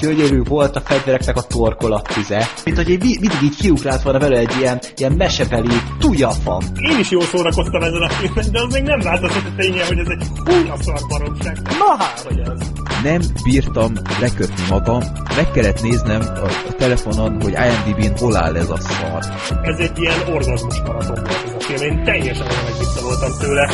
gyönyörű volt a fegyvereknek a torkolattize, mint hogy egy, mindig így kiugrált volna vele egy ilyen, ilyen mesebeli tujafam. Én is jól szórakoztam ezen a filmen, de az még nem változott a ténye, hogy ez egy húnya szar baromság. Na hát, hogy ez. Nem bírtam lekötni magam, meg kellett néznem a, a telefonon, hogy IMDb-n hol áll ez a szar. Ez egy ilyen orgazmus maraton volt ez a film, én teljesen olyan voltam tőle.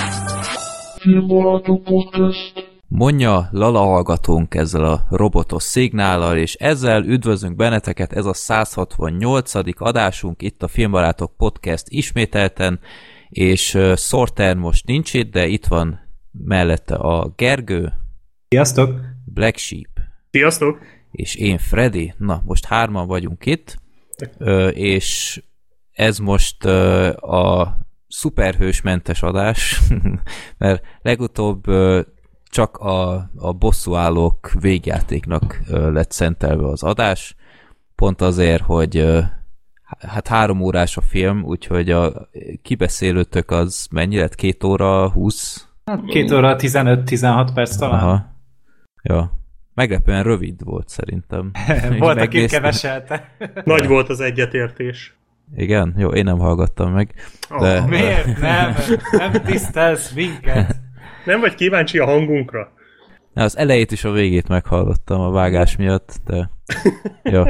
Filmbarátok Podcast. Mondja Lala hallgatónk ezzel a robotos szignállal, és ezzel üdvözlünk benneteket, ez a 168. adásunk itt a Filmbarátok Podcast ismételten, és Sorter most nincs itt, de itt van mellette a Gergő. Sziasztok! Black Sheep. Sziasztok! És én Freddy. Na, most hárman vagyunk itt, és ez most a szuperhősmentes adás, mert legutóbb csak a, a bosszúállók végjátéknak lett szentelve az adás, pont azért, hogy hát három órás a film, úgyhogy a kibeszélőtök az mennyi lett? Két óra, húsz? Hát két óra, 15-16 perc talán. Aha. Ja. Meglepően rövid volt szerintem. volt, aki keveselte. Nagy volt az egyetértés. Igen? Jó, én nem hallgattam meg. De... Oh, miért nem? Nem tisztelsz minket? Nem vagy kíváncsi a hangunkra? Na, az elejét is a végét meghallottam a vágás miatt, de... Jó.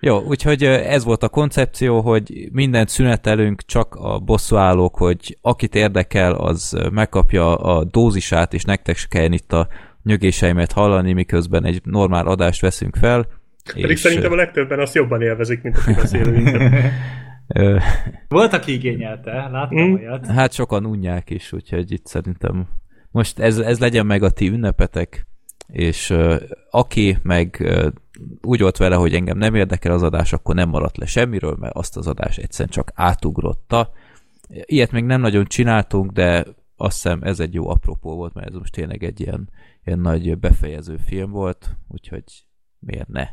Jó, úgyhogy ez volt a koncepció, hogy mindent szünetelünk, csak a bosszúállók, hogy akit érdekel, az megkapja a dózisát, és nektek se kell itt a nyögéseimet hallani, miközben egy normál adást veszünk fel. Pedig és... szerintem a legtöbben azt jobban élvezik, mint a kibeszélőinket. Volt, aki igényelte, láttam mm. olyat. Hát sokan unják is, úgyhogy itt szerintem most ez, ez legyen meg a ti ünnepetek, és uh, aki meg uh, úgy volt vele, hogy engem nem érdekel az adás, akkor nem maradt le semmiről, mert azt az adás egyszerűen csak átugrotta. Ilyet még nem nagyon csináltunk, de azt hiszem ez egy jó apropó volt, mert ez most tényleg egy ilyen, ilyen nagy befejező film volt, úgyhogy miért ne?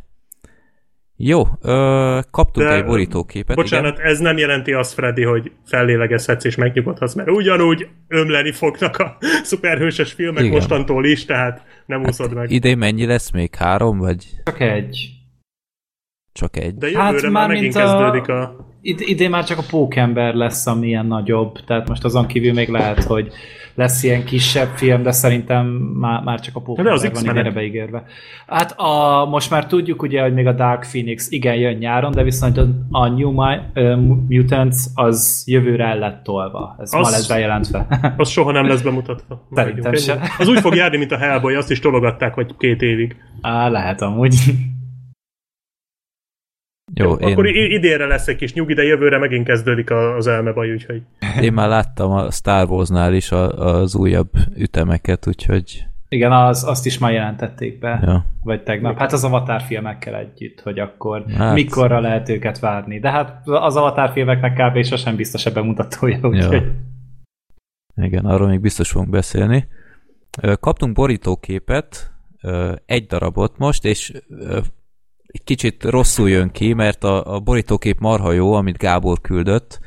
Jó, ö, kaptunk De, egy borítóképet. Bocsánat, igen? ez nem jelenti azt, Freddy, hogy fellélegezhetsz és megnyugodhatsz, mert ugyanúgy ömleni fognak a szuperhőses filmek igen. mostantól is, tehát nem hát úszod meg. Idén mennyi lesz még? Három, vagy? Csak egy. Csak egy. De jövőre hát már, már megint a... kezdődik a... Id- idén már csak a pókember lesz, ami ilyen nagyobb, tehát most azon kívül még lehet, hogy lesz ilyen kisebb film, de szerintem már, már csak a pókember van idénre beígérve. Hát a, most már tudjuk ugye, hogy még a Dark Phoenix igen jön nyáron, de viszont a, a New My, uh, Mutants az jövőre el lett tolva. Ez az, ma lesz bejelentve. az soha nem lesz bemutatva. Szerintem sem. Az úgy fog járni, mint a Hellboy, azt is tologatták, hogy két évig. Á, lehet amúgy. Jó, én... Akkor idénre lesz egy kis nyugi, de jövőre megint kezdődik az elmebaj, úgyhogy... Én már láttam a Star Wars-nál is az újabb ütemeket, úgyhogy... Igen, az, azt is már jelentették be, ja. vagy tegnap. Hát az Avatar filmekkel együtt, hogy akkor hát... mikorra lehet őket várni. De hát az Avatar filmeknek kb. sosem biztos ebben mutatója, úgyhogy... Ja. Igen, arról még biztos fogunk beszélni. Kaptunk borítóképet, egy darabot most, és egy kicsit rosszul jön ki, mert a, a borítókép marha jó, amit Gábor küldött.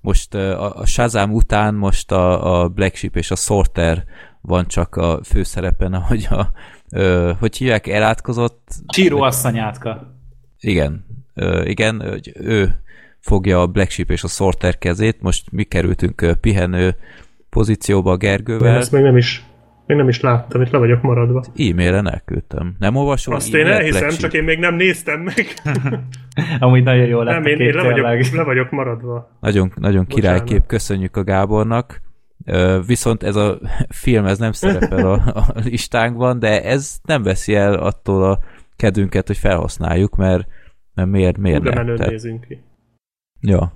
Most a, a Shazam után most a, a Black Sheep és a Sorter van csak a főszerepen, ahogy a, ö, hogy hívják, elátkozott... Csíró asszonyátka. Igen, ö, igen, hogy ő fogja a Black Sheep és a Sorter kezét, most mi kerültünk pihenő pozícióba a Gergővel. Ezt még nem is még nem is láttam, itt le vagyok maradva. E-mailen elküldtem. Nem olvasol? Azt én elhiszem, csak én még nem néztem meg. Amúgy nagyon jól lett Nem, én, én le, vagyok, le vagyok maradva. Nagyon, nagyon királykép, köszönjük a Gábornak. Viszont ez a film, ez nem szerepel a, a listánkban, de ez nem veszi el attól a kedünket, hogy felhasználjuk, mert, mert miért, miért Hú, nem? Tehát... nézünk ki. Ja,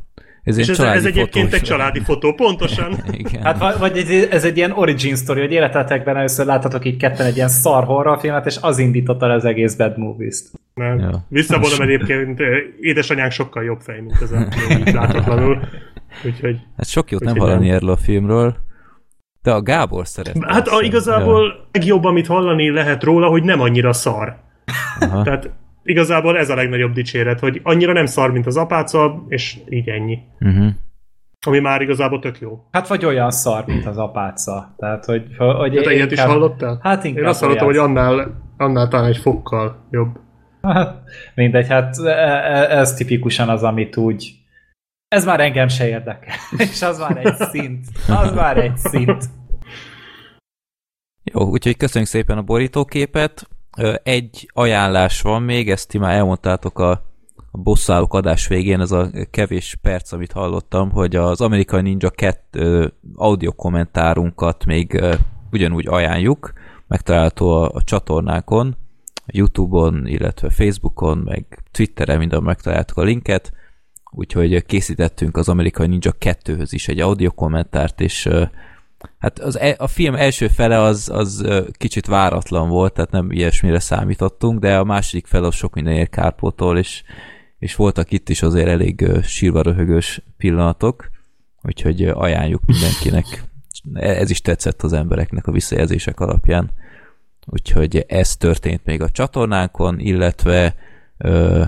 ez, és ez, ez egyébként egy családi fotó, pontosan. Igen. Hát vagy ez, ez egy ilyen origin story, hogy életetekben először láthatok így ketten egy ilyen szar horrorfilmet, és az indította az egész Bad Movies-t. Nem. Ja. Visszavonom egyébként, édesanyánk sokkal jobb fej, mint ez a így láthatatlanul. Úgyhogy, hát sok jót nem hallani erről a filmről. De a Gábor szeret. Hát a, igazából ja. legjobb, amit hallani lehet róla, hogy nem annyira szar. Aha. Tehát igazából ez a legnagyobb dicséret, hogy annyira nem szar, mint az apáca, és így ennyi. Uh-huh. Ami már igazából tök jó. Hát vagy olyan szar, mint az apáca. Tehát, hogy... hogy hát ilyet is hallottál? Hát inkább Én azt hallottam, hogy annál, annál talán egy fokkal jobb. mindegy, hát e, e, ez tipikusan az, amit úgy ez már engem se érdekel. És az már egy szint. Az már egy szint. Jó, úgyhogy köszönjük szépen a borítóképet. Egy ajánlás van még, ezt ti már elmondtátok a, a bosszálók adás végén, ez a kevés perc, amit hallottam, hogy az Amerikai Ninja 2 audio kommentárunkat még ugyanúgy ajánljuk, megtalálható a, a csatornákon, Youtube-on, illetve Facebookon, meg Twitteren minden megtaláltuk a linket, úgyhogy készítettünk az Amerikai Ninja 2-höz is egy audio kommentárt, és hát az, e, a film első fele az, az kicsit váratlan volt, tehát nem ilyesmire számítottunk, de a második fele az sok mindenért kárpótol, és, és voltak itt is azért elég sírva röhögős pillanatok, úgyhogy ajánljuk mindenkinek. Ez is tetszett az embereknek a visszajelzések alapján. Úgyhogy ez történt még a csatornánkon, illetve ö,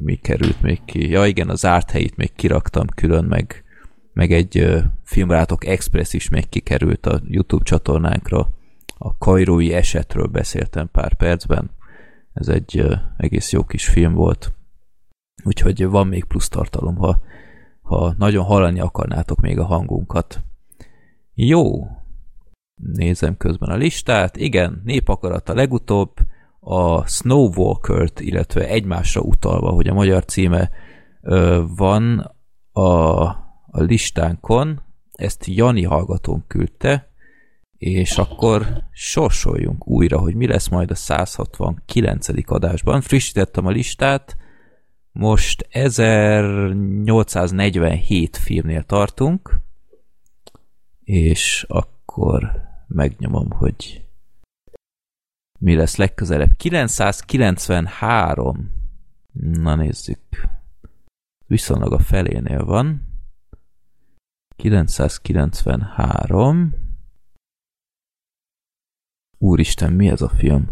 mi került még ki? Ja igen, az zárt helyét még kiraktam külön, meg, meg egy Filmrátok Express is még a YouTube csatornánkra. A kajrói esetről beszéltem pár percben. Ez egy egész jó kis film volt. Úgyhogy van még plusz tartalom, ha, ha nagyon hallani akarnátok még a hangunkat. Jó, nézem közben a listát. Igen, népakarata legutóbb, a Snowwalker-t, illetve egymásra utalva, hogy a magyar címe van a, a listánkon, ezt Jani hallgatón küldte, és akkor sorsoljunk újra, hogy mi lesz majd a 169. adásban. Frissítettem a listát, most 1847 filmnél tartunk, és akkor megnyomom, hogy mi lesz legközelebb. 993. Na nézzük. Viszonylag a felénél van. 993. Úristen, mi ez a film?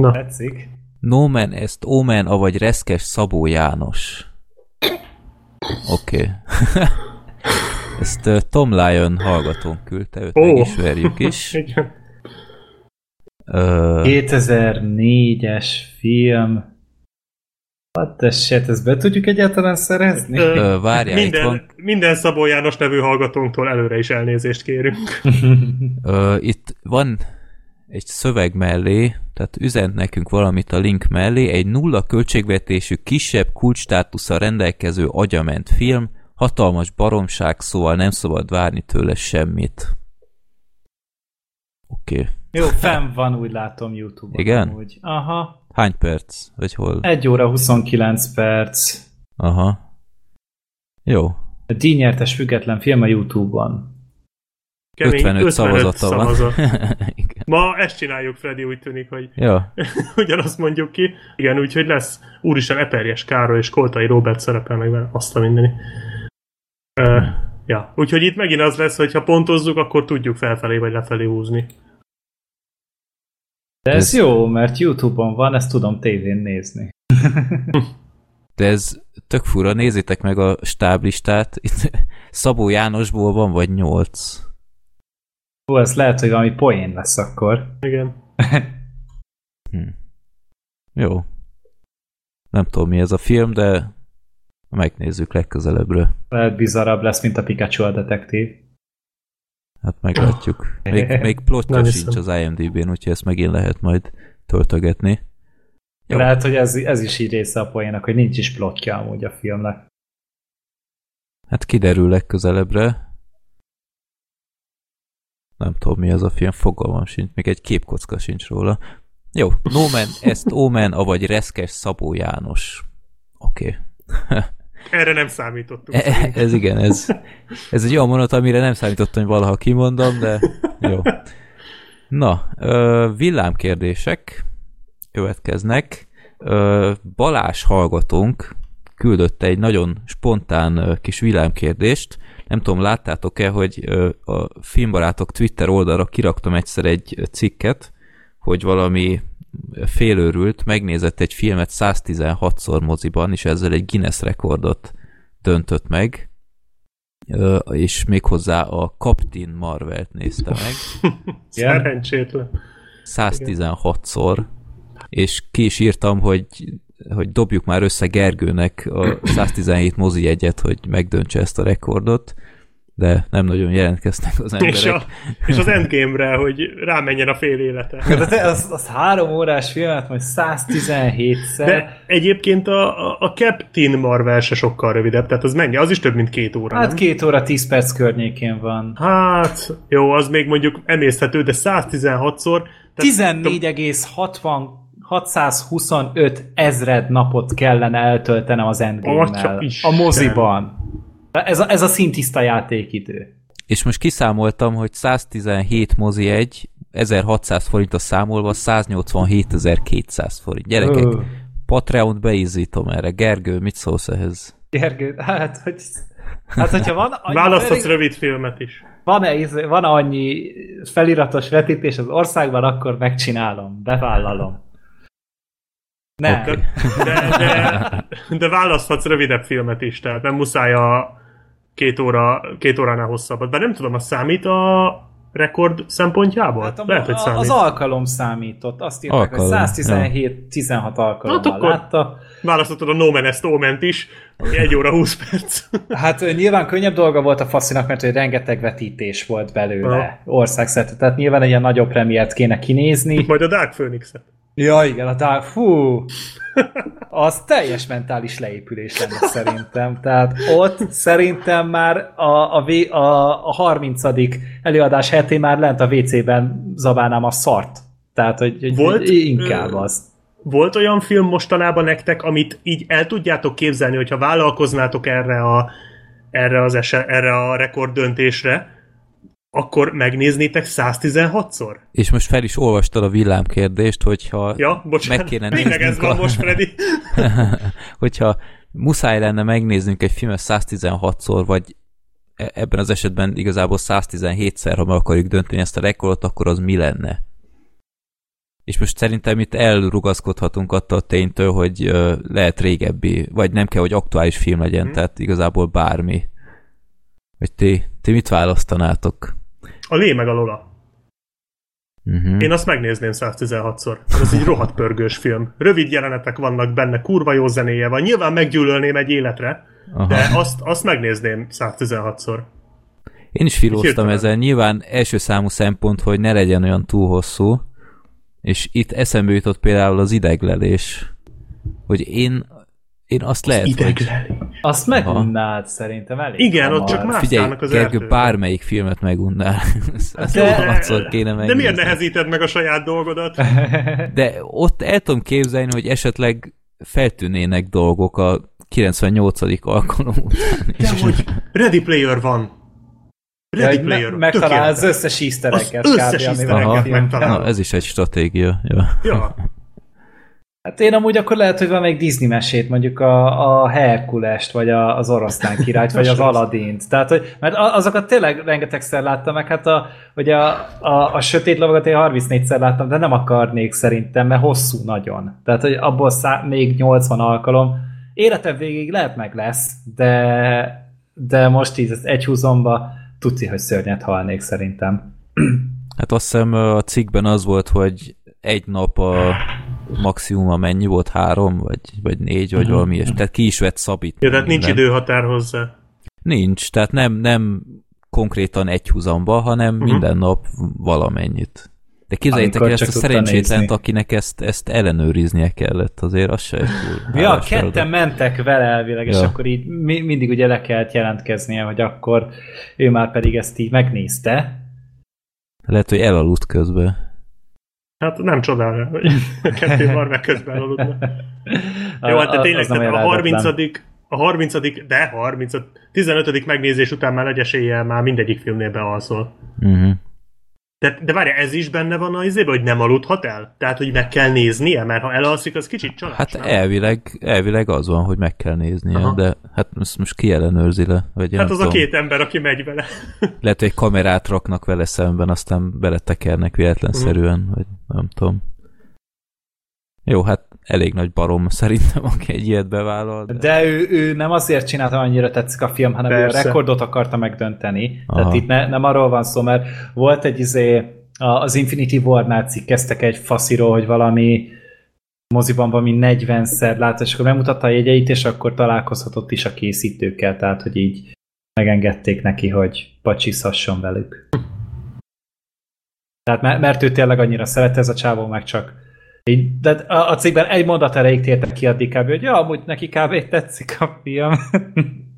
Na. Tetszik. No Man Est Omen, avagy Reszkes Szabó János. Oké. Okay. Ezt uh, Tom Lyon hallgatón küldte, őt oh. megismerjük is. Igen. 2004-es film. The shit, ezt be tudjuk egyáltalán szerezni? Ö, várjál, minden, van... minden Szabó János nevű hallgatónktól előre is elnézést kérünk. Ö, itt van egy szöveg mellé, tehát üzent nekünk valamit a link mellé, egy nulla költségvetésű, kisebb kulcstátusza rendelkező agyament film, hatalmas baromság, szóval nem szabad várni tőle semmit. Oké. Okay. Jó, fenn van, úgy látom Youtube-on. Igen? Úgy. Aha. Hány perc? Vagy hol? 1 óra 29 perc. Aha. Jó. A díjnyertes független film a Youtube-on. 55, 55 szavazata szavazat. van. Ma ezt csináljuk, Freddy, úgy tűnik, hogy ja. ugyanazt mondjuk ki. Igen, úgyhogy lesz úristen Eperjes Károly és Koltai Robert szerepel meg azt a mindeni. Uh, ja, úgyhogy itt megint az lesz, hogy ha pontozzuk, akkor tudjuk felfelé vagy lefelé húzni. De ez, ez jó, mert Youtube-on van, ezt tudom tévén nézni. De ez tök fura, nézzétek meg a stáblistát. Itt Szabó Jánosból van vagy nyolc. Ó, ez lehet, hogy valami poén lesz akkor. Igen. hm. Jó. Nem tudom, mi ez a film, de megnézzük legközelebbre. Lehet bizarabb lesz, mint a Pikachu a detektív. Hát meglátjuk. Még, még plotja sincs az IMDb-n, úgyhogy ezt megint lehet majd töltögetni. Jó. Lehet, hogy ez, ez is így része a poénak, hogy nincs is plotja amúgy a filmnek. Hát kiderül legközelebbre. Nem tudom, mi az a film, fogalmam sincs, még egy képkocka sincs róla. Jó, No Man, ezt Omen, avagy Reszkes Szabó János. Oké. Okay. Erre nem számítottunk. E, ez igen, ez, ez egy olyan mondat, amire nem számítottam, hogy valaha kimondom, de jó. Na, villámkérdések következnek. Balás hallgatónk küldött egy nagyon spontán kis villámkérdést. Nem tudom, láttátok-e, hogy a filmbarátok Twitter oldalra kiraktam egyszer egy cikket, hogy valami félőrült, megnézett egy filmet 116-szor moziban, és ezzel egy Guinness rekordot döntött meg, és méghozzá a Captain Marvelt nézte meg. Szerencsétlen. 116-szor. és ki is írtam, hogy hogy dobjuk már össze Gergőnek a 117 mozi egyet, hogy megdöntse ezt a rekordot, de nem nagyon jelentkeznek az emberek. És, a, és az Endgame-re, hogy rámenjen a fél élete. De az, az három órás filmet, majd 117-szer. De egyébként a, a Captain Marvel se sokkal rövidebb, tehát az mennyi? Az is több, mint két óra, Hát nem? két óra, 10 perc környékén van. Hát, jó, az még mondjuk emészhető, de 116-szor... 14,60 625 ezred napot kellene eltöltenem az endgame A moziban. Ez a, ez a szintiszta játékidő. És most kiszámoltam, hogy 117 mozi egy, 1600 forint a számolva, 187.200 forint. Gyerekek, uh. Patreon-t beízítom erre. Gergő, mit szólsz ehhez? Gergő, hát, hogy, hát hogyha van... Választhatsz rövid filmet is. Van-e, van annyi feliratos vetítés az országban, akkor megcsinálom, bevállalom. Nem. Okay. De, de, de választhatsz rövidebb filmet is, tehát nem muszáj a két, óra, két óránál hosszabbat. De nem tudom, a számít a rekord szempontjából? Hát a, Lehet, hogy számít. Az alkalom számított. Azt írták, alkalom. hogy 117-16 alkalommal hát látta. Választottad a No Man Oment is, ami 1 óra 20 perc. hát nyilván könnyebb dolga volt a faszinak, mert hogy rengeteg vetítés volt belőle országszerte. Tehát nyilván egy ilyen nagyobb premiért kéne kinézni. Majd a Dark Phoenix-et. Ja, igen, a Dark... Fú! Az teljes mentális leépülés lenne szerintem. Tehát ott szerintem már a, a, a, a 30. előadás hetén már lent a WC-ben zabálnám a szart. Tehát, hogy, hogy Volt, inkább az. Volt olyan film mostanában nektek, amit így el tudjátok képzelni, hogyha vállalkoznátok erre a, erre, az eset, erre a rekorddöntésre, akkor megnéznétek 116-szor? És most fel is olvastad a villámkérdést, hogyha ja, bocsánat, meg kéne néznünk ez van a... most, Freddy. hogyha muszáj lenne megnéznünk egy filmet 116-szor, vagy e- ebben az esetben igazából 117-szer, ha meg akarjuk dönteni ezt a rekordot, akkor az mi lenne? És most szerintem itt elrugaszkodhatunk attól a ténytől, hogy uh, lehet régebbi, vagy nem kell, hogy aktuális film legyen, hmm. tehát igazából bármi. Hogy ti, ti mit választanátok? A Lé meg a Lola. Uh-huh. Én azt megnézném 116-szor. Ez egy rohadt pörgős film. Rövid jelenetek vannak benne, kurva jó zenéje van. Nyilván meggyűlölném egy életre, Aha. de azt, azt megnézném 116-szor. Én is filóztam ezzel. Nyilván első számú szempont, hogy ne legyen olyan túl hosszú, és itt eszembe jutott például az ideglelés, hogy én én azt az lehet, ideglelés. hogy... Azt megunnád szerintem elég Igen, hamar. ott csak mászkálnak az Gergő, erdőben. bármelyik filmet megunnál. Ezt de, kéne De miért nehezíted meg a saját dolgodat? De ott el tudom képzelni, hogy esetleg feltűnének dolgok a 98. alkalom után. De hogy Ready Player van. Ready ja, Player. Me- megtalál az összes eastereket. Az összes eastereket megtalál. ez is egy stratégia. Ja. ja. Hát én amúgy akkor lehet, hogy van még Disney mesét, mondjuk a, a Herkulest, vagy a, az oroszlán királyt, vagy az Aladint. Tehát, hogy, mert azokat tényleg rengetegszer láttam, meg hát a, hogy a, a, a sötét lovagot én 34-szer láttam, de nem akarnék szerintem, mert hosszú nagyon. Tehát, hogy abból szá, még 80 alkalom. Életem végig lehet meg lesz, de, de most így az egy húzomba tudci, hogy szörnyet halnék szerintem. Hát azt hiszem a cikkben az volt, hogy egy nap a maximum mennyi volt? Három, vagy, vagy négy, vagy uh-huh. valami, és tehát ki is vett szabít. Ja, tehát nincs időhatár hozzá. Nincs, tehát nem, nem konkrétan egy húzamba, hanem uh-huh. minden nap valamennyit. De képzeljétek el ezt a szerencsétlent, akinek ezt, ezt ellenőriznie kellett, azért az se Ja, ketten mentek vele elvileg, ja. és akkor így mi, mindig ugye le kellett jelentkeznie, hogy akkor ő már pedig ezt így megnézte. Lehet, hogy elaludt közben. Hát nem csodálja, hogy kettő Marvel közben aludna. Jó, hát de tényleg a, a 30 a 30 de 30 15 megnézés után már nagy eséllyel már mindegyik filmnél bealszol. Uh-huh. De, de várj, ez is benne van az izébe, hogy nem aludhat el? Tehát, hogy meg kell néznie, mert ha elalszik, az kicsit csalás, Hát nem? elvileg, elvileg az van, hogy meg kell néznie, Aha. de hát most, most ki ellenőrzi le? Vagy hát az tudom. a két ember, aki megy vele. Lehet, hogy egy kamerát raknak vele szemben, aztán beletekernek véletlenszerűen, uh-huh. vagy nem tudom. Jó, hát elég nagy barom szerintem, aki egy ilyet bevállal. De, de ő, ő nem azért csinálta, annyira tetszik a film, hanem Persze. ő a rekordot akarta megdönteni. Aha. Tehát itt ne, nem arról van szó, mert volt egy izé, az Infinity War-nál cikkeztek egy fasziról, hogy valami moziban valami 40-szer lát, és akkor megmutatta a jegyeit, és akkor találkozhatott is a készítőkkel, tehát hogy így megengedték neki, hogy pacsizhasson velük. Tehát mert, mert ő tényleg annyira szeret ez a csávó, meg csak így, de a, cikkben egy mondat erejéig tértek ki addig kb. hogy ja, amúgy neki kb. tetszik a film.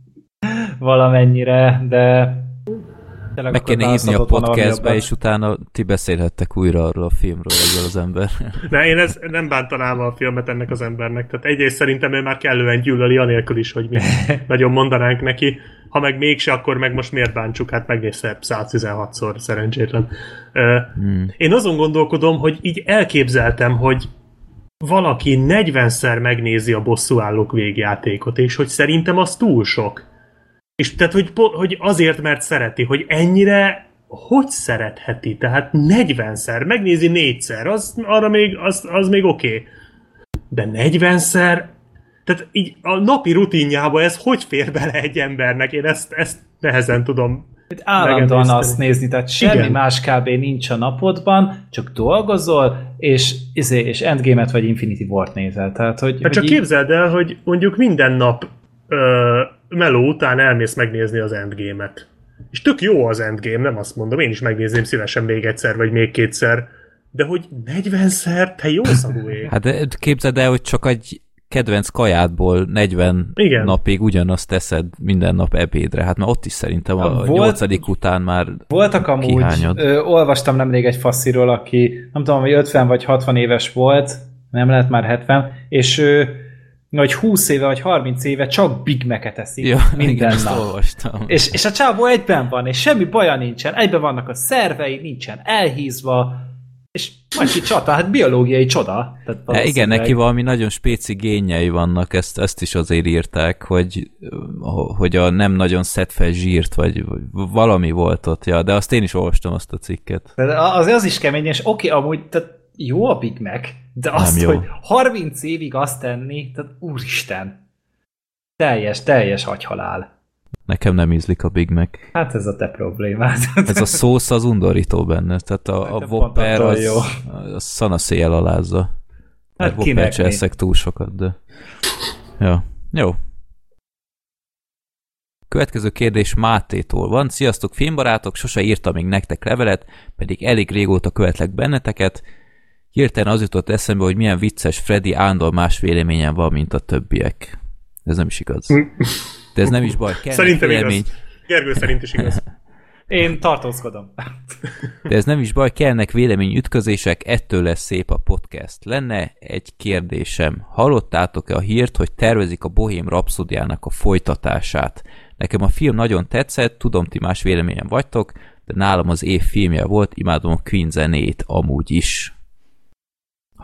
Valamennyire, de Tényleg Meg kéne hívni a podcastbe, és utána ti beszélhettek újra arról a filmről ezzel az ember. Ne, én ez, nem bántanám a filmet ennek az embernek. Tehát egyrészt szerintem ő már kellően gyűlöli, anélkül is, hogy mi nagyon mondanánk neki. Ha meg mégse, akkor meg most miért bántsuk? Hát megnézte 116-szor, szerencsétlen. Hmm. Én azon gondolkodom, hogy így elképzeltem, hogy valaki 40-szer megnézi a bosszúállók végjátékot, és hogy szerintem az túl sok. És tehát, hogy, hogy azért, mert szereti, hogy ennyire hogy szeretheti? Tehát 40-szer, megnézi négyszer, az, arra még, az, az még oké. Okay. De 40-szer, tehát így a napi rutinjába ez hogy fér bele egy embernek? Én ezt, ezt nehezen tudom itt állandóan azt nézni, tehát semmi Igen. más kb. nincs a napodban, csak dolgozol, és, izé, és Endgame-et vagy Infinity War-t nézel. Tehát, hogy, hát hogy csak így... képzeld el, hogy mondjuk minden nap ö, meló után elmész megnézni az Endgame-et. És tök jó az Endgame, nem azt mondom, én is megnézném szívesen még egyszer, vagy még kétszer, de hogy 40-szer, te jó szagú ég. Hát képzeld el, hogy csak egy kedvenc kajádból 40 Igen. napig ugyanazt teszed minden nap ebédre. Hát már ott is szerintem a Volt, nyolcadik után már Voltak amúgy, ö, olvastam nemrég egy fasziról, aki nem tudom, hogy 50 vagy 60 éves volt, nem lehet már 70, és ő vagy 20 éve, vagy 30 éve csak Big Mac-et eszik ja, minden igen, nap. Olvastam. És, és a csávó egyben van, és semmi baja nincsen, egyben vannak a szervei, nincsen elhízva, és majd ki csata, hát biológiai csoda. Tehát ja, igen, neki valami nagyon spéci génjei vannak, ezt, ezt is azért írták, hogy, hogy a nem nagyon szed fel zsírt, vagy, vagy valami volt ott, ja, de azt én is olvastam azt a cikket. De az, az is kemény, és oké, okay, amúgy, tehát jó a Big Mac, de azt, jó. hogy 30 évig azt tenni, tehát úristen, teljes, teljes agyhalál. Nekem nem ízlik a Big Mac. Hát ez a te problémád. ez a szósz az undorító benne, tehát a, hát a Whopper az, jó. az szana széjjel alázza. Hát Whopper eszek túl sokat, de... Ja. Jó. Következő kérdés Mátétól van. Sziasztok, filmbarátok, sose írtam még nektek levelet, pedig elég régóta követlek benneteket. Hirtelen az jutott eszembe, hogy milyen vicces Freddy Ándor más véleményen van, mint a többiek. Ez nem is igaz. De ez nem is baj. Kell Szerintem vélemény. igaz. Gergő szerint is igaz. Én tartózkodom. De ez nem is baj, kellnek véleményütközések, ettől lesz szép a podcast. Lenne egy kérdésem. Hallottátok-e a hírt, hogy tervezik a Bohém Rapszodiának a folytatását? Nekem a film nagyon tetszett, tudom, ti más véleményen vagytok, de nálam az év filmje volt, imádom a Queen zenét amúgy is.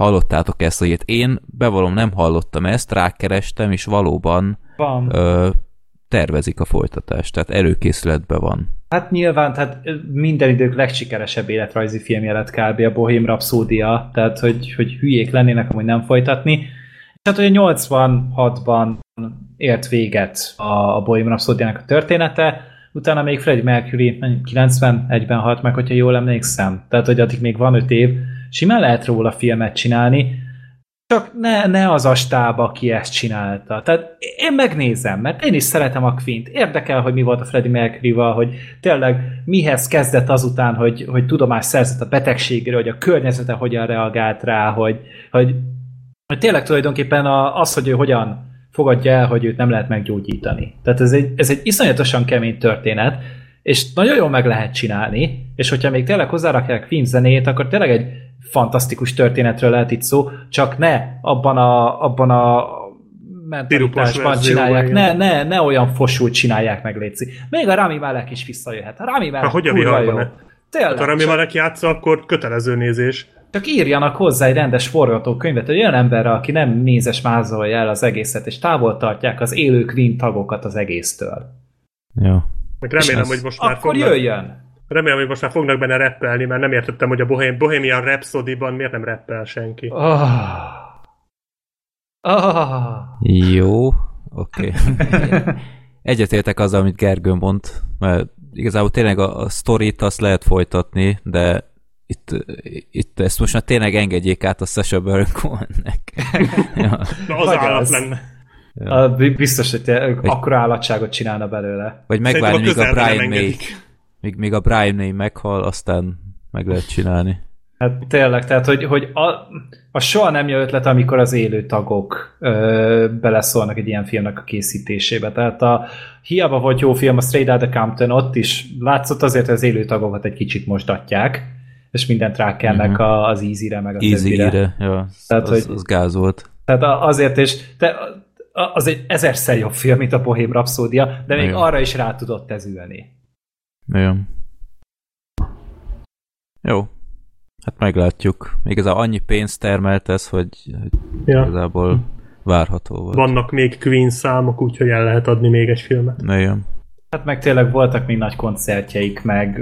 Hallottátok ezt a hírt? Én bevallom, nem hallottam ezt, rákerestem, és valóban van. Ö, tervezik a folytatást, tehát előkészületben van. Hát nyilván, tehát minden idők legsikeresebb életrajzi filmje lett kb. a Bohém Rhapsódia, tehát hogy, hogy hülyék lennének amúgy nem folytatni. Tehát, hogy a 86-ban ért véget a, a Bohém Rhapsódiának a története, utána még Freddie Mercury 91-ben halt meg, hogyha jól emlékszem. Tehát, hogy addig még van 5 év, simán lehet róla filmet csinálni, csak ne, ne az a stáb, aki ezt csinálta. Tehát én megnézem, mert én is szeretem a Quint. Érdekel, hogy mi volt a Freddie mercury hogy tényleg mihez kezdett azután, hogy, hogy tudomás szerzett a betegségről, hogy a környezete hogyan reagált rá, hogy, hogy, hogy tényleg tulajdonképpen a, az, hogy ő hogyan fogadja el, hogy őt nem lehet meggyógyítani. Tehát ez egy, ez egy iszonyatosan kemény történet, és nagyon jól meg lehet csinálni, és hogyha még tényleg hozzárakják film zenét, akkor tényleg egy fantasztikus történetről lehet itt szó, csak ne abban a, abban a mentalitásban csinálják, ne, ne, ne olyan fosult csinálják meg, Léci. Még a Rami Malek is visszajöhet. A Rami Malek hogy a jó. Tényleg, hát a Rami Malek játsza, akkor kötelező nézés. Csak írjanak hozzá egy rendes forgatókönyvet, hogy olyan emberre, aki nem nézes mázolja el az egészet, és távol tartják az élő Queen tagokat az egésztől. Jó. Meg remélem, hogy most már Akkor fognak... jöjjön! Remélem, hogy most már fognak benne rappelni, mert nem értettem, hogy a Bohem, Bohemian Rhapsody-ban miért nem rappel senki. Oh. Oh. Jó, oké. Okay. Egyetértek azzal, amit Gergő mond, mert igazából tényleg a, a sztorit azt lehet folytatni, de itt, itt ezt most már tényleg engedjék át a Sasha Baron Cohen-nek. ja. Na, az állat az. lenne. Ja. Biztos, hogy te akkora állatságot csinálna belőle. Vagy megvárni, míg a Brian May, míg, míg a Brian meghal, aztán meg lehet csinálni. Hát tényleg, tehát hogy, hogy a, a soha nem jön ötlet, amikor az élő tagok ö, beleszólnak egy ilyen filmnek a készítésébe. Tehát a hiába volt jó film, a Straight Outta Compton, ott is látszott azért, hogy az élő tagokat egy kicsit mostatják, és mindent rákelnek uh-huh. az Easy-re, meg a Easy-re, ja, tehát, az, hogy, az gáz volt. Tehát azért, és te, az egy ezerszer jobb film, mint a Bohém Rhapsódia, de még Jó. arra is rá tudott ez ülni. Jó. Jó. Hát meglátjuk. Igazából annyi pénzt termelt ez, hogy, hogy ja. igazából várható volt. Vannak még Queen számok, úgyhogy el lehet adni még egy filmet. Jó. Hát meg tényleg voltak még nagy koncertjeik, meg...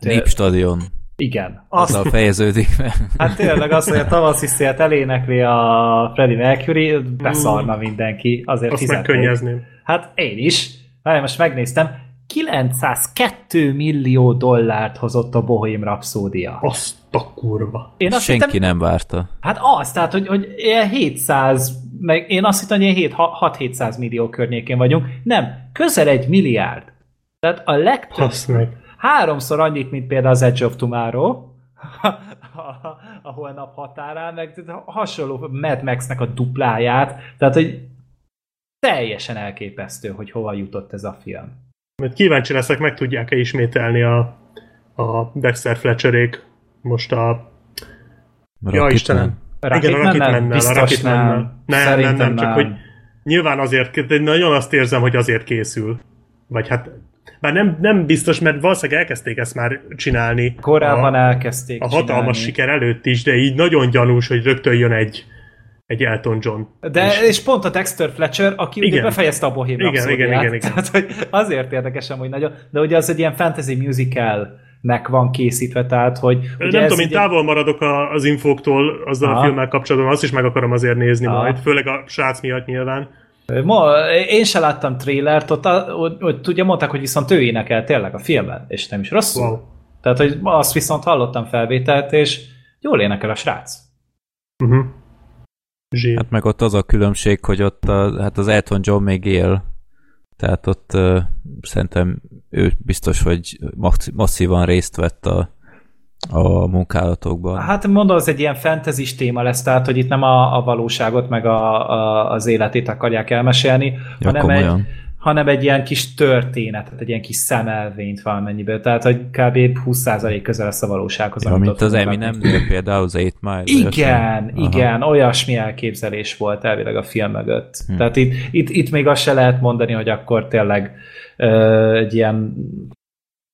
Népstadion. Igen. Azt a fejeződik meg. Hát tényleg az, hogy a tavaszi szélt elénekli a Freddie Mercury, beszarna mindenki. Azért Azt megkönnyezném. Hát én is. Hát most megnéztem. 902 millió dollárt hozott a Bohém Rhapsódia. Azt a kurva. Én azt Senki hittem, nem várta. Hát az, tehát, hogy, hogy ilyen 700, meg én azt hittem, hogy 6-700 millió környékén vagyunk. Nem, közel egy milliárd. Tehát a legtöbb, háromszor annyit, mint például az Edge of Tomorrow, a holnap határán, meg hasonló Mad Max-nek a dupláját, tehát hogy teljesen elképesztő, hogy hova jutott ez a film. Mert kíváncsi leszek, meg tudják-e ismételni a, a Dexter Fletcherék most a... Ja, Istenem. Igen, a Rocketman-nel. A Rocketman-nel. Nem, nem, nem, csak hogy nyilván azért, de nagyon azt érzem, hogy azért készül. Vagy hát bár nem, nem biztos, mert valószínűleg elkezdték ezt már csinálni. Korábban a, elkezdték A hatalmas csinálni. siker előtt is, de így nagyon gyanús, hogy rögtön jön egy, egy Elton John. De és, és pont a Dexter Fletcher, aki igen. ugye befejezte a Bohém igen, igen, igen, igen. Tehát, hogy azért érdekesen, hogy nagyon, de ugye az egy ilyen fantasy musical nek van készítve, tehát hogy... Nem tudom, én távol maradok az infóktól azzal Aha. a filmmel kapcsolatban, azt is meg akarom azért nézni Aha. majd, főleg a srác miatt nyilván. Ma, én se láttam trélert, ott, ott, ott ugye mondták, hogy viszont ő énekel tényleg a filmben, és nem is rosszul. Wow. Tehát, hogy azt viszont hallottam felvételt, és jól énekel a srác. Uh-huh. Hát meg ott az a különbség, hogy ott a, hát az Elton John még él, tehát ott uh, szerintem ő biztos, hogy masszívan részt vett a, a munkálatokban. Hát mondom, az egy ilyen fantasy téma lesz, tehát hogy itt nem a, a valóságot meg a, a, az életét akarják elmesélni, ja, hanem komolyan. egy, hanem egy ilyen kis történetet, egy ilyen kis szemelvényt valamennyiben. Tehát, hogy kb. 20% közel lesz a valósághoz. Ja, mint az nem például az 8 Mile. Igen, igen, Aha. olyasmi elképzelés volt elvileg a film mögött. Hm. Tehát itt, itt, itt még azt se lehet mondani, hogy akkor tényleg uh, egy ilyen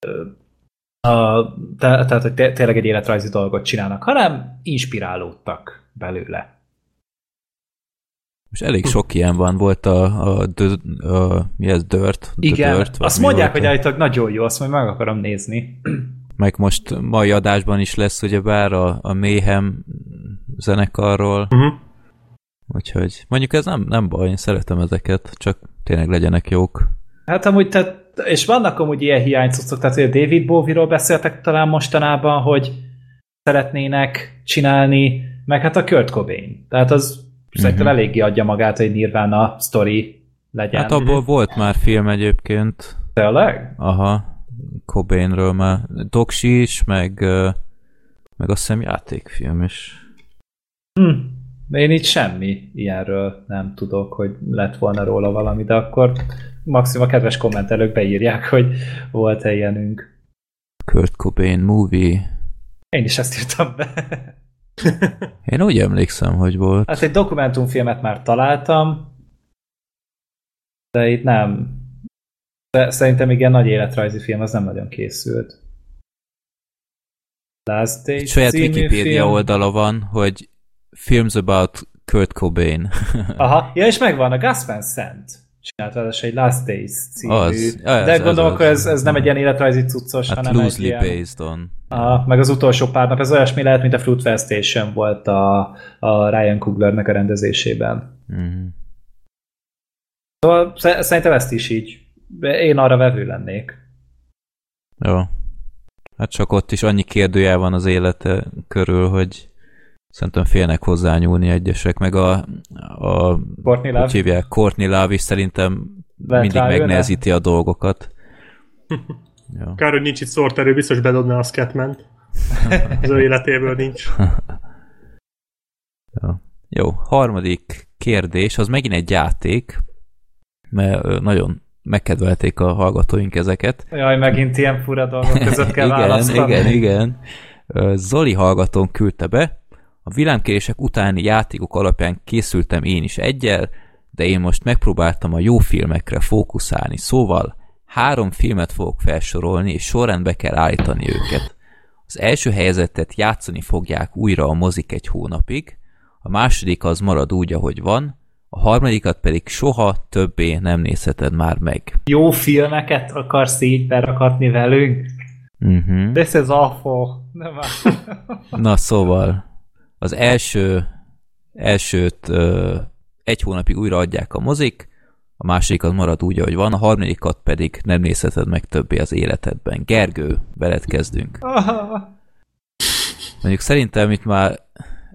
uh, a, te, tehát, hogy tényleg egy életrajzi dolgot csinálnak, hanem inspirálódtak belőle. Most elég sok ilyen van, volt a, a, a, a mi ez, Dirt? Igen, Dirt, azt mondják, hogy állítólag nagyon jó, azt majd meg akarom nézni. Meg most mai adásban is lesz ugye bár a, a Mayhem zenekarról, uh-huh. úgyhogy mondjuk ez nem, nem baj, én szeretem ezeket, csak tényleg legyenek jók. Hát amúgy, tehát, és vannak amúgy ilyen hiánycucok, tehát a David Bowie-ról beszéltek talán mostanában, hogy szeretnének csinálni, meg hát a Kurt Cobain. Tehát az Szerintem uh-huh. eléggé adja magát, hogy Nirvana sztori legyen. Hát abból volt már film egyébként. Tényleg? Aha. Cobainről már. Doksi is, meg, meg azt hiszem játékfilm is. Hm. Én itt semmi ilyenről nem tudok, hogy lett volna róla valami, de akkor maximum a kedves kommentelők beírják, hogy volt-e ilyenünk. Kurt Cobain movie. Én is ezt írtam be. Én úgy emlékszem, hogy volt. Hát egy dokumentumfilmet már találtam, de itt nem. De szerintem igen nagy életrajzi film az nem nagyon készült. Last Day Saját Wikipedia film. oldala van, hogy Films about Kurt Cobain. Aha, ja és megvan a Gus Van Sant csinált egy Last Days című. Az, az, de gondolom, akkor ez, ez nem egy ilyen életrajzi cuccos, hát hanem egy ilyen... based on. A, meg az utolsó pár nap, ez olyasmi lehet, mint a Fruit Station volt a, a Ryan Cooglernek a rendezésében. Mm-hmm. Szóval szerintem ezt is így. Én arra vevő lennék. Jó. Hát csak ott is annyi kérdőjel van az élete körül, hogy szerintem félnek hozzányúlni egyesek, meg a, a Courtney Love. Hívják, Courtney Love is szerintem Lehet mindig megnehezíti a dolgokat. ja. Kár, hogy nincs itt szorterő, biztos bedobná a scatman Az ő életéből nincs. ja. Jó, harmadik kérdés, az megint egy játék, mert nagyon megkedvelték a hallgatóink ezeket. Jaj, megint ilyen fura dolgok között kell igen, választani. Igen, igen. Zoli hallgatón küldte be, a villámkérések utáni játékok alapján készültem én is egyel, de én most megpróbáltam a jó filmekre fókuszálni, szóval három filmet fogok felsorolni, és sorrendbe kell állítani őket. Az első helyezettet játszani fogják újra a mozik egy hónapig, a második az marad úgy, ahogy van, a harmadikat pedig soha többé nem nézheted már meg. Jó filmeket akarsz így berakatni velünk? Uh-huh. This is awful. Nem Na szóval, az első elsőt ö, egy hónapig újra adják a mozik, a másodikat marad úgy, ahogy van, a harmadikat pedig nem nézheted meg többé az életedben. Gergő, veled kezdünk. Mondjuk szerintem itt már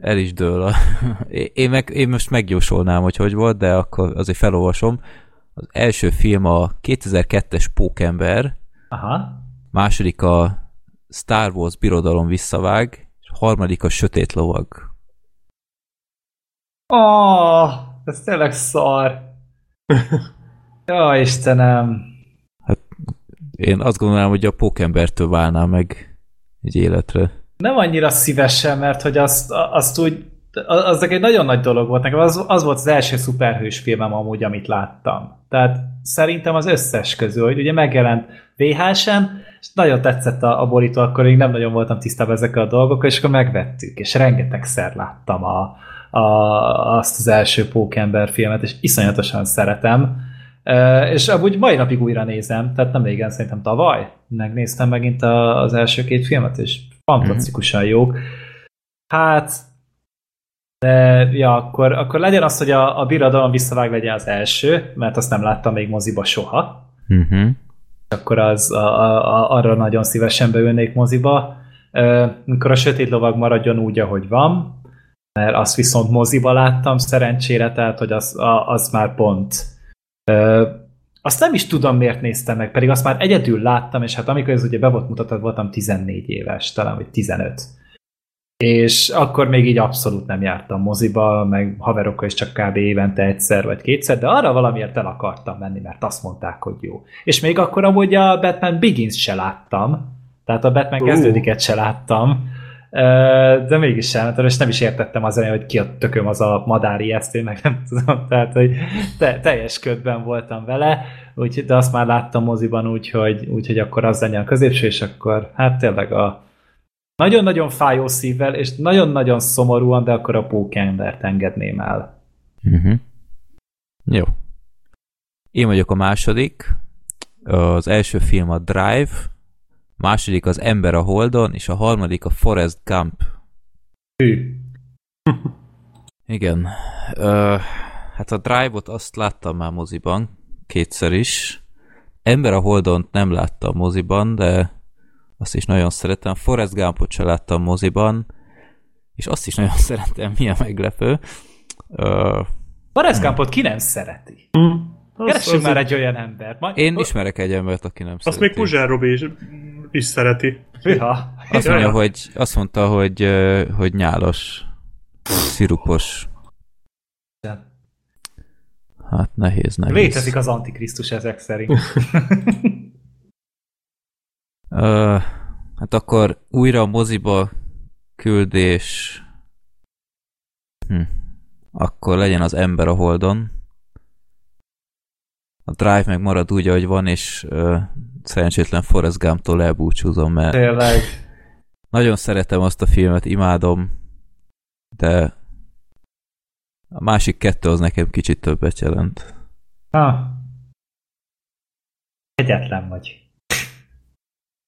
el is dől. A... Én, meg, én most megjósolnám, hogy hogy volt, de akkor azért felolvasom. Az első film a 2002-es Pókember, Aha. második a Star Wars Birodalom visszavág, harmadik a Sötét Lovag. Oh, ez tényleg szar. Jó, Istenem. Hát én azt gondolom, hogy a Pókembertől válná meg egy életre. Nem annyira szívesen, mert hogy azt, azt úgy, az egy nagyon nagy dolog volt. Nekem az, az volt az első szuperhős filmem amúgy, amit láttam. Tehát szerintem az összes közül, hogy ugye megjelent VHS-en, és nagyon tetszett a, a borító, akkor még nem nagyon voltam tisztában ezekkel a dolgokkal, és akkor megvettük, és rengetegszer láttam a, a, azt az első Pókember filmet, és iszonyatosan szeretem. Uh, és amúgy mai napig újra nézem, tehát nem régen, szerintem tavaly megnéztem megint a, az első két filmet, és fantasztikusan mm-hmm. jók. Hát, de ja, akkor, akkor legyen az, hogy a, a birodalom visszavág legyen az első, mert azt nem láttam még moziba soha. Uh-huh. Akkor az a, a, arra nagyon szívesen beülnék moziba. Amikor a sötét lovag maradjon úgy, ahogy van, mert azt viszont moziba láttam szerencsére, tehát hogy az, a, az már pont. Uh, azt nem is tudom, miért néztem meg, pedig azt már egyedül láttam, és hát amikor ez ugye be volt mutatod, voltam 14 éves, talán, vagy 15. És akkor még így abszolút nem jártam moziba, meg haverokkal is csak kb. évente egyszer vagy kétszer, de arra valamiért el akartam menni, mert azt mondták, hogy jó. És még akkor amúgy a Batman Begins se láttam, tehát a Batman uh. kezdődiket se láttam, de mégis sem, és nem is értettem az hogy ki a tököm az a madár ijesztő, meg nem tudom, tehát, hogy te, teljes ködben voltam vele, úgy, de azt már láttam moziban úgy, hogy, úgy, hogy akkor az legyen a középső, és akkor hát tényleg a nagyon-nagyon fájó szívvel, és nagyon-nagyon szomorúan, de akkor a pókembert engedném el. Uh-huh. Jó. Én vagyok a második. Az első film a Drive, második az Ember a Holdon, és a harmadik a Forest Gump. Hű. Igen. Ö, hát a Drive-ot azt láttam már moziban, kétszer is. Ember a Holdon nem láttam moziban, de azt is nagyon szeretem. Forest Gumpot sem láttam moziban, és azt is nagyon szeretem, milyen meglepő. Ö, Forest Gumpot ki nem szereti? Mm. Keressünk már egy olyan embert. Majd... Én ismerek egy embert, aki nem azt szereti. Azt még Puzsár Robi is, is szereti. Ja. Azt, mondja, hogy, azt mondta, hogy, hogy nyálos, szirupos. Hát nehéz, nehéz. Létezik az Antikrisztus ezek szerint. uh, hát akkor újra a moziba küldés. Hm. Akkor legyen az ember a Holdon a Drive meg marad úgy, ahogy van, és uh, szerencsétlen Forrest Gump-tól elbúcsúzom, mert Tényleg. nagyon szeretem azt a filmet, imádom, de a másik kettő az nekem kicsit többet jelent. Ha. Egyetlen vagy.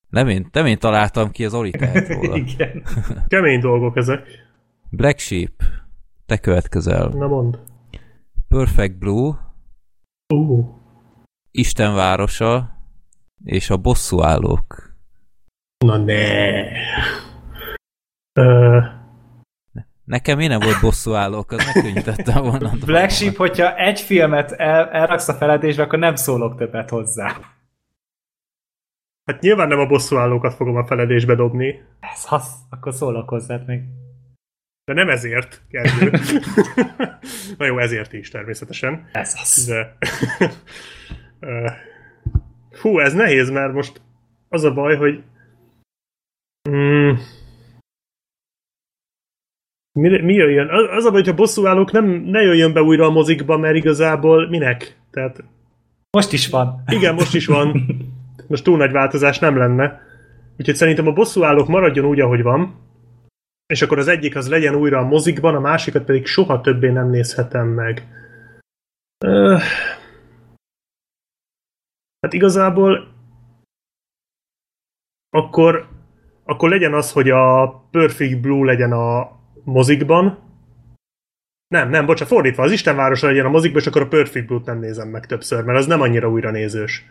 Nem én, nem én találtam ki, az Oli tehet róla. Igen. Kemény dolgok ezek. Black Sheep, te következel. Na mond. Perfect Blue. Uh. Isten városa és a bosszúállók. Na ne. Uh, Nekem én nem volt bosszú állók, az megkönnyítettem volna. Black Sheep, hogyha egy filmet el, elraksz a feledésbe, akkor nem szólok többet hozzá. Hát nyilván nem a bosszúállókat fogom a feledésbe dobni. Ez az, akkor szólok hozzád még. De nem ezért, Gergő. Na jó, ezért is természetesen. Ez az. De... Fú, ez nehéz, mert most az a baj, hogy mm, mi, mi jöjjön? Az, az a baj, hogyha bosszúállók nem, ne jöjjön be újra a mozikba, mert igazából minek? Tehát... Most is van. Igen, most is van. Most túl nagy változás nem lenne. Úgyhogy szerintem a bosszúállók maradjon úgy, ahogy van, és akkor az egyik az legyen újra a mozikban, a másikat pedig soha többé nem nézhetem meg. Uh, hát igazából akkor, akkor legyen az, hogy a Perfect Blue legyen a mozikban. Nem, nem, bocsánat, fordítva, az Istenvárosa legyen a mozikban, és akkor a Perfect Blue-t nem nézem meg többször, mert az nem annyira újra nézős.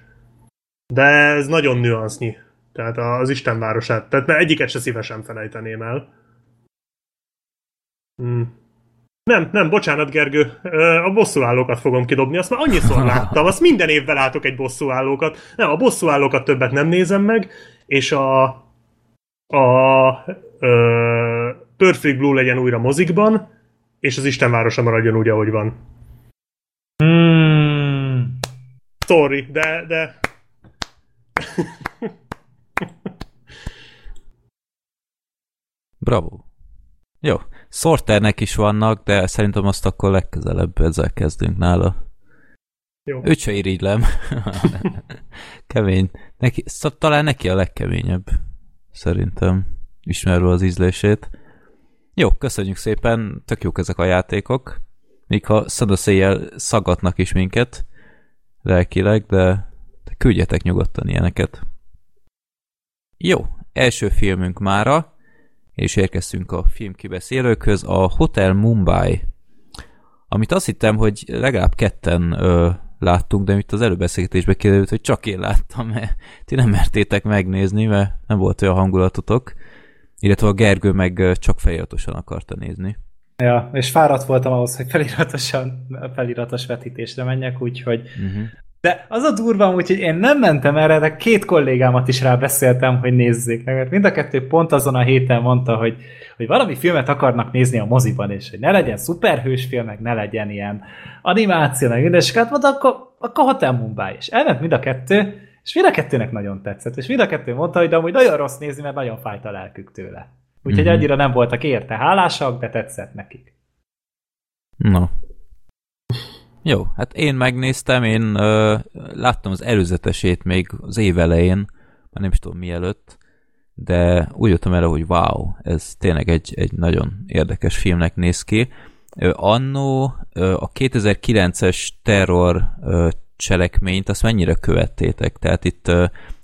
De ez nagyon nüansznyi. Tehát az Istenvárosát. Tehát mert egyiket se szívesen felejteném el. Hmm. Nem, nem, bocsánat, Gergő. A bosszúállókat fogom kidobni. Azt már annyiszor láttam. Azt minden évben látok egy bosszúállókat. Nem, a bosszúállókat többet nem nézem meg, és a a ö, Perfect Blue legyen újra mozikban, és az Istenvárosa maradjon úgy, ahogy van. Hmm. Sorry, de, de Bravo. Jó. Sorternek is vannak, de szerintem azt akkor legközelebb ezzel kezdünk nála. Jó. Őt se irigylem. Kemény. Neki, talán neki a legkeményebb. Szerintem. Ismerve az ízlését. Jó, köszönjük szépen. Tök jók ezek a játékok. Még ha szadaszéjjel szagatnak is minket lelkileg, de küldjetek nyugodtan ilyeneket. Jó, első filmünk mára, és érkeztünk a filmkibeszélőkhöz, a Hotel Mumbai, amit azt hittem, hogy legalább ketten ö, láttunk, de itt az előbeszélgetésben kiderült, hogy csak én láttam, mert ti nem mertétek megnézni, mert nem volt olyan hangulatotok, illetve a Gergő meg csak feliratosan akarta nézni. Ja, és fáradt voltam ahhoz, hogy feliratosan, feliratos vetítésre menjek, úgyhogy uh-huh. De az a durva, úgyhogy én nem mentem erre, de két kollégámat is rábeszéltem, hogy nézzék meg. Mert mind a kettő pont azon a héten mondta, hogy, hogy valami filmet akarnak nézni a moziban, és hogy ne legyen szuperhős film, meg ne legyen ilyen animáció, meg minden, és hát mondta, akkor, akkor Hotel Mumbai. És elment mind a kettő, és mind a kettőnek nagyon tetszett. És mind a kettő mondta, hogy de amúgy nagyon rossz nézni, mert nagyon fájt a lelkük tőle. Úgyhogy mm-hmm. annyira nem voltak érte hálásak, de tetszett nekik. No, jó, hát én megnéztem, én uh, láttam az előzetesét még az év elején, már nem is tudom mielőtt, de úgy jöttem erre, hogy wow, ez tényleg egy, egy nagyon érdekes filmnek néz ki. Uh, annó a 2009-es terror cselekményt, azt mennyire követtétek? Tehát itt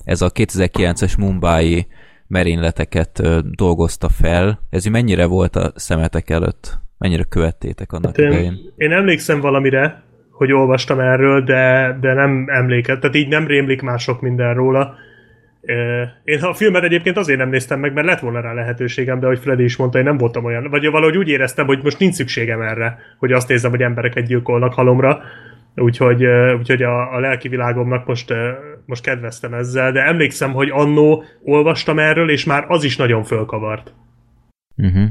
ez a 2009-es Mumbai merényleteket uh, dolgozta fel. Ez mennyire volt a szemetek előtt? Mennyire követtétek annak hát én, idején? Én emlékszem valamire, hogy olvastam erről, de, de nem emléket, tehát így nem rémlik már sok minden róla. Én a filmet egyébként azért nem néztem meg, mert lett volna rá lehetőségem, de ahogy Freddy is mondta, én nem voltam olyan, vagy valahogy úgy éreztem, hogy most nincs szükségem erre, hogy azt nézem, hogy embereket gyilkolnak halomra, úgyhogy, úgyhogy a, a lelki világomnak most, most kedveztem ezzel, de emlékszem, hogy annó olvastam erről, és már az is nagyon fölkavart. Uh-huh.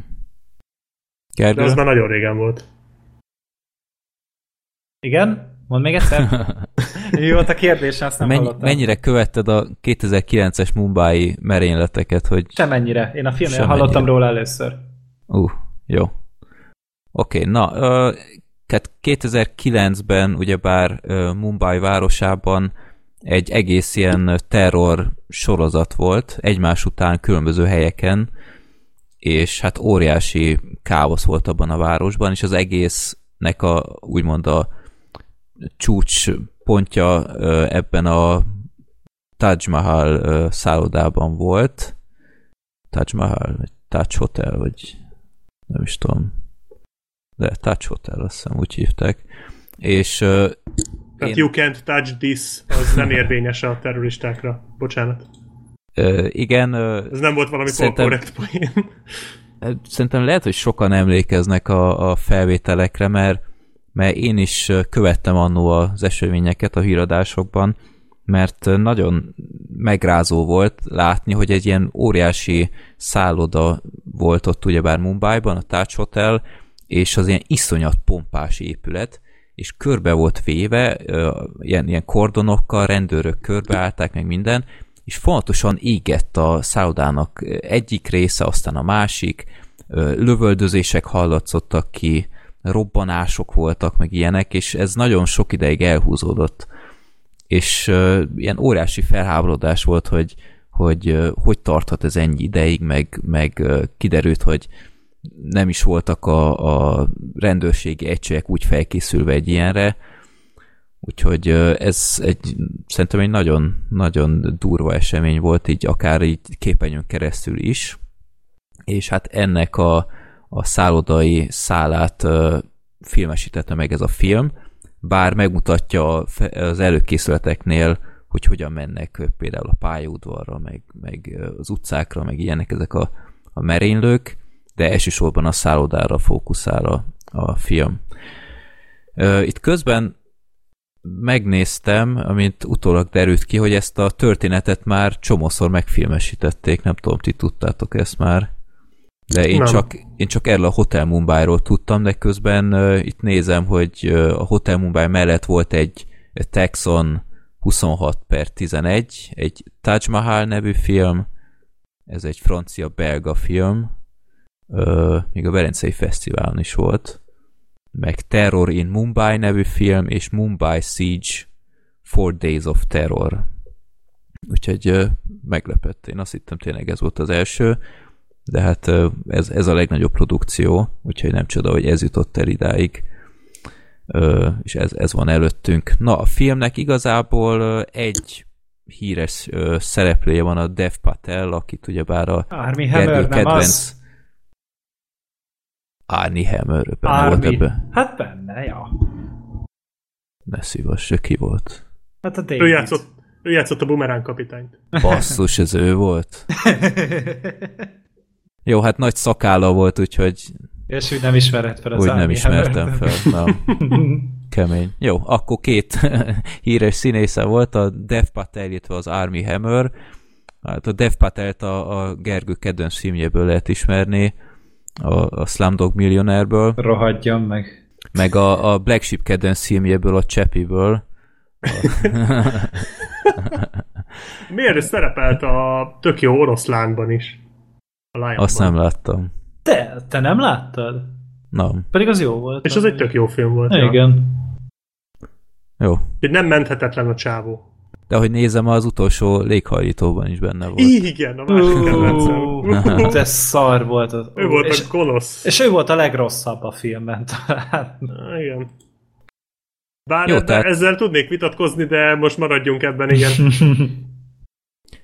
De az már nagyon régen volt. Igen? Mondd még egyszer. Mi volt a kérdés, azt nem Mennyi, Mennyire követted a 2009-es Mumbai merényleteket? Hogy... Semennyire. Én a filmnél hallottam róla először. Uh, jó. Oké, okay, na, uh, 2009-ben ugyebár uh, Mumbai városában egy egész ilyen terror sorozat volt, egymás után különböző helyeken, és hát óriási káosz volt abban a városban, és az egésznek a úgymond a csúcs pontja ebben a Taj Mahal szállodában volt. Taj Mahal, vagy Taj Hotel, vagy nem is tudom. De Taj Hotel, azt hiszem úgy hívták. És tehát én... you can't touch this, az nem érvényes a terroristákra. Bocsánat. Ö, igen. Ez nem volt valami szerintem, korrekt poén. Szerintem lehet, hogy sokan emlékeznek a, a felvételekre, mert, mert én is követtem annó az eseményeket a híradásokban, mert nagyon megrázó volt látni, hogy egy ilyen óriási szálloda volt ott ugyebár Mumbai-ban, a Taj Hotel, és az ilyen iszonyat pompás épület, és körbe volt véve, ilyen, ilyen kordonokkal, rendőrök körbeállták, meg minden, és fontosan égett a szállodának egyik része, aztán a másik, lövöldözések hallatszottak ki, robbanások voltak, meg ilyenek, és ez nagyon sok ideig elhúzódott. És uh, ilyen óriási felháborodás volt, hogy hogy uh, hogy tarthat ez ennyi ideig, meg, meg uh, kiderült, hogy nem is voltak a, a rendőrségi egységek úgy felkészülve egy ilyenre, úgyhogy ez egy, szerintem egy nagyon, nagyon durva esemény volt, így akár így képenyőn keresztül is, és hát ennek a, a szállodai szálát filmesítette meg ez a film, bár megmutatja az előkészületeknél, hogy hogyan mennek például a pályaudvarra, meg, meg az utcákra, meg ilyenek ezek a, a merénylők, de elsősorban a szállodára fókuszál a, a film. Itt közben megnéztem, amint utólag derült ki, hogy ezt a történetet már csomószor megfilmesítették, nem tudom, ti tudtátok ezt már. De én csak, én csak erről a Hotel Mumbai-ról tudtam, de közben uh, itt nézem, hogy uh, a Hotel Mumbai mellett volt egy Texon 26 per 11, egy Taj Mahal nevű film, ez egy francia-belga film, uh, még a Velencei Fesztiválon is volt, meg Terror in Mumbai nevű film, és Mumbai Siege Four Days of Terror. Úgyhogy uh, meglepett. Én azt hittem tényleg ez volt az első, de hát ez, ez a legnagyobb produkció, úgyhogy nem csoda, hogy ez jutott el idáig. És ez, ez van előttünk. Na, a filmnek igazából egy híres szereplője van a Dev Patel, akit ugyebár a Army Hammer, kedvenc... Az? Arnie Hammer benne Army. volt ebbe. Hát benne, ja. Ne szívass, ki volt? Hát a David. Ő játszott, ő játszott a bumerán kapitányt. Basszus, ez ő volt. Jó, hát nagy szakálla volt, úgyhogy... És úgy nem ismered fel az Úgy nem ismertem fel, na. Kemény. Jó, akkor két híres színésze volt, a Dev Patel, illetve az Army Hammer. Hát a Dev Patelt a, a Gergő kedvenc filmjéből lehet ismerni, a, a Slumdog Millionaireből. Rohadjon meg. Meg a, a Black Sheep kedvenc filmjéből, a Chappie-ből. Miért szerepelt a tök jó oroszlánban is? A Azt nem láttam. Te, te nem láttad? Nem. Pedig az jó volt. És az egy tök jó film volt. Igen. Ja. Jó. Nem menthetetlen a csávó. De ahogy nézem, az utolsó léghajlítóban is benne volt. Igen, a másik kedvencem. De szar volt az. Ő volt és, a gonosz. És ő volt a legrosszabb a filmben talán. igen. Bár Jó, tehát... ezzel tudnék vitatkozni, de most maradjunk ebben, igen.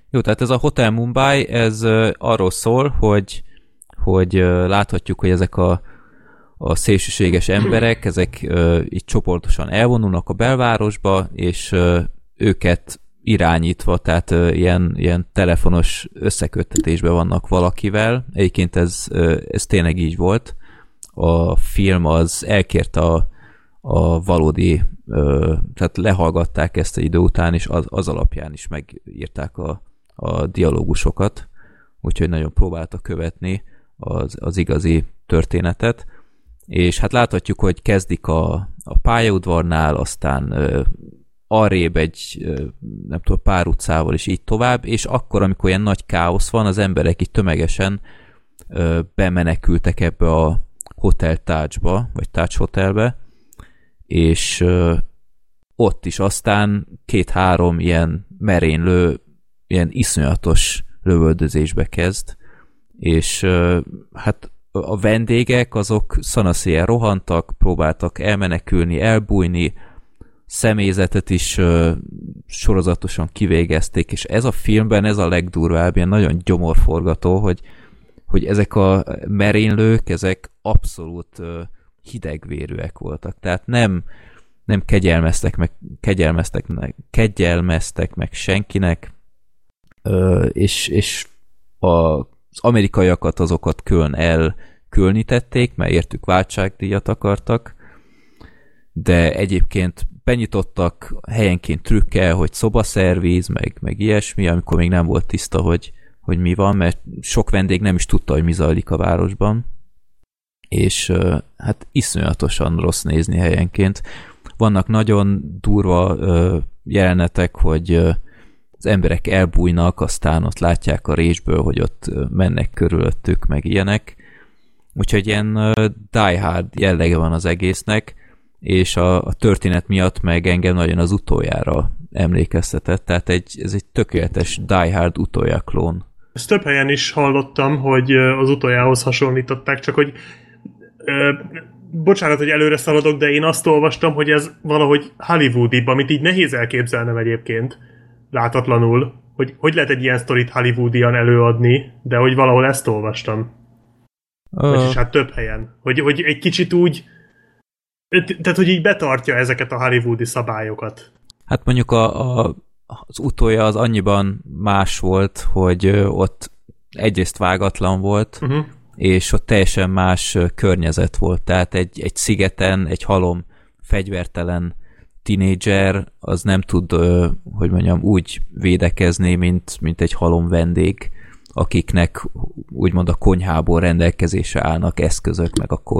Jó, tehát ez a Hotel Mumbai, ez arról szól, hogy, hogy láthatjuk, hogy ezek a, a szélsőséges emberek, ezek itt csoportosan elvonulnak a belvárosba, és őket irányítva, tehát ilyen, ilyen telefonos összeköttetésben vannak valakivel. Egyébként ez, ez tényleg így volt. A film az elkérte a, a valódi, tehát lehallgatták ezt a idő után, és az, az alapján is megírták a, a dialógusokat, úgyhogy nagyon próbálta követni az, az igazi történetet. És hát láthatjuk, hogy kezdik a, a pályaudvarnál, aztán arrébb egy, nem tudom, pár utcával is így tovább, és akkor, amikor ilyen nagy káosz van, az emberek így tömegesen ö, bemenekültek ebbe a hotel tácsba, vagy tács hotelbe, és ö, ott is aztán két-három ilyen merénylő, ilyen iszonyatos lövöldözésbe kezd, és hát a vendégek azok szanaszéjel rohantak, próbáltak elmenekülni, elbújni, személyzetet is sorozatosan kivégezték, és ez a filmben ez a legdurvább, ilyen nagyon gyomorforgató, hogy, hogy ezek a merénylők, ezek abszolút ö, hidegvérűek voltak. Tehát nem, nem kegyelmeztek meg, kegyelmeztek kegyelmeztek meg senkinek, és, és az amerikaiakat azokat külön elkülönítették, mert értük váltságdíjat akartak, de egyébként benyitottak helyenként trükkel, hogy szobaszervíz, meg, meg ilyesmi, amikor még nem volt tiszta, hogy, hogy mi van, mert sok vendég nem is tudta, hogy mi zajlik a városban. És hát iszonyatosan rossz nézni helyenként. Vannak nagyon durva jelenetek, hogy az emberek elbújnak, aztán ott látják a résből, hogy ott mennek körülöttük, meg ilyenek. Úgyhogy ilyen Die Hard jellege van az egésznek, és a, a történet miatt meg engem nagyon az utoljára emlékeztetett, tehát egy, ez egy tökéletes Die Hard utolja klón. Ezt több helyen is hallottam, hogy az utoljához hasonlították, csak hogy ö, bocsánat, hogy előre szaladok, de én azt olvastam, hogy ez valahogy Hollywoodibb, amit így nehéz elképzelnem egyébként, látatlanul, hogy hogy lehet egy ilyen sztorit Hollywoodian előadni, de hogy valahol ezt olvastam. Uh. Vagyis hát több helyen. Hogy, hogy egy kicsit úgy tehát, hogy így betartja ezeket a hollywoodi szabályokat. Hát mondjuk a, a, az utolja az annyiban más volt, hogy ott egyrészt vágatlan volt, uh-huh. és ott teljesen más környezet volt. Tehát egy, egy szigeten, egy halom, fegyvertelen tinédzser, az nem tud, hogy mondjam, úgy védekezni, mint, mint egy halom vendég akiknek úgymond a konyhából rendelkezésre állnak eszközök, meg a,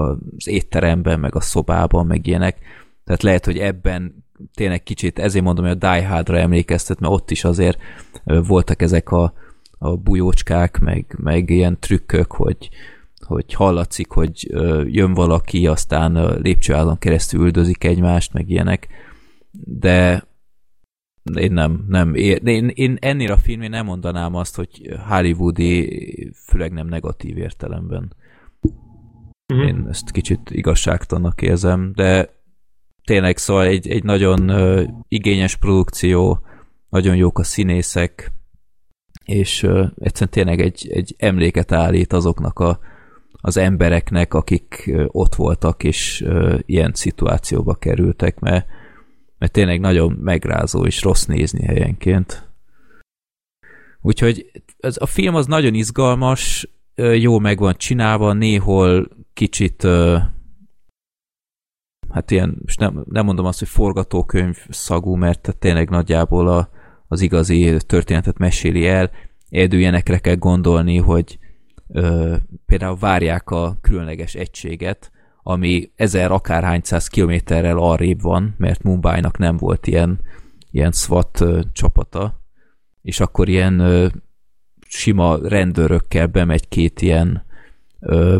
az étteremben, meg a szobában, meg ilyenek. Tehát lehet, hogy ebben tényleg kicsit, ezért mondom, hogy a Die Hardra emlékeztet, mert ott is azért voltak ezek a, a bujócskák, meg, meg ilyen trükkök, hogy, hogy hallatszik, hogy jön valaki, aztán lépcsőházon keresztül üldözik egymást, meg ilyenek, de én nem, nem. Én, én ennél a filmén nem mondanám azt, hogy hollywoodi, főleg nem negatív értelemben. Uh-huh. Én ezt kicsit igazságtalannak érzem, de tényleg szóval egy, egy nagyon uh, igényes produkció, nagyon jók a színészek, és uh, egyszerűen tényleg egy, egy emléket állít azoknak a, az embereknek, akik ott voltak, és ilyen szituációba kerültek, mert mert tényleg nagyon megrázó és rossz nézni helyenként. Úgyhogy ez, a film az nagyon izgalmas, jó meg van csinálva, néhol kicsit hát ilyen, és nem, nem mondom azt, hogy forgatókönyv szagú, mert tényleg nagyjából a, az igazi történetet meséli el. Érdőjenekre kell gondolni, hogy ö, például várják a különleges egységet, ami ezer akárhányszáz kilométerrel arrébb van, mert Mumbai-nak nem volt ilyen, ilyen SWAT ö, csapata, és akkor ilyen ö, sima rendőrökkel bemegy két ilyen ö,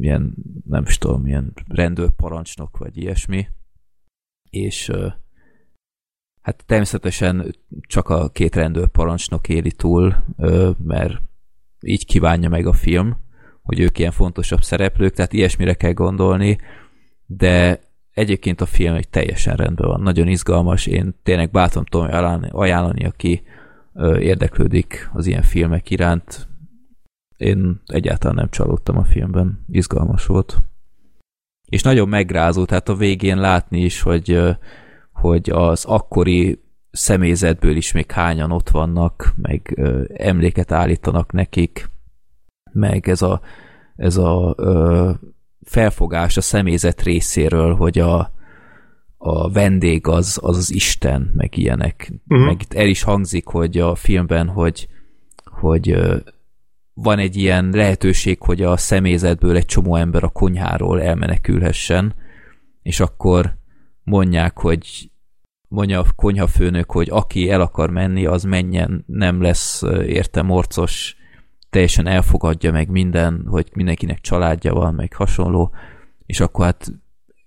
ilyen, nem is tudom, ilyen rendőrparancsnok, vagy ilyesmi, és hát természetesen csak a két rendőrparancsnok éli túl, mert így kívánja meg a film, hogy ők ilyen fontosabb szereplők, tehát ilyesmire kell gondolni, de egyébként a film egy teljesen rendben van, nagyon izgalmas, én tényleg bátran tudom ajánlani, aki érdeklődik az ilyen filmek iránt. Én egyáltalán nem csalódtam a filmben, izgalmas volt. És nagyon megrázó, tehát a végén látni is, hogy, hogy az akkori személyzetből is még hányan ott vannak, meg emléket állítanak nekik, meg ez a, ez a ö, felfogás a személyzet részéről, hogy a, a vendég az, az az Isten, meg ilyenek. Uh-huh. Meg itt el is hangzik, hogy a filmben, hogy, hogy ö, van egy ilyen lehetőség, hogy a személyzetből egy csomó ember a konyháról elmenekülhessen, és akkor mondják, hogy mondja a konyhafőnök, hogy aki el akar menni, az menjen, nem lesz érte morcos teljesen elfogadja meg minden, hogy mindenkinek családja van, meg hasonló, és akkor hát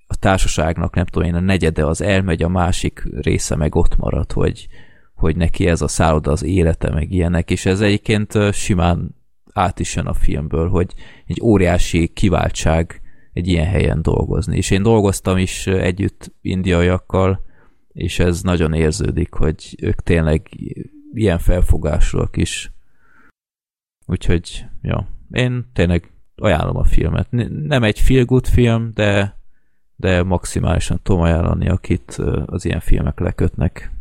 a társaságnak nem tudom én, a negyede az elmegy, a másik része meg ott marad, hogy, hogy neki ez a szálloda az élete, meg ilyenek, és ez egyébként simán át is jön a filmből, hogy egy óriási kiváltság egy ilyen helyen dolgozni. És én dolgoztam is együtt indiaiakkal, és ez nagyon érződik, hogy ők tényleg ilyen felfogásúak is. Úgyhogy, ja, én tényleg ajánlom a filmet. Nem egy feel good film, de, de maximálisan tudom ajánlani, akit az ilyen filmek lekötnek.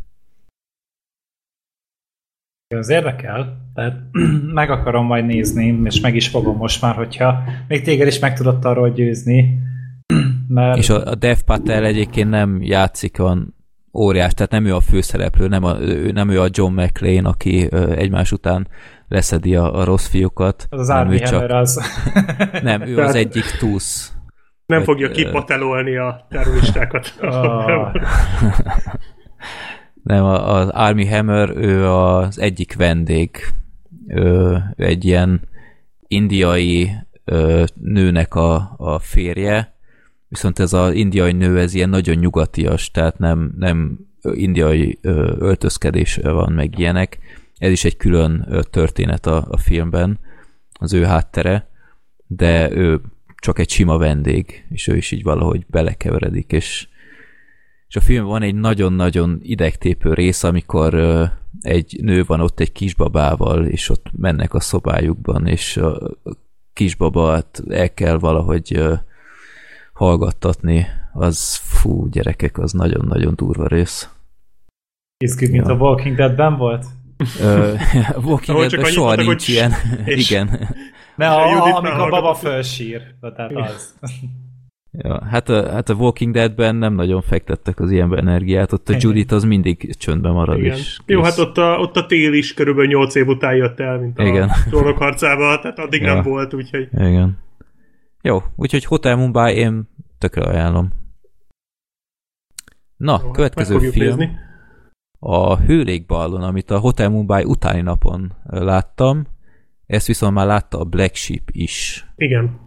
Az érdekel, tehát meg akarom majd nézni, és meg is fogom most már, hogyha még téged is meg tudott arról győzni. Mert... És a, a Dev Patel egyébként nem játszik olyan óriás, tehát nem ő a főszereplő, nem, a, nem ő a John McClane, aki egymás után leszedi a, a rossz fiúkat. Az az Army csak... az. nem, ő az egyik túsz. Nem Öt, fogja kipatelolni a terroristákat. Oh. nem, az Army Hammer, ő az egyik vendég. Ő, ő egy ilyen indiai ö, nőnek a, a férje, viszont ez az indiai nő, ez ilyen nagyon nyugatias, tehát nem, nem indiai öltözkedés van, meg ilyenek. Ez is egy külön történet a, a filmben, az ő háttere, de ő csak egy sima vendég, és ő is így valahogy belekeveredik, és, és a filmben van egy nagyon-nagyon idegtépő rész, amikor egy nő van ott egy kisbabával, és ott mennek a szobájukban, és a kisbabát el kell valahogy hallgattatni, az fú, gyerekek, az nagyon-nagyon durva rész. Kész mint ja. a Walking Dead-ben volt? Uh, Walking Dead-ben soha mondtak, nincs ilyen. Igen. Ne, a, a, amikor a baba fölsír. Tehát az. Ja, hát a, hát a Walking Dead-ben nem nagyon fektettek az ilyen energiát, ott a Judith az mindig csöndben marad Igen. is. Jó, hát ott a, ott a tél is körülbelül 8 év után jött el, mint a Igen. trónok harcába, tehát addig ja. nem volt, úgyhogy... Igen. Jó, úgyhogy Hotel Mumbai én tökre ajánlom. Na, Jó, következő film. Nézni. A Hőlékballon, amit a Hotel Mumbai utáni napon láttam, ezt viszont már látta a Black Sheep is. Igen.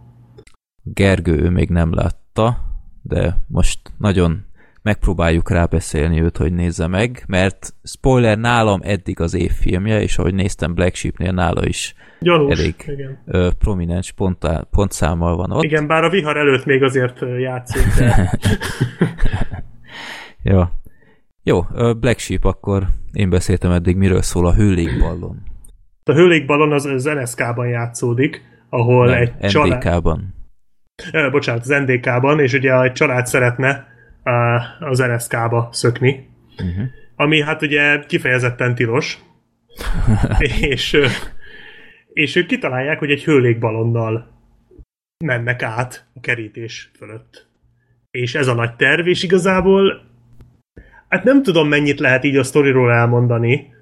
Gergő ő még nem látta, de most nagyon megpróbáljuk rábeszélni őt, hogy nézze meg, mert spoiler nálam eddig az év filmje, és ahogy néztem Black Sheepnél nála is Gyanús, elég igen. Ö, prominens pontá, pontszámmal van ott. Igen, bár a vihar előtt még azért játszik. De... Jó. Jó, Black Sheep, akkor én beszéltem eddig, miről szól a hőlékballon. A hőlékballon az, az NSK-ban játszódik, ahol Nem, egy NDK-ban. család... Eh, bocsánat, az NDK-ban, és ugye egy család szeretne az NSK-ba szökni, uh-huh. ami hát ugye kifejezetten tilos, és, és ők kitalálják, hogy egy hőlékbalonnal mennek át a kerítés fölött. És ez a nagy terv, és igazából hát nem tudom mennyit lehet így a sztoriról elmondani,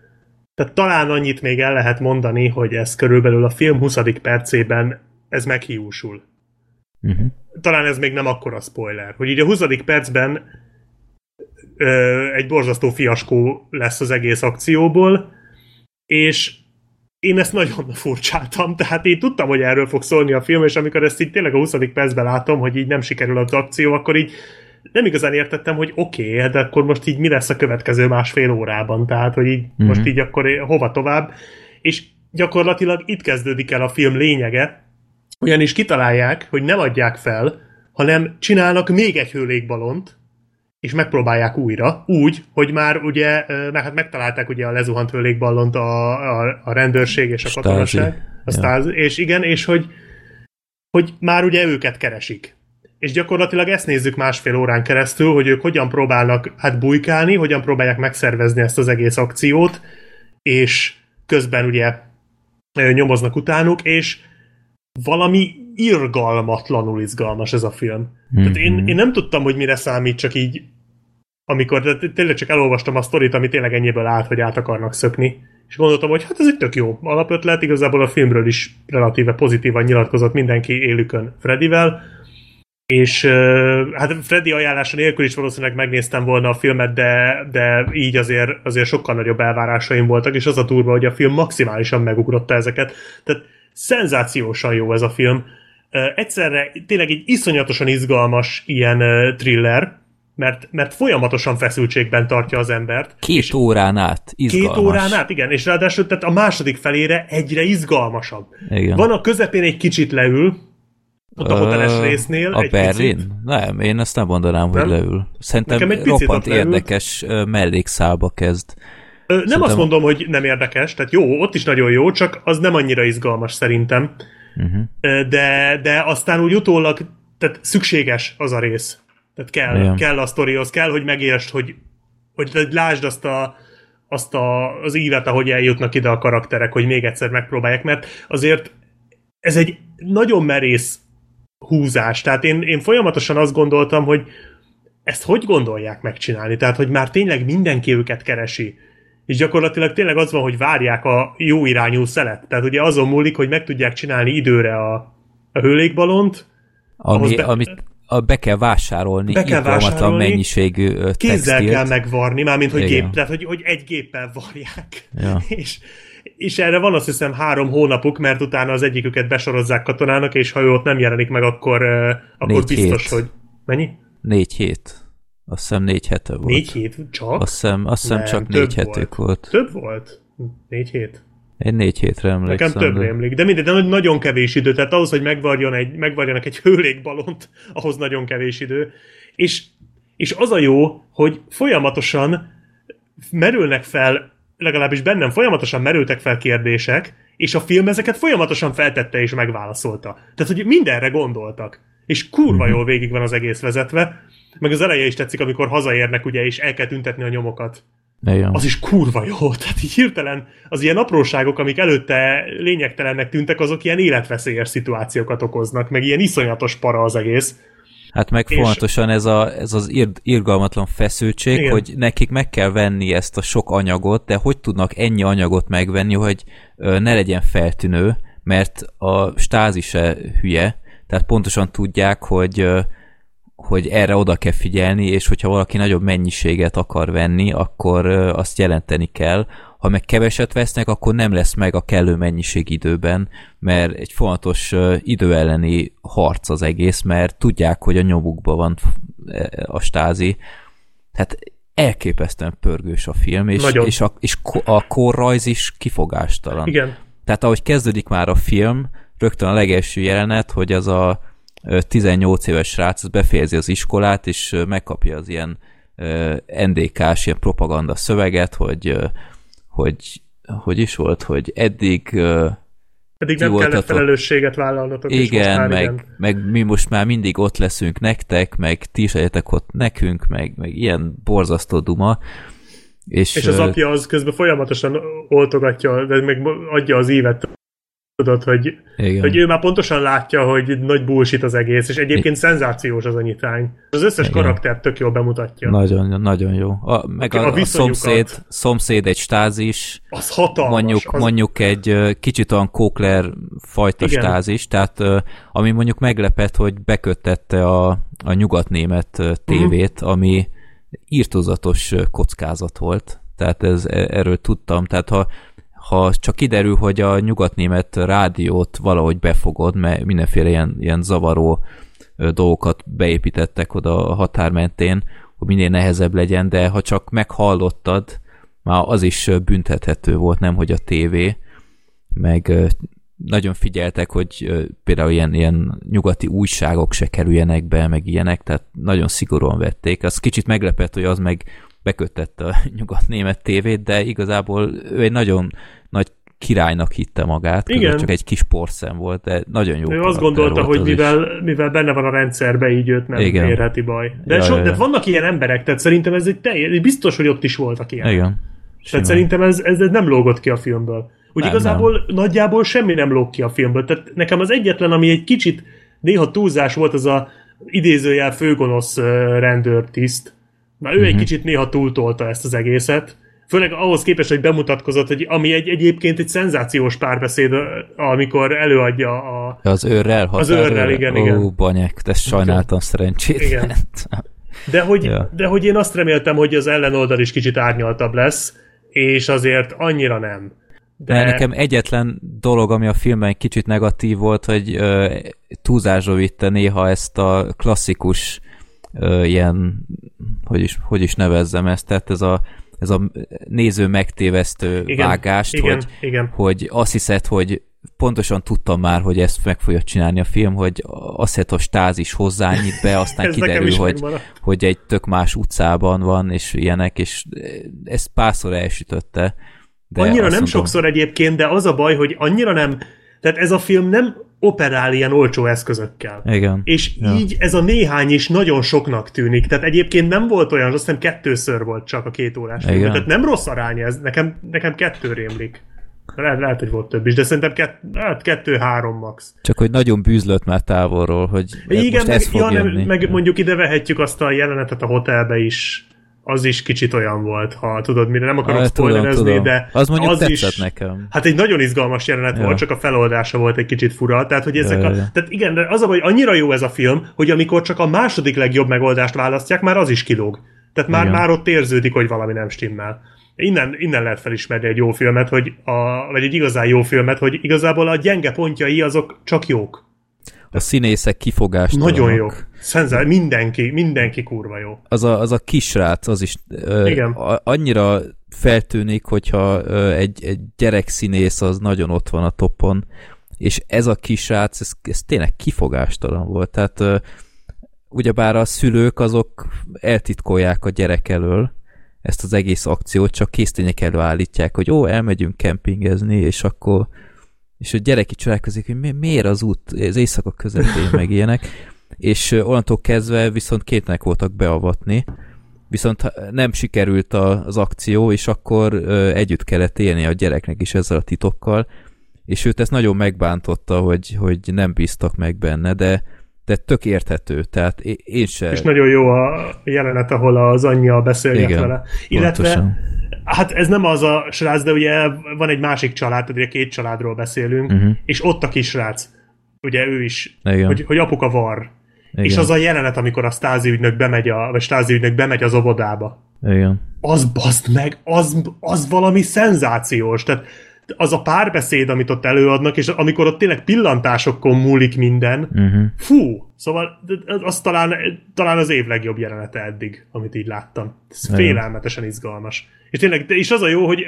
tehát talán annyit még el lehet mondani, hogy ez körülbelül a film 20. percében ez meghiúsul. Uh-huh. Talán ez még nem akkora spoiler, hogy így a 20. percben ö, egy borzasztó fiaskó lesz az egész akcióból, és én ezt nagyon furcsáltam, tehát én tudtam, hogy erről fog szólni a film, és amikor ezt így tényleg a 20. percben látom, hogy így nem sikerül az akció, akkor így nem igazán értettem, hogy oké, okay, de akkor most így mi lesz a következő másfél órában, tehát hogy így mm-hmm. most így akkor hova tovább, és gyakorlatilag itt kezdődik el a film lényege, ugyanis kitalálják, hogy nem adják fel, hanem csinálnak még egy hőlékbalont, és megpróbálják újra, úgy, hogy már ugye, mert hát megtalálták ugye a lezuhant hőlékballont a, a, a rendőrség és a katonaság, a stázi, ja. és igen, és hogy, hogy már ugye őket keresik. És gyakorlatilag ezt nézzük másfél órán keresztül, hogy ők hogyan próbálnak hát bujkálni, hogyan próbálják megszervezni ezt az egész akciót, és közben ugye nyomoznak utánuk, és valami irgalmatlanul izgalmas ez a film. Mm-hmm. Tehát én, mhm. én nem tudtam, hogy mire számít, csak így amikor de tényleg csak elolvastam a sztorit, ami tényleg ennyiből állt, hogy át akarnak szökni, és gondoltam, hogy hát ez egy tök jó alapötlet, igazából a filmről is relatíve pozitívan nyilatkozott mindenki élükön Fredivel, és hát Freddy ajánlása nélkül is valószínűleg megnéztem volna a filmet, de, de így azért, azért sokkal nagyobb elvárásaim voltak, és az a durva, hogy a film maximálisan megugrotta ezeket. Tehát szenzációsan jó ez a film. Egyszerre tényleg egy iszonyatosan izgalmas ilyen thriller, mert, mert folyamatosan feszültségben tartja az embert. Két órán át izgalmas. Két órán át, igen, és ráadásul tehát a második felére egyre izgalmasabb. Igen. Van a közepén egy kicsit leül, ott a hoteles résznél. A Berlin? Picit. Nem, én ezt nem mondanám, hogy nem? leül. Szerintem egy roppant érdekes mellékszálba kezd. Ö, nem szerintem... azt mondom, hogy nem érdekes, tehát jó, ott is nagyon jó, csak az nem annyira izgalmas szerintem. Uh-huh. De, de aztán úgy utólag, tehát szükséges az a rész. Tehát kell, Igen. kell a sztorihoz, kell, hogy megértsd, hogy, hogy lásd azt a, azt a, az ívet, ahogy eljutnak ide a karakterek, hogy még egyszer megpróbálják, mert azért ez egy nagyon merész húzás. Tehát én, én folyamatosan azt gondoltam, hogy ezt hogy gondolják megcsinálni? Tehát, hogy már tényleg mindenki őket keresi. És gyakorlatilag tényleg az van, hogy várják a jó irányú szelet. Tehát ugye azon múlik, hogy meg tudják csinálni időre a, a hőlékbalont. Ami, be, amit a, be kell vásárolni be kell vásárolni, mennyiségű textilt. Kézzel kell megvarni, mármint hogy, gép, tehát, hogy, hogy egy géppel varják. Ja. és, és erre van azt hiszem három hónapuk, mert utána az egyiküket besorozzák katonának, és ha ő ott nem jelenik meg, akkor, akkor Négy biztos, hét. hogy... Mennyi? Négy hét. Azt hiszem négy hete volt. Négy hét csak? Azt hiszem, azt hiszem nem, csak négy hetük volt. volt. Több volt? Négy hét? Én négy hétre emlékszem. Nekem több de... emlék. De mindegy, de nagyon kevés idő. Tehát ahhoz, hogy megvarjon egy, megvarjanak egy hőlékbalont, ahhoz nagyon kevés idő. És, és az a jó, hogy folyamatosan merülnek fel, legalábbis bennem folyamatosan merültek fel kérdések, és a film ezeket folyamatosan feltette és megválaszolta. Tehát, hogy mindenre gondoltak. És kurva mhm. jól végig van az egész vezetve. Meg az eleje is tetszik, amikor hazaérnek, ugye, és el kell tüntetni a nyomokat. Igen. Az is kurva jó. Tehát így hirtelen az ilyen apróságok, amik előtte lényegtelennek tűntek, azok ilyen életveszélyes szituációkat okoznak, meg ilyen iszonyatos para az egész. Hát meg és... fontosan ez, a, ez az ir, irgalmatlan feszültség, Igen. hogy nekik meg kell venni ezt a sok anyagot, de hogy tudnak ennyi anyagot megvenni, hogy ne legyen feltűnő, mert a stázi se hülye, tehát pontosan tudják, hogy hogy erre oda kell figyelni, és hogyha valaki nagyobb mennyiséget akar venni, akkor azt jelenteni kell. Ha meg keveset vesznek, akkor nem lesz meg a kellő mennyiség időben, mert egy fontos idő elleni harc az egész, mert tudják, hogy a nyomukban van e, a stázi. Tehát elképesztően pörgős a film, és, és, a, és a korrajz is kifogástalan. Igen. Tehát ahogy kezdődik már a film, rögtön a legelső jelenet, hogy az a 18 éves srác az befejezi az iskolát, és megkapja az ilyen NDK-s ilyen propaganda szöveget, hogy, hogy hogy is volt, hogy eddig Eddig nem kellett felelősséget vállalnotok. Igen, meg, igen. meg mi most már mindig ott leszünk nektek, meg ti is legyetek ott nekünk, meg, meg ilyen borzasztó duma. És, és az apja az közben folyamatosan oltogatja, de meg adja az ívet tudod, hogy, Igen. hogy ő már pontosan látja, hogy nagy bullshit az egész, és egyébként I- szenzációs az a nyitány. Az összes Igen. karakter tök jól bemutatja. Nagyon, nagyon jó. A, meg a, a, a szomszéd, szomszéd egy stázis. Az hatalmas. Mondjuk, az... mondjuk egy kicsit olyan Kókler fajta Igen. stázis, tehát ami mondjuk meglepett, hogy beköttette a, a nyugatnémet tévét, uh-huh. ami írtozatos kockázat volt. Tehát ez, e, erről tudtam. Tehát ha ha csak kiderül, hogy a nyugatnémet rádiót valahogy befogod, mert mindenféle ilyen, ilyen zavaró dolgokat beépítettek oda a határ mentén, hogy minél nehezebb legyen, de ha csak meghallottad, már az is büntethető volt, nem hogy a tévé, meg nagyon figyeltek, hogy például ilyen, ilyen nyugati újságok se kerüljenek be, meg ilyenek, tehát nagyon szigorúan vették. Az kicsit meglepett, hogy az meg beköttette a nyugat-német tévét, de igazából ő egy nagyon nagy királynak hitte magát, Igen. csak egy kis porszem volt, de nagyon jó. Ő azt gondolta, hogy mivel, mivel benne van a rendszerbe, így őt nem Igen. érheti baj. De, ja, so, ja, ja. de vannak ilyen emberek, tehát szerintem ez egy teljes, biztos, hogy ott is voltak ilyen. Igen. Tehát szerintem ez, ez nem lógott ki a filmből. Úgy nem, igazából nem. nagyjából semmi nem lóg ki a filmből. Tehát nekem az egyetlen, ami egy kicsit néha túlzás volt, az a idézőjel főgonosz rendőrtiszt, Na ő uh-huh. egy mhm. kicsit néha túltolta ezt az egészet, főleg ahhoz képest, hogy bemutatkozott, hogy ami egy, egyébként egy szenzációs párbeszéd, amikor előadja a... Az őrrel? Az őrrel, igen, igen. Ó, banyek, de sajnáltam szerencsét. Igen. De hogy, ja. de hogy én azt reméltem, hogy az ellenoldal is kicsit árnyaltabb lesz, és azért annyira nem. De... de nekem egyetlen dolog, ami a filmben egy kicsit negatív volt, hogy uh, túlzásra vitte néha ezt a klasszikus ilyen hogy is, hogy is nevezzem ezt, tehát ez a, ez a néző megtévesztő igen, vágást, igen, hogy, igen. hogy azt hiszed, hogy pontosan tudtam már, hogy ezt meg fogja csinálni a film, hogy azt hiszed, hogy stáz is hozzányit be, aztán kiderül, hogy, hogy egy tök más utcában van, és ilyenek, és ezt párszor elsütötte. De annyira nem mondom, sokszor egyébként, de az a baj, hogy annyira nem, tehát ez a film nem operál ilyen olcsó eszközökkel. Igen. És ja. így ez a néhány is nagyon soknak tűnik. Tehát egyébként nem volt olyan, azt hiszem kettőször volt csak a két órás film. Tehát nem rossz arány ez, nekem, nekem kettő rémlik. Lehet, lehet, hogy volt több is, de szerintem kett, hát kettő-három max. Csak hogy nagyon bűzlött már távolról, hogy Igen, most meg, ez fog ja, nem, meg mondjuk ide vehetjük azt a jelenetet a hotelbe is, az is kicsit olyan volt, ha tudod, mire nem akarok spoilerezni, de az mondjuk az is, nekem. Hát egy nagyon izgalmas jelenet ja. volt, csak a feloldása volt egy kicsit fura, tehát hogy ezek ja, a, tehát igen, de az a hogy annyira jó ez a film, hogy amikor csak a második legjobb megoldást választják, már az is kilóg. Tehát már, már ott érződik, hogy valami nem stimmel. Innen, innen lehet felismerni egy jó filmet, hogy a, vagy egy igazán jó filmet, hogy igazából a gyenge pontjai azok csak jók a színészek kifogást. Nagyon jó. Szenzál, mindenki, mindenki kurva jó. Az a, az a kisrác, az is Igen. A, annyira feltűnik, hogyha ö, egy, egy gyerekszínész az nagyon ott van a topon, és ez a kisrác, ez, ez tényleg kifogástalan volt. Tehát ö, ugyebár a szülők azok eltitkolják a gyerek elől ezt az egész akciót, csak késztények előállítják, hogy ó, elmegyünk kempingezni, és akkor és a gyerek így csodálkozik, hogy mi, miért az út, az éjszaka közepén, meg ilyenek, és onnantól kezdve viszont képnek voltak beavatni, viszont nem sikerült az akció, és akkor együtt kellett élni a gyereknek is ezzel a titokkal, és őt ezt nagyon megbántotta, hogy, hogy nem bíztak meg benne, de, de tök érthető, tehát én se... És nagyon jó a jelenet, ahol az anyja beszélget Igen, vele. Illetve pontosan. Hát ez nem az a srác, de ugye van egy másik család, ugye két családról beszélünk, uh-huh. és ott a kisrác, ugye ő is, hogy, hogy apuka var. Igen. És az a jelenet, amikor a stázi ügynök bemegy, a, vagy stázi ügynök bemegy az óvodába. Igen. Az baszd meg, az, az valami szenzációs. Tehát az a párbeszéd, amit ott előadnak, és amikor ott tényleg pillantásokon múlik minden, uh-huh. fú, szóval az talán, talán az év legjobb jelenete eddig, amit így láttam. Ez félelmetesen izgalmas. És tényleg, és az a jó, hogy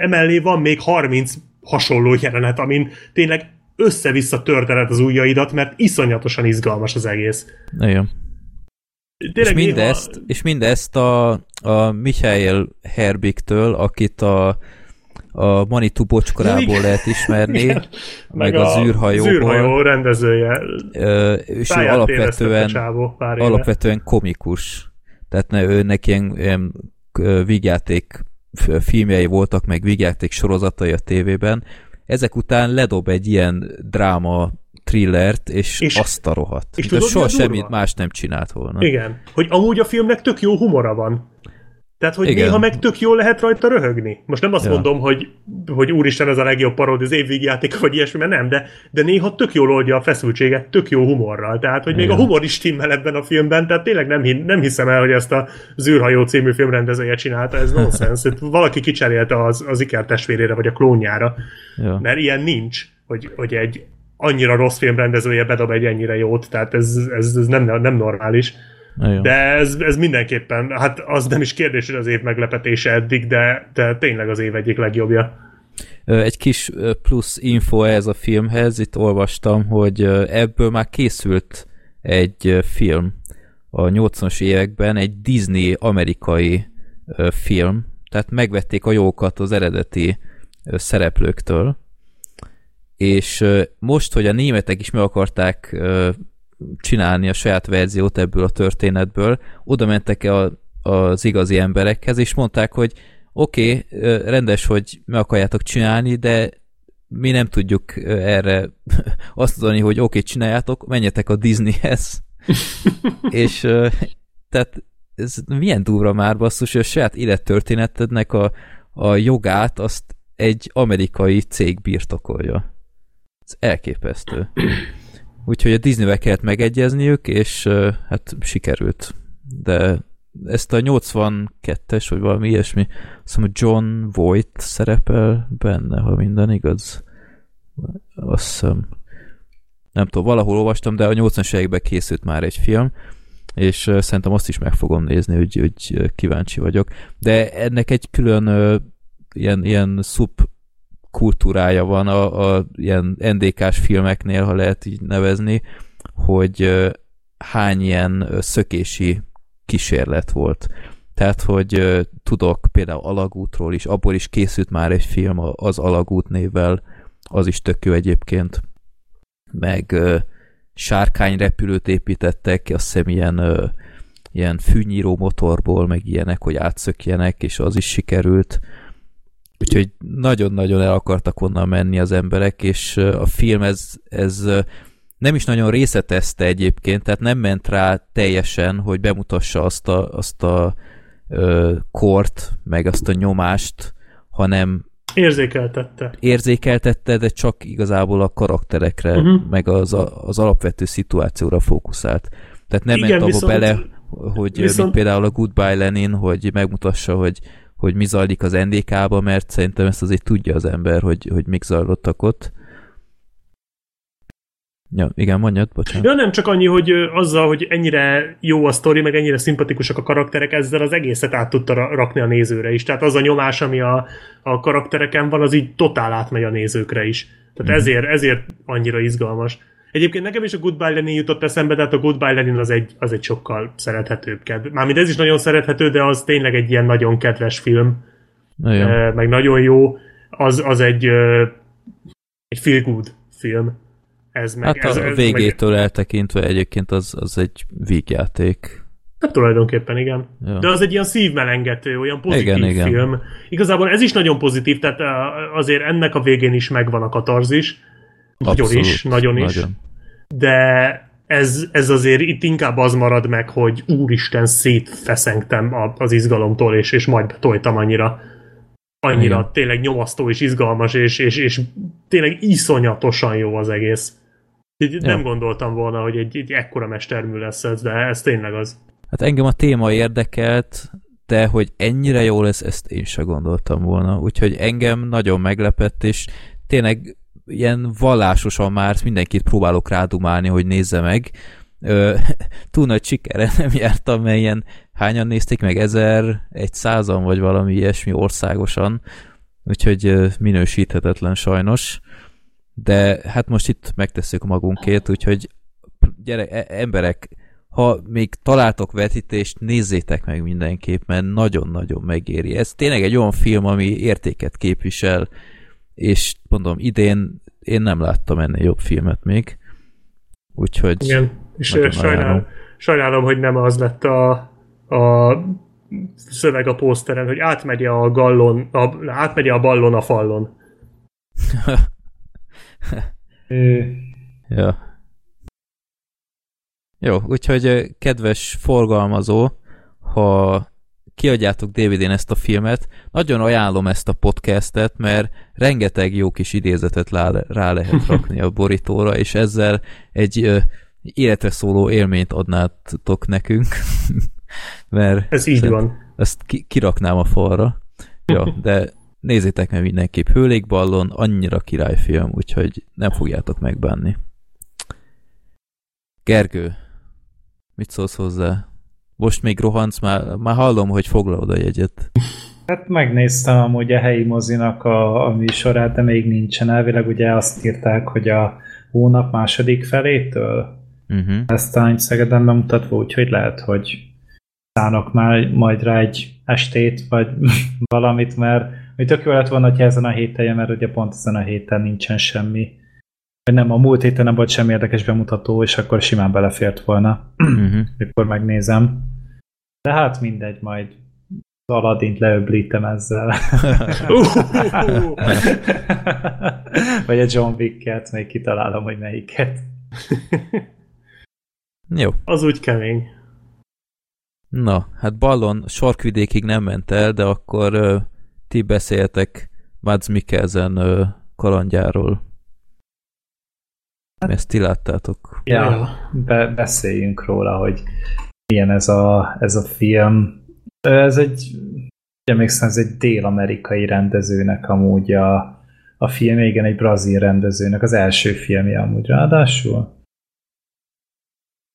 emellé van még 30 hasonló jelenet, amin tényleg össze-vissza törteled az ujjaidat, mert iszonyatosan izgalmas az egész. Igen. Tényleg és mindezt, néha... és mindezt a, a Michael Herbiktől, akit a a Manitou bocskorából lehet ismerni, Igen. meg, meg a, zűrhajóból. zűrhajó rendezője. És ő alapvetően, csávó, alapvetően komikus. Tehát ne, ő neki ilyen, ilyen vígjáték filmjei voltak, meg vígjáték sorozatai a tévében. Ezek után ledob egy ilyen dráma thrillert, és, és azt a rohadt. És tudod, soha semmit más nem csinált volna. Igen. Hogy amúgy a filmnek tök jó humora van. Tehát, hogy Igen. néha meg tök jól lehet rajta röhögni. Most nem azt ja. mondom, hogy, hogy úristen, ez a legjobb paródi az évvégjáték, vagy ilyesmi, mert nem, de, de néha tök jól oldja a feszültséget, tök jó humorral. Tehát, hogy Igen. még a humor is stimmel ebben a filmben, tehát tényleg nem, nem hiszem el, hogy ezt a Zűrhajó című filmrendezője csinálta, ez nonsens. Valaki kicserélte az, az Iker testvérére, vagy a klónjára. Ja. Mert ilyen nincs, hogy, hogy egy annyira rossz filmrendezője bedob egy ennyire jót, tehát ez, ez, ez nem, nem normális. Igen. De ez, ez mindenképpen, hát az nem is kérdés, hogy az év meglepetése eddig, de, de tényleg az év egyik legjobbja. Egy kis plusz info ez a filmhez, itt olvastam, hogy ebből már készült egy film a 80-as években, egy Disney amerikai film, tehát megvették a jókat az eredeti szereplőktől, és most, hogy a németek is meg akarták csinálni a saját verziót ebből a történetből, oda mentek a, az igazi emberekhez, és mondták, hogy oké, okay, rendes, hogy meg akarjátok csinálni, de mi nem tudjuk erre azt mondani, hogy oké, okay, csináljátok, menjetek a Disneyhez. és tehát ez milyen durva már basszus, hogy a saját élettörténetednek a, a jogát azt egy amerikai cég birtokolja. Ez elképesztő. Úgyhogy a Disney-vel kellett megegyezniük, és hát sikerült. De ezt a 82-es, vagy valami ilyesmi, azt mondom, John Voight szerepel benne, ha minden igaz. Azt hiszem. Nem tudom, valahol olvastam, de a 80-as években készült már egy film, és szerintem azt is meg fogom nézni, hogy, hogy kíváncsi vagyok. De ennek egy külön ilyen, ilyen szup kultúrája van a, a ilyen NDK-s filmeknél, ha lehet így nevezni, hogy hány ilyen szökési kísérlet volt. Tehát, hogy tudok például Alagútról is, abból is készült már egy film az Alagút névvel, az is tök jó egyébként. meg sárkányrepülőt építettek, azt hiszem ilyen, ilyen fűnyíró motorból, meg ilyenek, hogy átszökjenek, és az is sikerült. Úgyhogy nagyon-nagyon el akartak onnan menni az emberek, és a film ez, ez nem is nagyon részletezte egyébként, tehát nem ment rá teljesen, hogy bemutassa azt a, azt a ö, kort, meg azt a nyomást, hanem Érzékeltette. Érzékeltette, de csak igazából a karakterekre, uh-huh. meg az, az alapvető szituációra fókuszált. Tehát nem Igen, ment abba viszont, bele, hogy viszont... mint például a Goodbye Lenin, hogy megmutassa, hogy, hogy mi zajlik az NDK-ba, mert szerintem ezt azért tudja az ember, hogy, hogy mik zajlottak ott. Ja, igen, mondjad, bocsánat. Ja, nem csak annyi, hogy azzal, hogy ennyire jó a sztori, meg ennyire szimpatikusak a karakterek, ezzel az egészet át tudta rakni a nézőre is. Tehát az a nyomás, ami a, a karaktereken van, az így totál átmegy a nézőkre is. Tehát mm. ezért, ezért annyira izgalmas. Egyébként nekem is a Goodbye Lenin jutott eszembe, de hát a Goodbye Lenin az egy, az egy sokkal szerethetőbb. Mármint ez is nagyon szerethető, de az tényleg egy ilyen nagyon kedves film. Nagyon. meg nagyon jó. Az, az egy, egy feel good film. Ez meg, hát a, ez, ez végétől meg... eltekintve egyébként az, az egy vígjáték. Hát tulajdonképpen igen. Ja. De az egy ilyen szívmelengető, olyan pozitív igen, igen. film. Igazából ez is nagyon pozitív, tehát azért ennek a végén is megvan a katarzis. Nagyon Abszolút, is, nagyon is. Nagyon. De ez, ez azért itt inkább az marad meg, hogy úristen, szétfeszengtem az izgalomtól, és, és majd betoltam annyira annyira Igen. tényleg nyomasztó és izgalmas, és, és, és tényleg iszonyatosan jó az egész. Így ja. Nem gondoltam volna, hogy egy, egy ekkora mestermű lesz ez, de ez tényleg az. Hát engem a téma érdekelt, de hogy ennyire jó lesz, ezt én sem gondoltam volna. Úgyhogy engem nagyon meglepett, és tényleg ilyen vallásosan már mindenkit próbálok rádumálni, hogy nézze meg. Ö, túl nagy sikerre nem jártam, mert ilyen hányan nézték meg, ezer, egy százan, vagy valami ilyesmi országosan, úgyhogy minősíthetetlen sajnos de hát most itt megtesszük magunkét, úgyhogy gyere, e, emberek, ha még találtok vetítést, nézzétek meg mindenképp, mert nagyon-nagyon megéri. Ez tényleg egy olyan film, ami értéket képvisel, és mondom, idén én nem láttam ennél jobb filmet még, úgyhogy Igen, és sajnálom, sajnálom, hogy nem az lett a, a szöveg a pószteren, hogy átmegye a gallon, a, átmegye a ballon a fallon. ja. Jó, úgyhogy kedves forgalmazó, ha kiadjátok DVD-n ezt a filmet, nagyon ajánlom ezt a podcastet, mert rengeteg jó kis idézetet rá lehet rakni a borítóra, és ezzel egy életre szóló élményt adnátok nekünk. mert Ez így van. Ezt ki, kiraknám a falra. Ja, de nézzétek meg mindenképp Hőlékballon, annyira királyfilm, úgyhogy nem fogjátok megbánni. Gergő, mit szólsz hozzá? Most még rohansz, már, már hallom, hogy foglalod a jegyet. Hát megnéztem amúgy a helyi mozinak a, a műsorát, de még nincsen. Elvileg ugye azt írták, hogy a hónap második felétől uh-huh. ezt talán Szegeden bemutatva, úgyhogy lehet, hogy szánok már majd rá egy estét, vagy valamit, mert hogy tök jó lett volna, hogyha ezen a héten mert ugye pont ezen a héten nincsen semmi. Nem, a múlt héten nem volt semmi érdekes bemutató, és akkor simán belefért volna. Uh-huh. Akkor megnézem. De hát mindegy, majd az Aladdint leöblítem ezzel. Vagy a John Wick-et, még kitalálom, hogy melyiket. Jó. Az úgy kemény. Na, hát Ballon sorkvidékig nem ment el, de akkor ti beszéltek Mads Mikkelsen kalandjáról. Ezt ti láttátok. Ja, be, beszéljünk róla, hogy milyen ez a, ez a film. Ez egy, emlékszem, ez egy dél-amerikai rendezőnek amúgy a, a film, igen, egy brazil rendezőnek az első filmje amúgy ráadásul.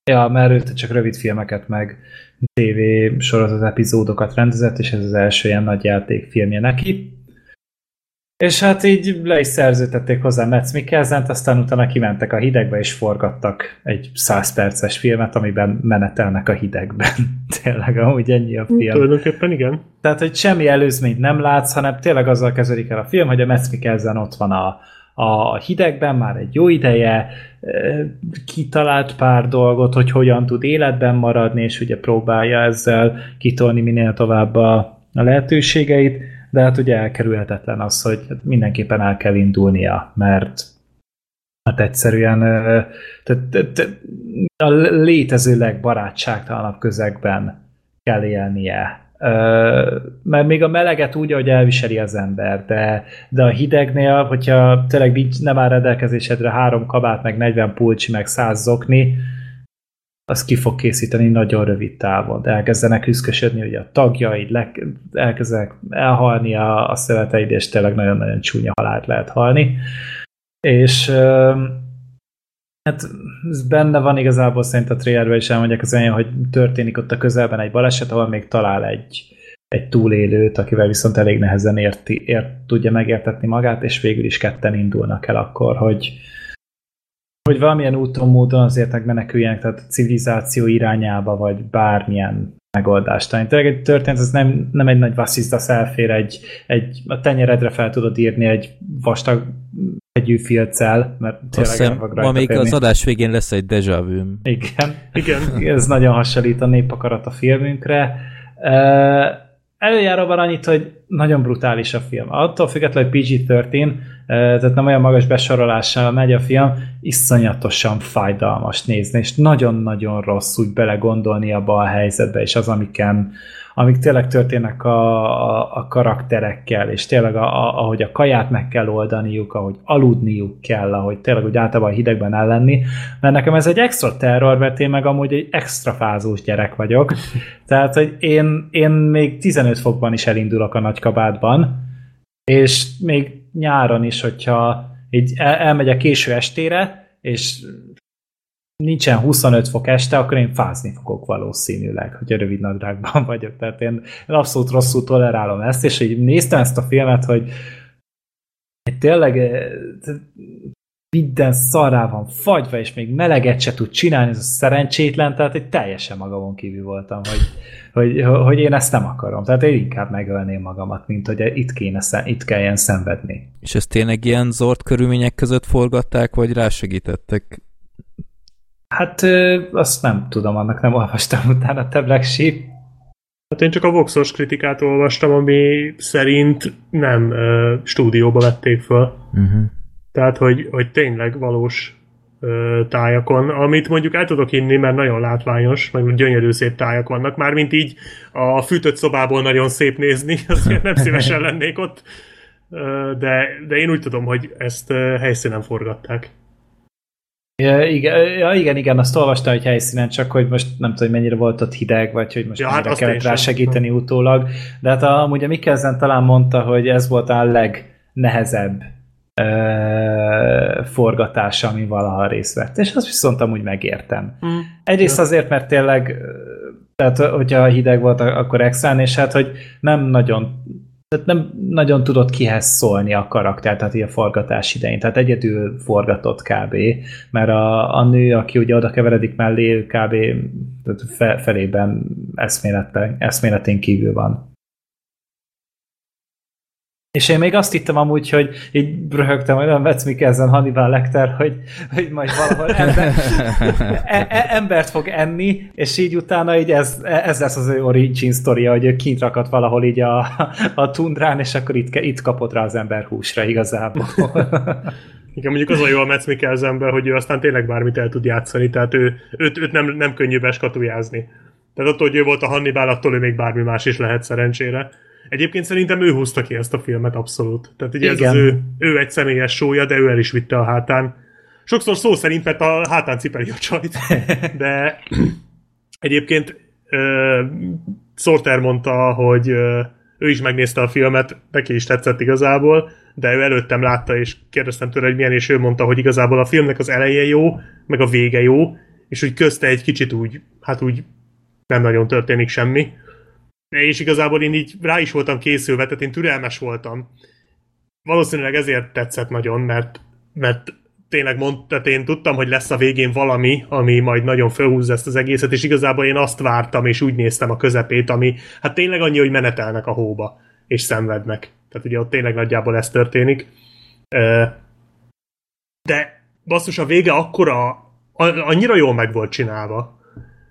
Ja, mert ő csak rövid filmeket, meg TV sorozat epizódokat rendezett, és ez az első ilyen nagy játékfilmje neki. És hát így le is szerződtették hozzá Metz mikkelsen aztán utána kimentek a hidegbe, és forgattak egy száz perces filmet, amiben menetelnek a hidegben. tényleg, amúgy ennyi a film. Tulajdonképpen igen. Tehát, hogy semmi előzményt nem látsz, hanem tényleg azzal kezdődik el a film, hogy a Metz Mikkelsen ott van a, a hidegben már egy jó ideje, kitalált pár dolgot, hogy hogyan tud életben maradni, és ugye próbálja ezzel kitolni minél tovább a, a lehetőségeit, de hát ugye elkerülhetetlen az, hogy mindenképpen el kell indulnia, mert hát egyszerűen a létező legbarátságtalanabb közegben kell élnie. Mert még a meleget úgy, hogy elviseli az ember, de, de a hidegnél, hogyha tényleg nincs, nem áll rendelkezésedre három kabát, meg 40 pulcsi, meg 100 zokni, az ki fog készíteni nagyon rövid távon. De elkezdenek üszkösödni, hogy a tagjaid, le, elkezdenek elhalni a, a szöveteid, és tényleg nagyon-nagyon csúnya halált lehet halni. És Hát ez benne van igazából szerint a trailerben is elmondják az olyan, hogy történik ott a közelben egy baleset, ahol még talál egy, egy túlélőt, akivel viszont elég nehezen érti, ért, tudja megértetni magát, és végül is ketten indulnak el akkor, hogy, hogy valamilyen úton, módon azért megmeneküljenek, tehát a civilizáció irányába, vagy bármilyen megoldást. Tehát tényleg egy történet, ez nem, nem egy nagy vasszizda szelfér, egy, egy, a tenyeredre fel tudod írni egy vastag egyű filccel, mert tényleg Azt hiszem, ma még az adás végén lesz egy deja vu Igen. Igen. Ez nagyon hasonlít a népakarat a filmünkre. Előjáróban annyit, hogy nagyon brutális a film. Attól függetlenül, hogy PG-13, tehát nem olyan magas besorolással megy a film, iszonyatosan fájdalmas nézni, és nagyon-nagyon rossz úgy belegondolni abba a helyzetbe, és az, amiken, amik tényleg történnek a, a, a karakterekkel, és tényleg a, a, ahogy a kaját meg kell oldaniuk, ahogy aludniuk kell, ahogy tényleg úgy általában hidegben ellenni, mert nekem ez egy extra terror, mert én meg amúgy egy extra fázós gyerek vagyok. Tehát, hogy én, én még 15 fokban is elindulok a nagykabátban, és még nyáron is, hogyha így el, elmegyek késő estére, és nincsen 25 fok este, akkor én fázni fogok valószínűleg, hogy a rövid nadrágban vagyok. Tehát én, abszolút rosszul tolerálom ezt, és így néztem ezt a filmet, hogy tényleg eh, minden szarrá van fagyva, és még meleget se tud csinálni, ez a szerencsétlen, tehát egy teljesen magamon kívül voltam, hogy, hogy, hogy én ezt nem akarom. Tehát én inkább megölném magamat, mint hogy itt, kéne, itt kelljen szenvedni. És ezt tényleg ilyen zord körülmények között forgatták, vagy rásegítettek? Hát azt nem tudom, annak nem olvastam utána, te Black Sheep. Hát én csak a Voxos kritikát olvastam, ami szerint nem uh, stúdióba vették föl. Uh-huh. Tehát, hogy, hogy tényleg valós uh, tájakon, amit mondjuk el tudok inni, mert nagyon látványos, meg gyönyörű szép tájak vannak, mármint így a fűtött szobából nagyon szép nézni, azért nem szívesen lennék ott, uh, de, de én úgy tudom, hogy ezt uh, helyszínen forgatták. Ja, igen, ja, igen, igen, azt olvastam, hogy helyszínen, csak hogy most nem tudom, hogy mennyire volt ott hideg, vagy hogy most ja, hát kellett rá segíteni sem. utólag. De hát amúgy a Mikkelzen talán mondta, hogy ez volt a legnehezebb uh, forgatása, ami valaha részt vett. És azt viszont amúgy megértem. Mm. Egyrészt ja. azért, mert tényleg tehát, hogyha hideg volt, akkor extrán, és hát, hogy nem nagyon tehát nem nagyon tudott kihez szólni a karakter, tehát a forgatás idején. Tehát egyedül forgatott kb. Mert a, a nő, aki ugye oda keveredik mellé, kb. Fe, felében eszméletén kívül van. És én még azt hittem amúgy, hogy így röhögtem, hogy nem vetsz Mikkelzen Hannibal Lecter, hogy, hogy majd valahol ember, e, e, embert fog enni, és így utána így ez, ez lesz az ő origin story hogy ő kint rakat valahol így a, a tundrán, és akkor itt, itt kapott rá az ember húsra igazából. Igen, mondjuk az a jó a Metz Mikkelzenben, hogy ő aztán tényleg bármit el tud játszani, tehát ő, őt, őt nem, nem könnyű beskatujázni. Tehát attól, hogy ő volt a Hannibal, attól ő még bármi más is lehet szerencsére. Egyébként szerintem ő húzta ki ezt a filmet abszolút. Tehát ugye Igen. ez az ő, ő egy személyes sója, de ő el is vitte a hátán. Sokszor szó szerint, mert a hátán cipeli a csajt. De egyébként uh, Sorter mondta, hogy uh, ő is megnézte a filmet, neki is tetszett igazából, de ő előttem látta, és kérdeztem tőle, hogy milyen, és ő mondta, hogy igazából a filmnek az eleje jó, meg a vége jó, és hogy közte egy kicsit úgy, hát úgy nem nagyon történik semmi és igazából én így rá is voltam készülve, tehát én türelmes voltam. Valószínűleg ezért tetszett nagyon, mert, mert tényleg mond, tehát én tudtam, hogy lesz a végén valami, ami majd nagyon felhúzza ezt az egészet, és igazából én azt vártam, és úgy néztem a közepét, ami hát tényleg annyi, hogy menetelnek a hóba, és szenvednek. Tehát ugye ott tényleg nagyjából ez történik. De basszus, a vége akkora, annyira jól meg volt csinálva.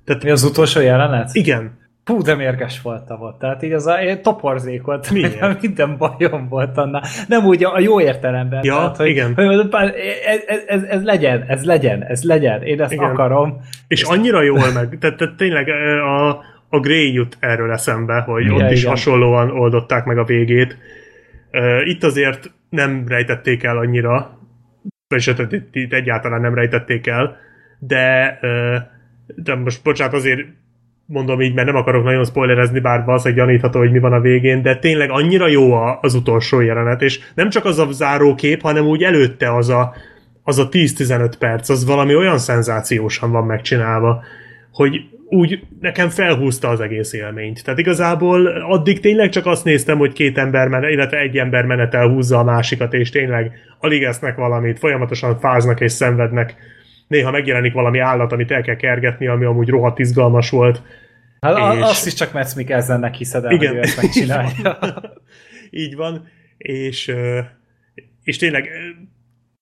Tehát, Mi az utolsó jelenet? Igen. Hú, de mérges voltam ott. Tehát így az a én toporzékot. Miért? Minden bajom volt annál. Nem úgy a, a jó értelemben. Ja, tehát, hogy, igen. Hogy, ez, ez, ez, ez, legyen, ez legyen, ez legyen. Én ezt igen. akarom. És, és annyira jól meg. Tehát, tehát tényleg a, a Grey jut erről eszembe, hogy ja, ott is igen. hasonlóan oldották meg a végét. Itt azért nem rejtették el annyira, vagyis itt, itt egyáltalán nem rejtették el, de, de most bocsánat, azért mondom így, mert nem akarok nagyon spoilerezni, bár valószínűleg gyanítható, hogy mi van a végén, de tényleg annyira jó az utolsó jelenet, és nem csak az a zárókép, hanem úgy előtte az a, az a 10-15 perc, az valami olyan szenzációsan van megcsinálva, hogy úgy nekem felhúzta az egész élményt. Tehát igazából addig tényleg csak azt néztem, hogy két ember, menet, illetve egy ember menetel húzza a másikat, és tényleg alig esznek valamit, folyamatosan fáznak és szenvednek. Néha megjelenik valami állat, amit el kell kergetni, ami amúgy rohadt izgalmas volt. Hát és... azt is csak Metsz Mikkelsennek hiszed el, Igen. hogy ő ezt megcsinálja. Így van. És, és tényleg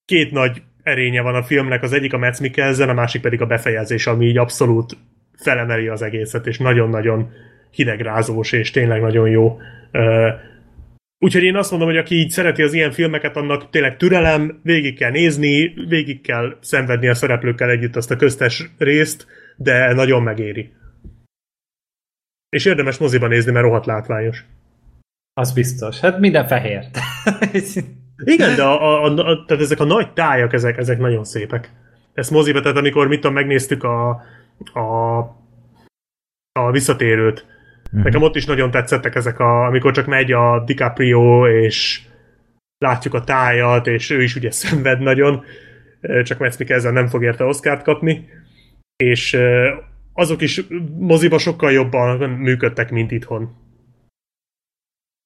két nagy erénye van a filmnek, az egyik a Metsz Mikkelsen, a másik pedig a befejezés, ami így abszolút felemeli az egészet, és nagyon-nagyon hidegrázós, és tényleg nagyon jó. Úgyhogy én azt mondom, hogy aki így szereti az ilyen filmeket, annak tényleg türelem, végig kell nézni, végig kell szenvedni a szereplőkkel együtt azt a köztes részt, de nagyon megéri. És érdemes moziba nézni, mert rohadt látványos. Az biztos. Hát minden fehér. Igen, de a, a, a, tehát ezek a nagy tájak, ezek, ezek nagyon szépek. Ezt moziba, tehát amikor mit tudom, megnéztük a, a, a visszatérőt. Mm-hmm. Nekem ott is nagyon tetszettek ezek, a, amikor csak megy a DiCaprio, és látjuk a tájat, és ő is ugye szenved nagyon, csak Metz ezzel nem fog érte Oscárt kapni, és azok is moziba sokkal jobban működtek, mint itthon.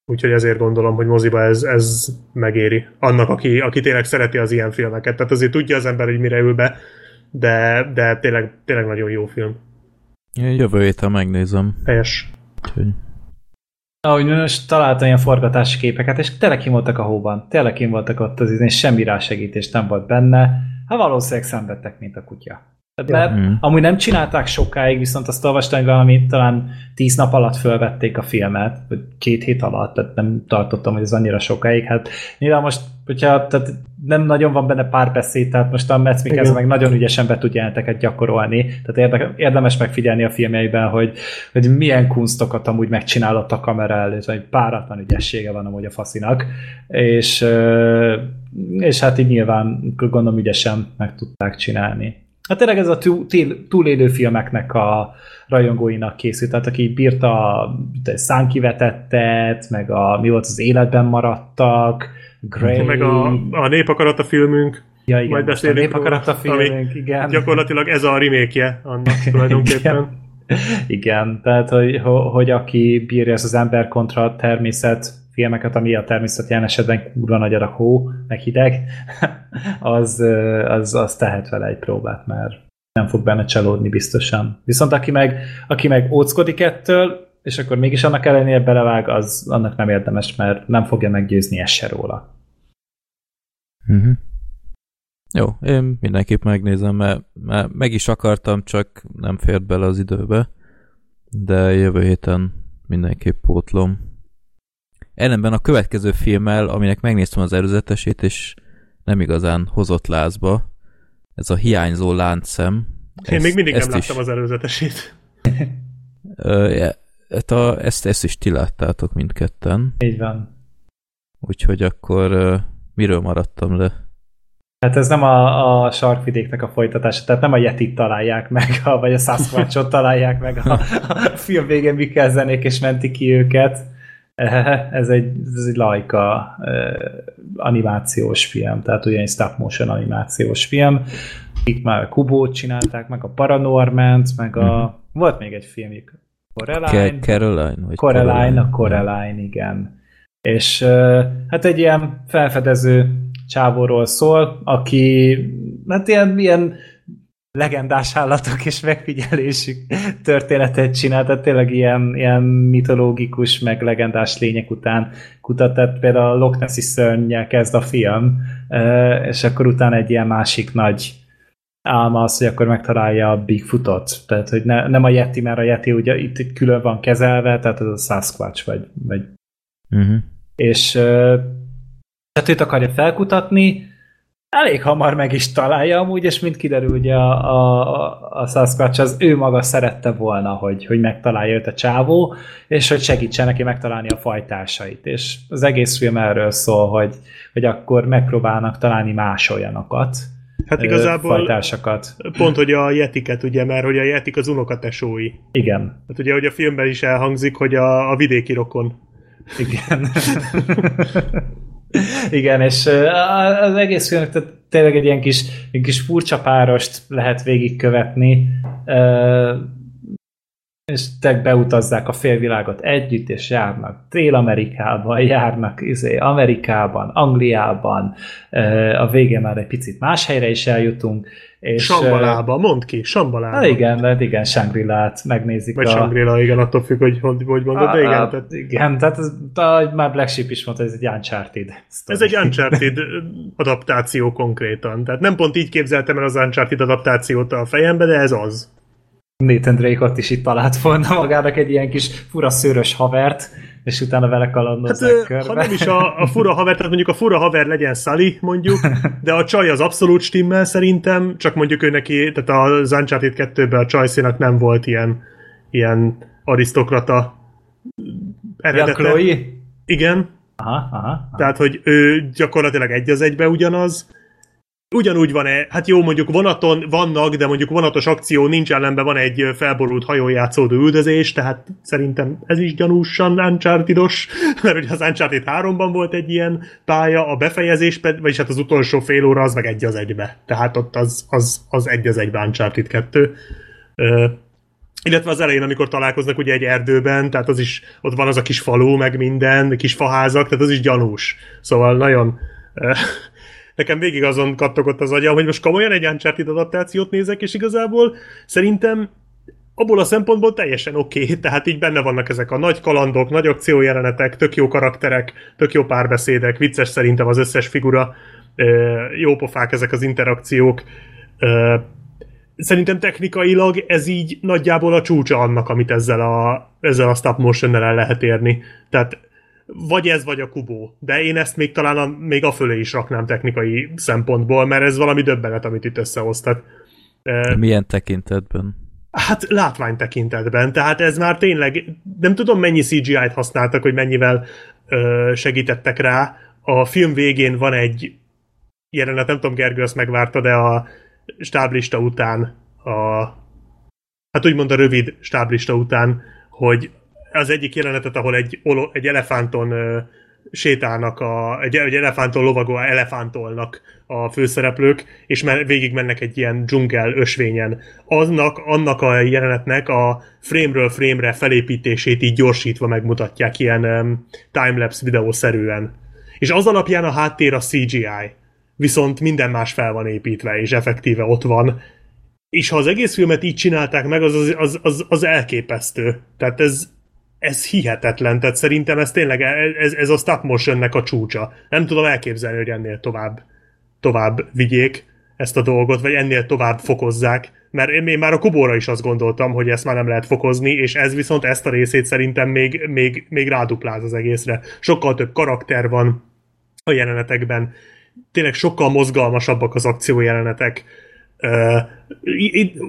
Úgyhogy ezért gondolom, hogy moziba ez, ez megéri. Annak, aki, aki tényleg szereti az ilyen filmeket. Tehát azért tudja az ember, hogy mire ül be, de, de tényleg, tényleg nagyon jó film. Én jövő héten megnézem. Helyes. Úgyhogy... Ahogy most találtam ilyen forgatási képeket, és tényleg kim voltak a hóban. Tényleg kim voltak ott az és semmi rásegítés nem volt benne. Hát valószínűleg szenvedtek, mint a kutya. Mert mm. amúgy nem csinálták sokáig, viszont azt olvastam, hogy valami talán tíz nap alatt fölvették a filmet, vagy két hét alatt, tehát nem tartottam, hogy ez annyira sokáig. Hát nyilván most, hogyha tehát nem nagyon van benne párbeszéd, tehát most a Metz Mikkelsen meg nagyon ügyesen be tud jelenteket gyakorolni, tehát érdemes megfigyelni a filmjeiben, hogy, hogy milyen kunstokat amúgy megcsinálott a kamera előtt, hogy páratlan ügyessége van amúgy a faszinak, és, és hát így nyilván gondolom ügyesen meg tudták csinálni. Hát tényleg ez a túlélő filmeknek a rajongóinak készült, tehát aki bírta a szánkivetettet, meg a mi volt az életben maradtak, Grey... Meg a, a népakarata filmünk. Ja, igen, Majd beszélünk a népakarata filmünk, igen. Gyakorlatilag ez a remake annak tulajdonképpen. igen. igen, tehát hogy, hogy aki bírja ezt az ember kontra természet filmeket, ami a természet jelen esetben kurva nagy adag hó, meg hideg, az, az, az tehet vele egy próbát, mert nem fog benne csalódni biztosan. Viszont aki meg, aki meg óckodik ettől, és akkor mégis annak ellenére belevág, az annak nem érdemes, mert nem fogja meggyőzni ezt se róla. Uh-huh. Jó, én mindenképp megnézem, mert, mert meg is akartam, csak nem fért bele az időbe, de jövő héten mindenképp pótlom. Ellenben a következő filmmel, aminek megnéztem az előzetesét, és nem igazán hozott lázba, ez a hiányzó láncszem. Én ezt, még mindig nem láttam is, az előzetesét. Hát a, ezt, ezt is ti láttátok mindketten. Így van. Úgyhogy akkor miről maradtam le? Hát ez nem a, a sarkvidéknek a folytatása, tehát nem a Yetit találják meg, a, vagy a Sasquatchot találják meg a, a film végén Mikkelzenék és menti ki őket, ez egy, ez egy lajka animációs film, tehát egy stop motion animációs film. Itt már Kubót csinálták, meg a Paranormant, meg a... Mm-hmm. Volt még egy filmjük. Coraline? Caroline? Vagy Coraline, Coraline, a Coraline, igen. És hát egy ilyen felfedező csávóról szól, aki hát ilyen, ilyen legendás állatok és megfigyelésük történetet csinál, tehát tényleg ilyen, ilyen mitológikus, meg legendás lények után kutat, tehát például a Loch Nessi szörnyel kezd a film, és akkor utána egy ilyen másik nagy álma az, hogy akkor megtalálja a Bigfootot. Tehát, hogy ne, nem a Yeti, mert a Yeti ugye itt, itt külön van kezelve, tehát ez a Sasquatch, vagy, vagy uh-huh. és tehát őt akarja felkutatni, elég hamar meg is találja amúgy, és mint kiderül, ugye a, a, a Sasquatch az ő maga szerette volna, hogy, hogy megtalálja őt a csávó, és hogy segítsen neki megtalálni a fajtásait. És az egész film erről szól, hogy, hogy akkor megpróbálnak találni más olyanokat, Hát igazából fajtásokat. pont, hogy a jetiket, ugye, mert hogy a jetik az unokatesói. Igen. Hát ugye, hogy a filmben is elhangzik, hogy a, a vidéki rokon. Igen. Igen, és az egész film tehát tényleg egy ilyen kis, egy kis furcsa párost lehet végigkövetni, és te beutazzák a félvilágot együtt, és járnak Dél-Amerikában, járnak izé, Amerikában, Angliában, a végén már egy picit más helyre is eljutunk. És, Sambalába, mondd ki, Sambalába. Hát igen, de igen, Shangri-La-t megnézik. Vagy a... Shangri-La, igen, attól függ, hogy hogy, hogy mondod, a, de igen. A, tehát... Igen, tehát ez, a, már Black Sheep is mondta, ez egy Uncharted. Story. Ez egy Uncharted adaptáció konkrétan. Tehát nem pont így képzeltem el az Uncharted adaptációt a fejembe, de ez az. Nathan Drake ott is itt talált volna magának egy ilyen kis fura szőrös havert, és utána vele kalandozzák hát, körbe. Ha nem is a, a fura haver, tehát mondjuk a fura haver legyen Sally, mondjuk, de a csaj az abszolút stimmel szerintem, csak mondjuk ő neki, tehát a Uncharted 2-ben a csajszénak nem volt ilyen, ilyen arisztokrata eredete. Ja, Chloe? Igen. Aha, aha, aha. Tehát, hogy ő gyakorlatilag egy az egybe ugyanaz, ugyanúgy van-e, hát jó, mondjuk vonaton vannak, de mondjuk vonatos akció nincs ellenben, van egy felborult hajón játszódó üldözés, tehát szerintem ez is gyanúsan uncharted mert ugye az Uncharted 3-ban volt egy ilyen pálya, a befejezés, vagyis hát az utolsó fél óra az meg egy az egybe, tehát ott az, az, az egy az egybe Uncharted 2. Uh, illetve az elején, amikor találkoznak ugye egy erdőben, tehát az is, ott van az a kis falu, meg minden, kis faházak, tehát az is gyanús. Szóval nagyon nekem végig azon kattogott az agyam, hogy most komolyan egy Uncharted adaptációt nézek, és igazából szerintem abból a szempontból teljesen oké, okay. tehát így benne vannak ezek a nagy kalandok, nagy akciójelenetek, tök jó karakterek, tök jó párbeszédek, vicces szerintem az összes figura, jó pofák ezek az interakciók. Szerintem technikailag ez így nagyjából a csúcsa annak, amit ezzel a, ezzel a stop motion el lehet érni. Tehát vagy ez, vagy a kubó. De én ezt még talán a, még a fölé is raknám technikai szempontból, mert ez valami döbbenet, amit itt összehoztak. De milyen tekintetben? Hát látvány tekintetben, tehát ez már tényleg, nem tudom mennyi CGI-t használtak, hogy mennyivel ö, segítettek rá. A film végén van egy jelenet, nem tudom, Gergő azt megvárta, de a stáblista után a hát úgymond a rövid stáblista után, hogy az egyik jelenetet, ahol egy, egy elefánton sétálnak, a, egy, egy elefánton lovagó elefántolnak a főszereplők, és men, végig mennek egy ilyen dzsungel ösvényen. Annak, annak a jelenetnek a frame-ről frame-re felépítését így gyorsítva megmutatják ilyen um, timelapse videószerűen. És az alapján a háttér a CGI. Viszont minden más fel van építve, és effektíve ott van. És ha az egész filmet így csinálták meg, az, az, az, az elképesztő. Tehát ez, ez hihetetlen, tehát szerintem ez tényleg, ez, ez a stop motionnek a csúcsa. Nem tudom elképzelni, hogy ennél tovább, tovább vigyék ezt a dolgot, vagy ennél tovább fokozzák, mert én, már a Kubóra is azt gondoltam, hogy ezt már nem lehet fokozni, és ez viszont ezt a részét szerintem még, még, még rádupláz az egészre. Sokkal több karakter van a jelenetekben, tényleg sokkal mozgalmasabbak az akciójelenetek, Uh,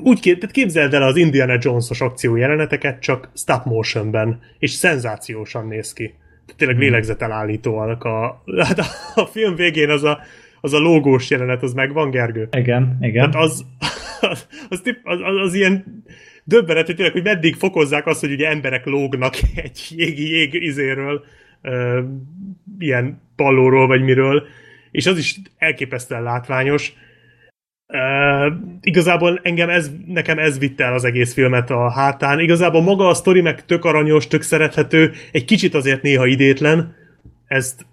úgy kép, tehát képzeld el az Indiana Jones-os akció jeleneteket, csak stop motionben, és szenzációsan néz ki. Tehát tényleg hmm. lélegzetelállítóak. A, hát a, a film végén az a, az a lógós jelenet, az megvan, Gergő? Igen, igen. Tehát az, az, az, az, az, az ilyen döbbenet, hogy tényleg, hogy meddig fokozzák azt, hogy ugye emberek lógnak egy jégi jég izéről, uh, ilyen pallóról, vagy miről, és az is elképesztően látványos, Igazából engem ez, nekem ez vitte el az egész filmet a hátán. Igazából maga a sztori meg tök aranyos, tök szerethető, egy kicsit azért néha idétlen. Ezt,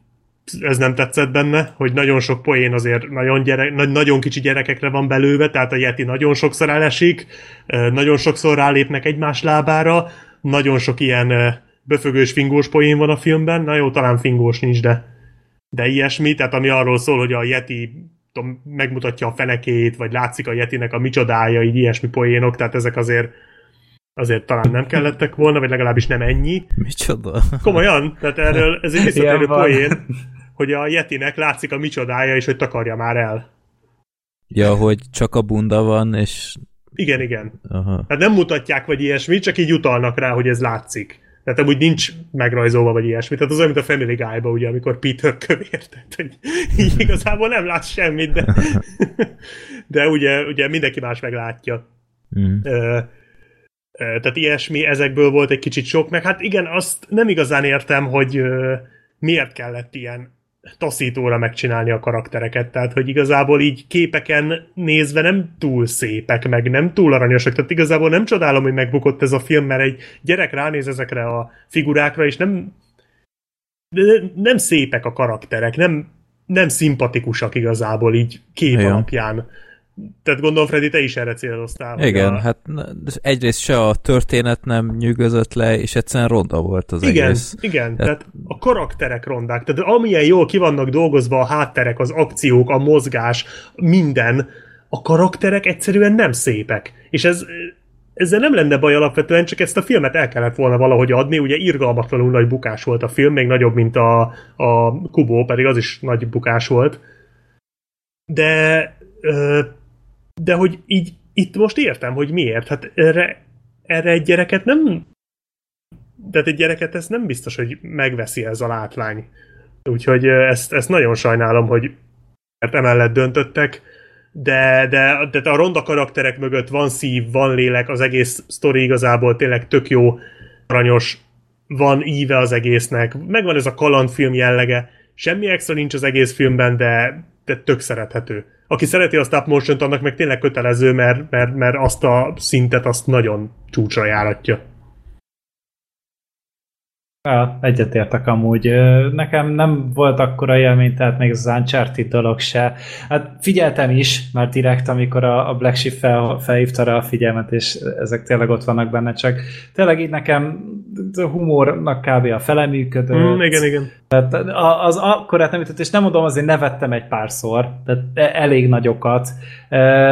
ez nem tetszett benne, hogy nagyon sok poén azért nagyon, gyerek, nagyon kicsi gyerekekre van belőve, tehát a Yeti nagyon sokszor elesik, nagyon sokszor rálépnek egymás lábára, nagyon sok ilyen böfögős, fingós poén van a filmben. Na jó, talán fingós nincs, de de ilyesmi, tehát ami arról szól, hogy a Yeti tudom, megmutatja a fenekét, vagy látszik a Yetinek a micsodája, így ilyesmi poénok, tehát ezek azért azért talán nem kellettek volna, vagy legalábbis nem ennyi. Micsoda? Komolyan, tehát erről ez egy visszatérő poén, hogy a Yetinek látszik a micsodája, és hogy takarja már el. Ja, hogy csak a bunda van, és... Igen, igen. Aha. Tehát nem mutatják, vagy ilyesmi, csak így utalnak rá, hogy ez látszik. Tehát amúgy nincs megrajzolva, vagy ilyesmi. Tehát az olyan, mint a Family Guy-ba, ugye, amikor Peter kövér, tehát hogy így igazából nem látsz semmit, de, de ugye, ugye mindenki más meglátja. Mm. Tehát ilyesmi, ezekből volt egy kicsit sok, meg hát igen, azt nem igazán értem, hogy miért kellett ilyen taszítóra megcsinálni a karaktereket, tehát hogy igazából így képeken nézve nem túl szépek, meg nem túl aranyosak, tehát igazából nem csodálom, hogy megbukott ez a film, mert egy gyerek ránéz ezekre a figurákra, és nem nem szépek a karakterek, nem, nem szimpatikusak igazából így kép ja. alapján. Tehát gondolom, Freddy, te is erre céloztál. Igen, a... hát egyrészt se a történet nem nyűgözött le, és egyszerűen ronda volt az igen, egész. Igen, tehát... tehát a karakterek rondák, tehát amilyen jól ki vannak dolgozva a hátterek, az akciók, a mozgás, minden, a karakterek egyszerűen nem szépek. És ez ezzel nem lenne baj alapvetően, csak ezt a filmet el kellett volna valahogy adni, ugye irgalmatlanul nagy bukás volt a film, még nagyobb, mint a, a Kubo, pedig az is nagy bukás volt. De ö, de hogy így itt most értem, hogy miért. Hát erre, erre egy gyereket nem tehát egy gyereket ez nem biztos, hogy megveszi ez a látvány. Úgyhogy ezt, ezt nagyon sajnálom, hogy mert emellett döntöttek, de, de, de a ronda karakterek mögött van szív, van lélek, az egész sztori igazából tényleg tök jó, aranyos, van íve az egésznek, megvan ez a kalandfilm jellege, semmi extra nincs az egész filmben, de, tök szerethető aki szereti a stop motion annak meg tényleg kötelező, mert, mert, mert azt a szintet azt nagyon csúcsra járatja. Ja, egyetértek amúgy. Nekem nem volt akkora élmény, tehát még az Uncharted dolog se. Hát figyeltem is, mert direkt, amikor a, Black Sheep fel, felhívta rá a figyelmet, és ezek tényleg ott vannak benne, csak tényleg így nekem a humornak kb. a fele működött. Mm, igen, igen. Tehát az akkor nem jutott, és nem mondom, azért nevettem egy párszor, tehát elég nagyokat,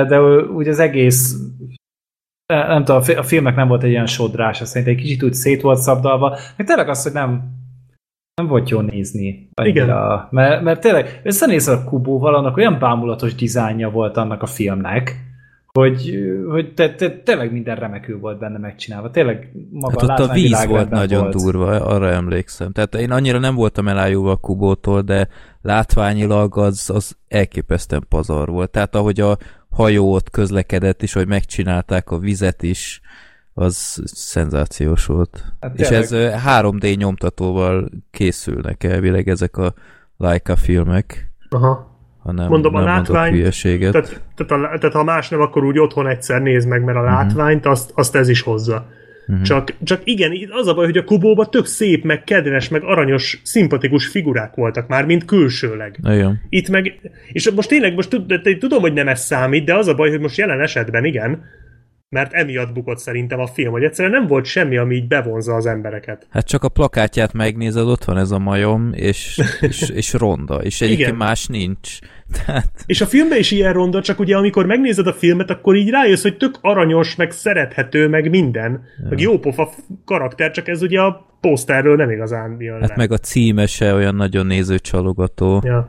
de úgy az egész nem tudom, a filmnek nem volt egy ilyen sodrás, szerintem egy kicsit úgy szét volt szabdalva, meg tényleg az, hogy nem, nem volt jó nézni. Annyira. Igen. Mert, mert tényleg összenézel a Kubóval, annak olyan bámulatos dizájnja volt annak a filmnek, hogy, hogy te, te, tényleg minden remekül volt benne megcsinálva. Tényleg maga hát ott a víz volt nagyon volt. durva, arra emlékszem. Tehát én annyira nem voltam elájulva a Kubótól, de látványilag az, az elképesztően pazar volt. Tehát ahogy a, hajó ott közlekedett, és hogy megcsinálták a vizet is, az szenzációs volt. Hát és ez 3D nyomtatóval készülnek elvileg ezek a Leica filmek. Aha. Ha nem, Mondom, nem a látvány, tehát, tehát, a, tehát ha más nem, akkor úgy otthon egyszer nézd meg, mert a uh-huh. látványt azt, azt ez is hozza. Uh-huh. Csak, csak igen, az a baj, hogy a Kubóban tök szép, meg kedves, meg aranyos, szimpatikus figurák voltak már, mint külsőleg. Igen. Itt meg, és most tényleg, most tudom, hogy nem ez számít, de az a baj, hogy most jelen esetben igen, mert emiatt bukott szerintem a film, hogy egyszerűen nem volt semmi, ami így bevonza az embereket. Hát csak a plakátját megnézed, ott van ez a majom, és, és, és ronda, és egyébként más nincs. Tehát... És a filmben is ilyen ronda, csak ugye amikor megnézed a filmet, akkor így rájössz, hogy tök aranyos, meg szerethető, meg minden, ja. meg jó pofa karakter, csak ez ugye a poszterről nem igazán jön Hát le. meg a címe se olyan nagyon nézőcsalogató. Ja.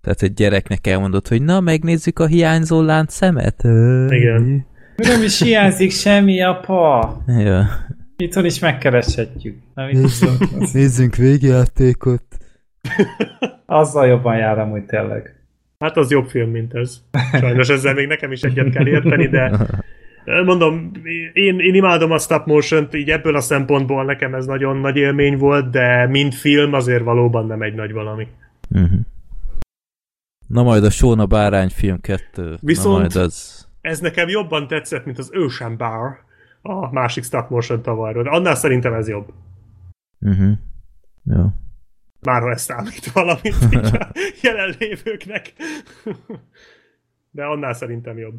Tehát egy gyereknek elmondott, hogy na, megnézzük a hiányzó lánc szemet. Igen. Nem is hiányzik semmi, apa. Ja. Itthon is megkereshetjük. Nézzünk, nézzünk végjátékot. Azzal jobban jár amúgy tényleg. Hát az jobb film, mint ez. Sajnos ezzel még nekem is egyet kell érteni, de mondom, én, én imádom a stop motion így ebből a szempontból nekem ez nagyon nagy élmény volt, de mint film azért valóban nem egy nagy valami. Uh-huh. Na majd a Sóna Bárány film 2. Viszont Na majd az ez nekem jobban tetszett, mint az Ocean Bar, a másik stop motion tavalyról, annál szerintem ez jobb. Uh-huh. Jó. Már ez számít valamit a jelenlévőknek. De annál szerintem jobb.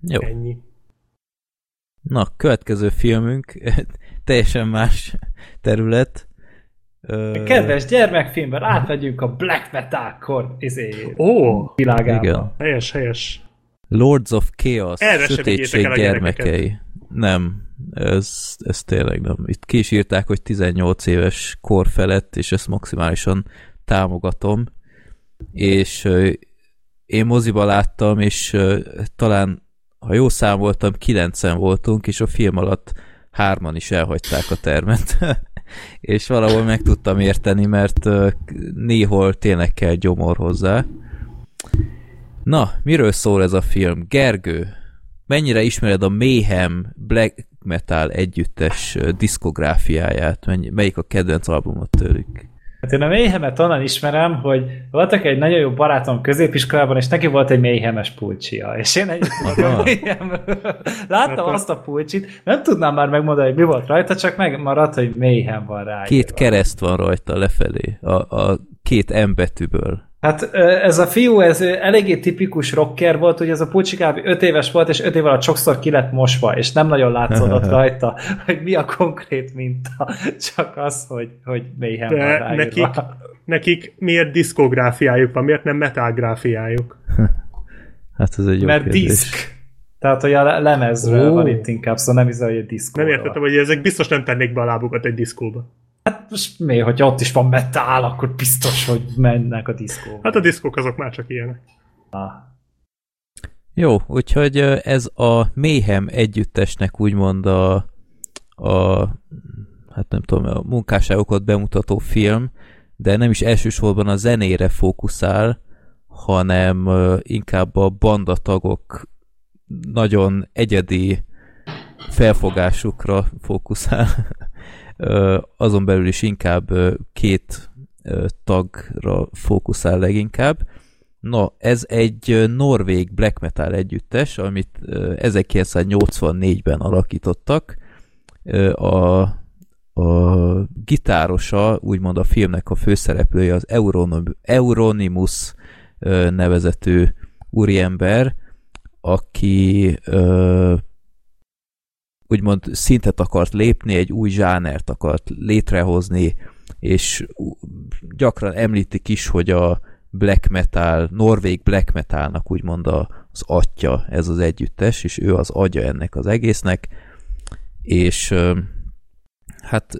Jó. Ennyi. Na, következő filmünk teljesen más terület. Ö... Kedves gyermekfilmben átmegyünk a Black Metal kor izé, Ó, világába. Igen. Helyes, helyes. Lords of Chaos, Erre sötétség gyermekei. Nem, ez, ez tényleg nem. Itt ki is írták, hogy 18 éves kor felett, és ezt maximálisan támogatom. És én moziba láttam, és talán, ha jó számoltam, kilencen voltunk, és a film alatt hárman is elhagyták a termet. és valahol meg tudtam érteni, mert néhol tényleg kell gyomor hozzá. Na, miről szól ez a film? Gergő, mennyire ismered a Mayhem Black Metal együttes diszkográfiáját? Melyik a kedvenc albumot tőlük? Hát én a Mayhemet onnan ismerem, hogy voltak egy nagyon jó barátom középiskolában, és neki volt egy Mayhemes pulcsia, és én egy láttam hát azt a pulcsit, nem tudnám már megmondani, hogy mi volt rajta, csak megmaradt, hogy Mayhem van rá. Két kereszt van rajta lefelé, a, a két M betűből. Hát ez a fiú, ez eléggé tipikus rocker volt, hogy ez a Pulcsi kb. 5 éves volt, és 5 év alatt sokszor ki lett mosva, és nem nagyon látszódott rajta, hogy mi a konkrét minta, csak az, hogy, hogy mélyhen De van nekik, nekik miért diszkográfiájuk van, miért nem metalgráfiájuk? hát ez egy jó Mert kérdés. diszk. Tehát, hogy a lemezről oh. van itt inkább, szóval nem hiszem, hogy egy diszkó. Nem értettem, hogy ezek biztos nem tennék be a lábukat egy diszkóba. Hát most mi, hogyha ott is van metál, akkor biztos, hogy mennek a diszkóba. Hát a diszkók azok már csak ilyenek. Ah. Jó, úgyhogy ez a Méhem együttesnek úgymond a, a hát nem tudom, a munkásságokat bemutató film, de nem is elsősorban a zenére fókuszál, hanem inkább a bandatagok nagyon egyedi felfogásukra fókuszál azon belül is inkább két tagra fókuszál leginkább. Na, ez egy norvég black metal együttes, amit 1984-ben alakítottak. A, a gitárosa, úgymond a filmnek a főszereplője az Euronymous nevezető úriember, aki úgymond szintet akart lépni, egy új zsánert akart létrehozni, és gyakran említik is, hogy a black metal, norvég black metalnak úgymond az atya ez az együttes, és ő az agya ennek az egésznek, és hát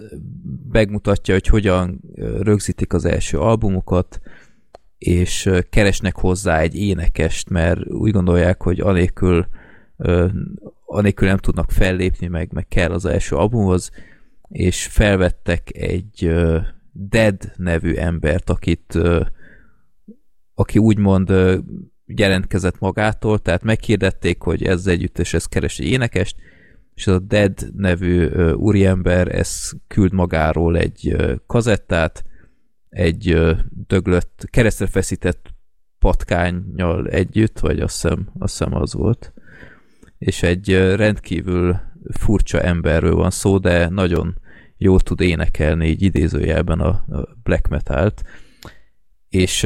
megmutatja, hogy hogyan rögzítik az első albumokat, és keresnek hozzá egy énekest, mert úgy gondolják, hogy anélkül anélkül nem tudnak fellépni, meg, meg kell az első albumhoz, és felvettek egy uh, Dead nevű embert, akit uh, aki úgymond uh, jelentkezett magától, tehát meghirdették, hogy ez együtt, és ez keres egy énekest, és az a Dead nevű uh, úriember, ez küld magáról egy uh, kazettát, egy uh, döglött, keresztre feszített patkányjal együtt, vagy azt hiszem, azt hiszem az volt és egy rendkívül furcsa emberről van szó, de nagyon jól tud énekelni így idézőjelben a, black metalt. És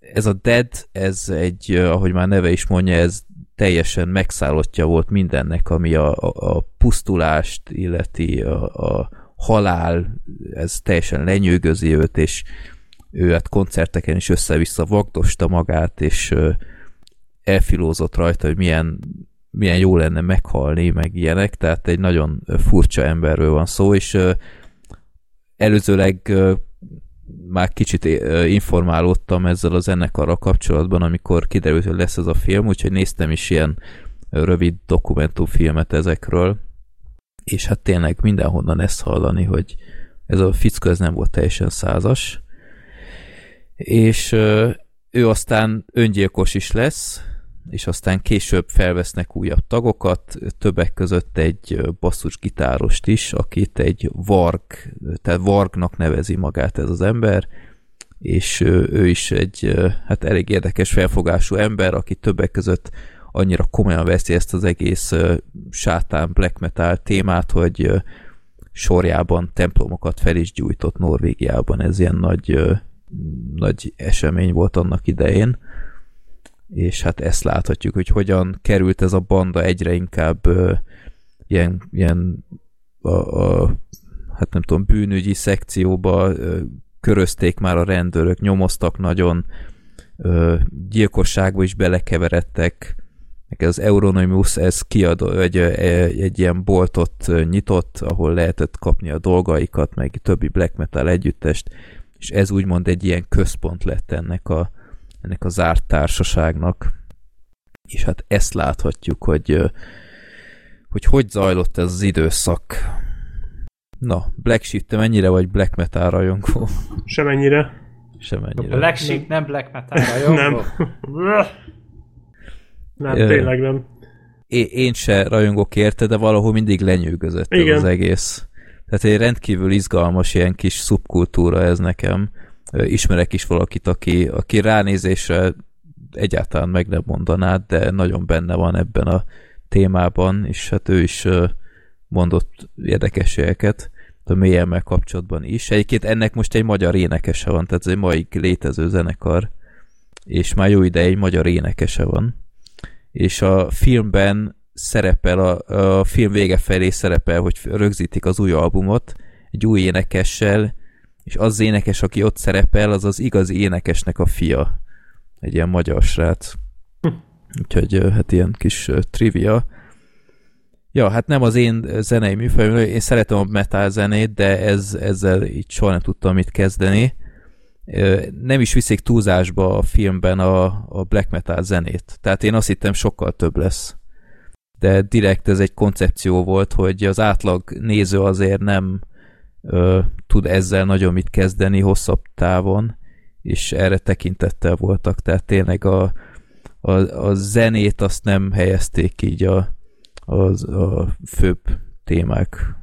ez a Dead, ez egy, ahogy már neve is mondja, ez teljesen megszállottja volt mindennek, ami a, a, a pusztulást illeti, a, a halál, ez teljesen lenyűgözi őt, és ő hát koncerteken is össze-vissza vagdosta magát, és elfilózott rajta, hogy milyen milyen jó lenne meghalni, meg ilyenek, tehát egy nagyon furcsa emberről van szó, és előzőleg már kicsit informálódtam ezzel a zenekarra kapcsolatban, amikor kiderült, hogy lesz ez a film, úgyhogy néztem is ilyen rövid dokumentumfilmet ezekről, és hát tényleg mindenhonnan ezt hallani, hogy ez a fickó ez nem volt teljesen százas, és ő aztán öngyilkos is lesz, és aztán később felvesznek újabb tagokat, többek között egy basszusgitárost is, akit egy Varg, tehát Vargnak nevezi magát ez az ember, és ő is egy hát elég érdekes felfogású ember, aki többek között annyira komolyan veszi ezt az egész sátán black metal témát, hogy sorjában templomokat fel is gyújtott Norvégiában. Ez ilyen nagy, nagy esemény volt annak idején és hát ezt láthatjuk, hogy hogyan került ez a banda egyre inkább ö, ilyen, ilyen a, a, hát nem tudom, bűnügyi szekcióba körözték már a rendőrök, nyomoztak nagyon, gyilkosságba is belekeveredtek, az Euronymous ez kiadó, egy, egy, egy ilyen boltot nyitott, ahol lehetett kapni a dolgaikat, meg többi black metal együttest, és ez úgymond egy ilyen központ lett ennek a, ennek a zárt társaságnak. És hát ezt láthatjuk, hogy hogy hogy zajlott ez az időszak. Na, Black Sheep, te mennyire vagy black metal rajongó? Semennyire. Semennyire. Black Sheep nem black metal rajongó? nem. nem, tényleg nem. Én, én se rajongok érte, de valahol mindig lenyűgözött Igen. ez az egész. Tehát egy rendkívül izgalmas ilyen kis szubkultúra ez nekem. Ismerek is valakit, aki, aki ránézésre egyáltalán meg nem mondanád, de nagyon benne van ebben a témában, és hát ő is mondott érdekességeket a mélyemmel kapcsolatban is. Egyébként ennek most egy magyar énekese van, tehát ez egy mai létező zenekar, és már jó ideje egy magyar énekese van. És a filmben szerepel, a, a film vége felé szerepel, hogy rögzítik az új albumot egy új énekessel, és az énekes, aki ott szerepel, az az igazi énekesnek a fia. Egy ilyen magyar srác. Hm. Úgyhogy hát ilyen kis trivia. Ja, hát nem az én zenei műfajom, én szeretem a metal zenét, de ez, ezzel így soha nem tudtam mit kezdeni. Nem is viszik túlzásba a filmben a, a black metal zenét. Tehát én azt hittem sokkal több lesz. De direkt ez egy koncepció volt, hogy az átlag néző azért nem ö, tud ezzel nagyon mit kezdeni hosszabb távon, és erre tekintettel voltak. Tehát tényleg a, a, a zenét azt nem helyezték így a, az, a főbb témák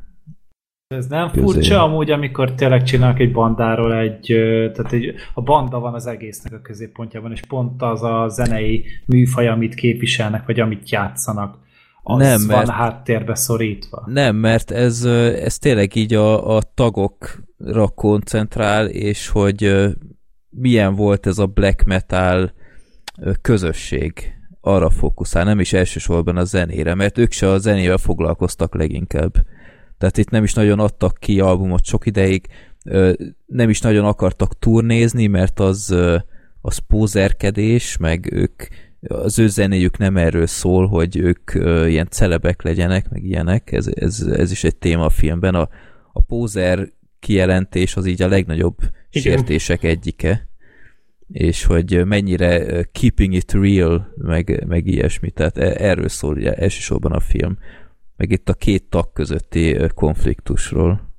ez nem közé. furcsa amúgy, amikor tényleg csinálnak egy bandáról egy, tehát egy, a banda van az egésznek a középpontjában, és pont az a zenei műfaj, amit képviselnek, vagy amit játszanak, az nem, mert, van háttérbe szorítva. Nem, mert ez, ez tényleg így a, a tagokra koncentrál, és hogy milyen volt ez a black metal közösség arra fókuszál, nem is elsősorban a zenére, mert ők se a zenével foglalkoztak leginkább. Tehát itt nem is nagyon adtak ki albumot sok ideig, nem is nagyon akartak turnézni, mert az, az pózerkedés, meg ők az ő zenéjük nem erről szól, hogy ők ilyen celebek legyenek, meg ilyenek, ez, ez, ez is egy téma a filmben. A, a pózer kijelentés az így a legnagyobb Igen. sértések egyike és hogy mennyire keeping it real, meg, meg ilyesmi, tehát e, erről szól ugye elsősorban a film, meg itt a két tag közötti konfliktusról.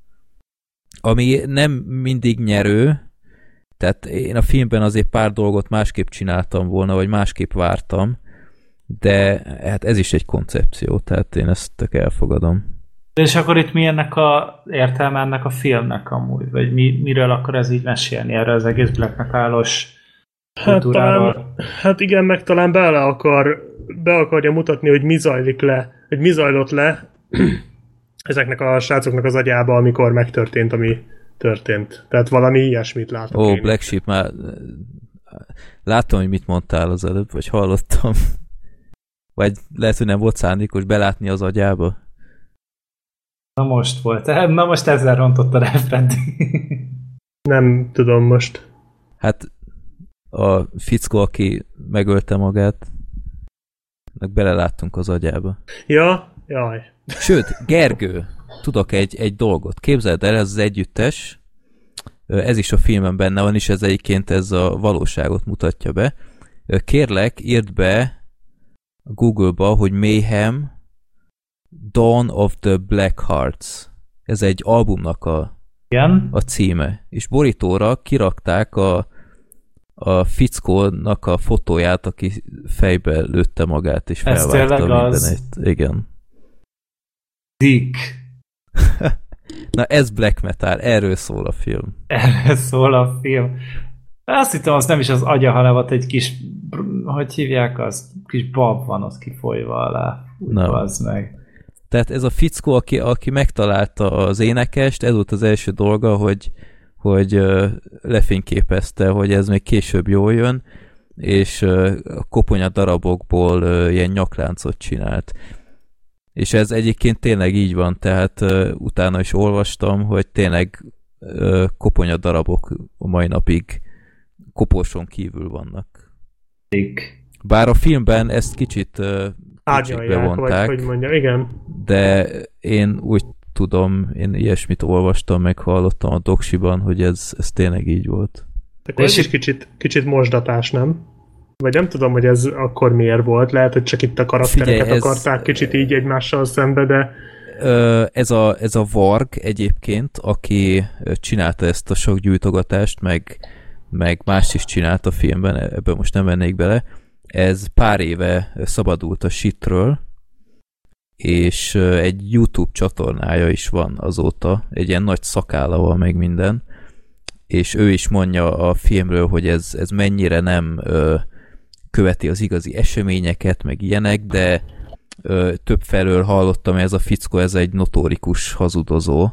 Ami nem mindig nyerő, tehát én a filmben azért pár dolgot másképp csináltam volna, vagy másképp vártam, de hát ez is egy koncepció, tehát én ezt tök elfogadom. És akkor itt mi ennek a értelme ennek a filmnek amúgy? Vagy mi, miről akar ez így mesélni erre az egész Black Metal-os Hát, talán, hát igen, meg talán bele, akar, be akarja mutatni, hogy mi zajlik le, hogy mi zajlott le ezeknek a srácoknak az agyába, amikor megtörtént, ami történt. Tehát valami ilyesmit látok Ó, én. Black Sheep, már láttam, hogy mit mondtál az előbb, vagy hallottam. Vagy lehet, hogy nem volt szándékos belátni az agyába. Na most volt. Na most ezzel rontott a Nem tudom most. Hát a fickó, aki megölte magát, meg beleláttunk az agyába. Ja, jaj. Sőt, Gergő, tudok egy, egy dolgot. Képzeld el, ez az együttes, ez is a filmben benne van, és ez egyébként ez a valóságot mutatja be. Kérlek, írd be Google-ba, hogy Mayhem Dawn of the Black Hearts. Ez egy albumnak a, Igen? a címe. És borítóra kirakták a a fickónak a fotóját, aki fejbe lőtte magát, és felvágta mindenit. Az... Igen. Dick. Na ez black metal, erről szól a film. Erről szól a film. Azt hittem, az nem is az agya, hanem ott egy kis, hogy hívják az, kis bab van az kifolyva alá. Na. Az meg. Tehát ez a fickó, aki, aki megtalálta az énekest, ez volt az első dolga, hogy hogy lefényképezte, hogy ez még később jól jön, és a koponya darabokból ilyen nyakláncot csinált. És ez egyébként tényleg így van, tehát uh, utána is olvastam, hogy tényleg uh, koponya darabok a mai napig koporson kívül vannak. Bár a filmben ezt kicsit uh, bevonták, vagy hogy mondja, igen. De én úgy tudom, én ilyesmit olvastam, meg hallottam a doksiban, hogy ez, ez tényleg így volt. Akkor ez is kicsit, kicsit mosdatás, nem? Vagy nem tudom, hogy ez akkor miért volt. Lehet, hogy csak itt a karaktereket Figyelj, ez, akarták kicsit így egymással szembe, de... Ez a, ez a Varg egyébként, aki csinálta ezt a sok gyújtogatást, meg, meg más is csinált a filmben, ebben most nem mennék bele, ez pár éve szabadult a shitről, és egy YouTube csatornája is van azóta, egy ilyen nagy szakállával meg minden, és ő is mondja a filmről, hogy ez, ez mennyire nem ö, követi az igazi eseményeket, meg ilyenek, de ö, több felől hallottam, hogy ez a fickó, ez egy notórikus hazudozó,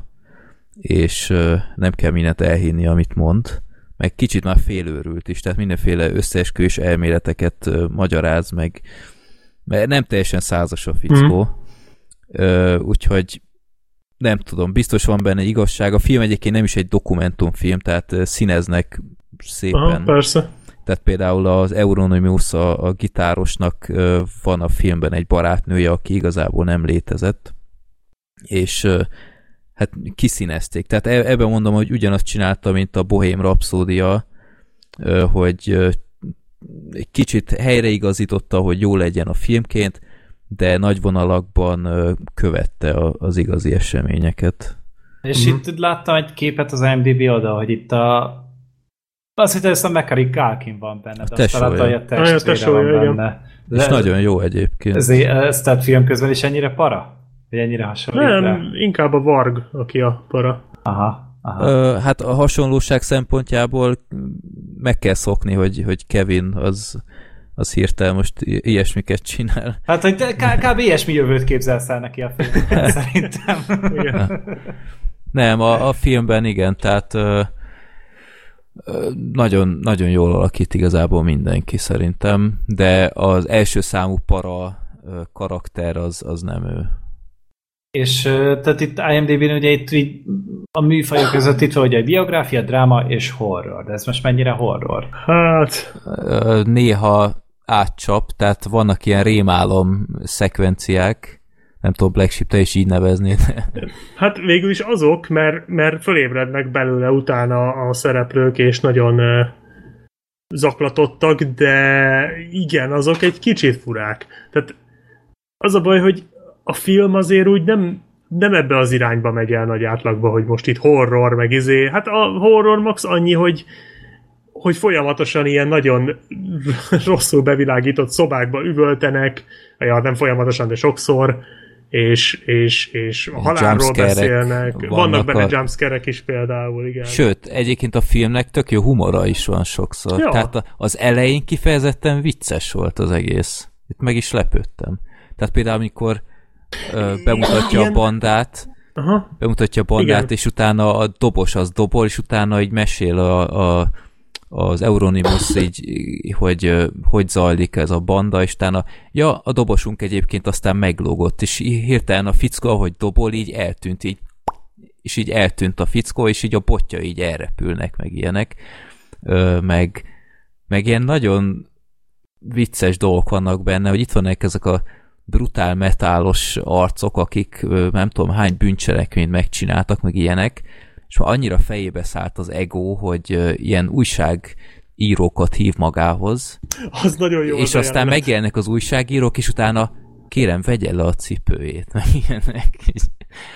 és ö, nem kell mindent elhinni, amit mond, meg kicsit már félőrült is, tehát mindenféle összeesküvés elméleteket ö, magyaráz, meg mert nem teljesen százas a fickó, mm. ö, úgyhogy nem tudom, biztos van benne igazság. A film egyébként nem is egy dokumentumfilm, tehát színeznek szépen. Aha, persze. Tehát például az Euronymous, a, a gitárosnak van a filmben egy barátnője, aki igazából nem létezett, és hát kiszínezték. Tehát e, ebben mondom, hogy ugyanazt csinálta, mint a Bohém Rhapsódia, hogy egy kicsit helyreigazította, hogy jó legyen a filmként, de nagy vonalakban követte az igazi eseményeket. És mm-hmm. itt láttam egy képet az IMDb oda, hogy itt a azt hittem, hogy a Mekari Kalkin van benne, de azt látta, hogy a testvére van benne. De és nagyon jó egyébként. Ez, ez tehát film közben is ennyire para? Vagy ennyire hasonlít? Nem, inkább a Varg, aki a para. Aha. Aha. Ö, hát a hasonlóság szempontjából meg kell szokni, hogy, hogy Kevin az az hirtelen most ilyesmiket csinál. Hát, hogy kb. ilyesmi jövőt képzelsz el neki a filmben, szerintem. Igen. Nem, a, a filmben igen, tehát nagyon, nagyon jól alakít igazából mindenki szerintem, de az első számú para karakter az, az nem ő. És tehát itt IMDb-n ugye itt így a műfajok között itt van, hogy a biográfia, dráma és horror. De ez most mennyire horror? Hát... Néha átcsap, tehát vannak ilyen rémálom szekvenciák, nem tudom, Black Sheep, te is így neveznéd. Hát végül is azok, mert, mert fölébrednek belőle utána a szereplők, és nagyon uh, zaklatottak, de igen, azok egy kicsit furák. Tehát az a baj, hogy a film azért úgy nem, nem ebbe az irányba megy el nagy átlagba, hogy most itt horror, meg izé. Hát a horror max annyi, hogy hogy folyamatosan ilyen nagyon rosszul bevilágított szobákba üvöltenek, ja, nem folyamatosan, de sokszor, és, és, és a halálról beszélnek. Vannak, vannak benne a... jumpscare is például, igen. Sőt, egyébként a filmnek tök jó humora is van sokszor. Ja. Tehát az elején kifejezetten vicces volt az egész. Itt meg is lepődtem. Tehát például, amikor ö, bemutatja a bandát, Aha. bemutatja a bandát, igen. és utána a dobos az dobol, és utána így mesél a, a az Euronymous így, hogy hogy zajlik ez a banda, és utána, ja, a dobosunk egyébként aztán meglógott, és hirtelen a fickó, ahogy dobol, így eltűnt, így, és így eltűnt a fickó, és így a botja így elrepülnek, meg ilyenek, Ö, meg, meg ilyen nagyon vicces dolgok vannak benne, hogy itt vannak ezek a brutál metálos arcok, akik nem tudom hány bűncselekményt megcsináltak, meg ilyenek, és már annyira fejébe szállt az ego, hogy ilyen újság írókat hív magához. Az nagyon jó. És aztán jelenet. megjelennek az újságírók, és utána kérem, vegye le a cipőjét, meg ilyenek. És,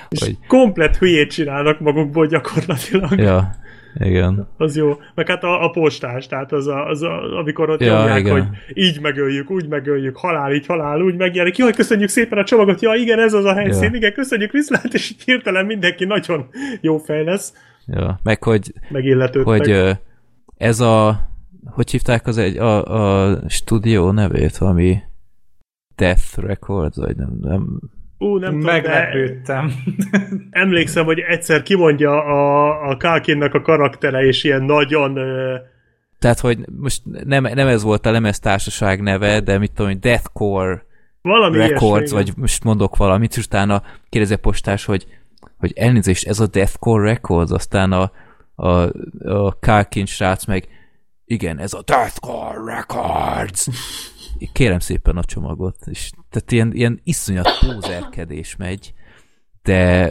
és hogy... komplet hülyét csinálnak magukból gyakorlatilag. Ja, igen. Az jó. Meg hát a, a postás, tehát az, a, az a, amikor ott ja, nyomják, hogy így megöljük, úgy megöljük, halál, így halál, úgy megjelenik. Jaj, köszönjük szépen a csomagot, ja igen, ez az a helyszín, ja. igen, köszönjük viszlát, és így hirtelen mindenki nagyon jó fej lesz. Ja, meg hogy, hogy ez a hogy hívták az egy, a, a stúdió nevét, valami Death Records, vagy nem, nem Ú, nem Meglepődtem. Tudom, emlékszem, hogy egyszer kimondja a, a Kalkinnak a karaktere, és ilyen nagyon... Tehát, hogy most nem, nem ez volt a lemeztársaság neve, de mit tudom, hogy Deathcore valami Records, ilyesmi, vagy most mondok valamit, és utána kérdezi a postás, hogy, hogy elnézést, ez a Deathcore Records, aztán a, a, a Kárkin srác meg igen, ez a Deathcore Records. Kérem szépen a csomagot. És, tehát ilyen, ilyen iszonyat pózerkedés megy, de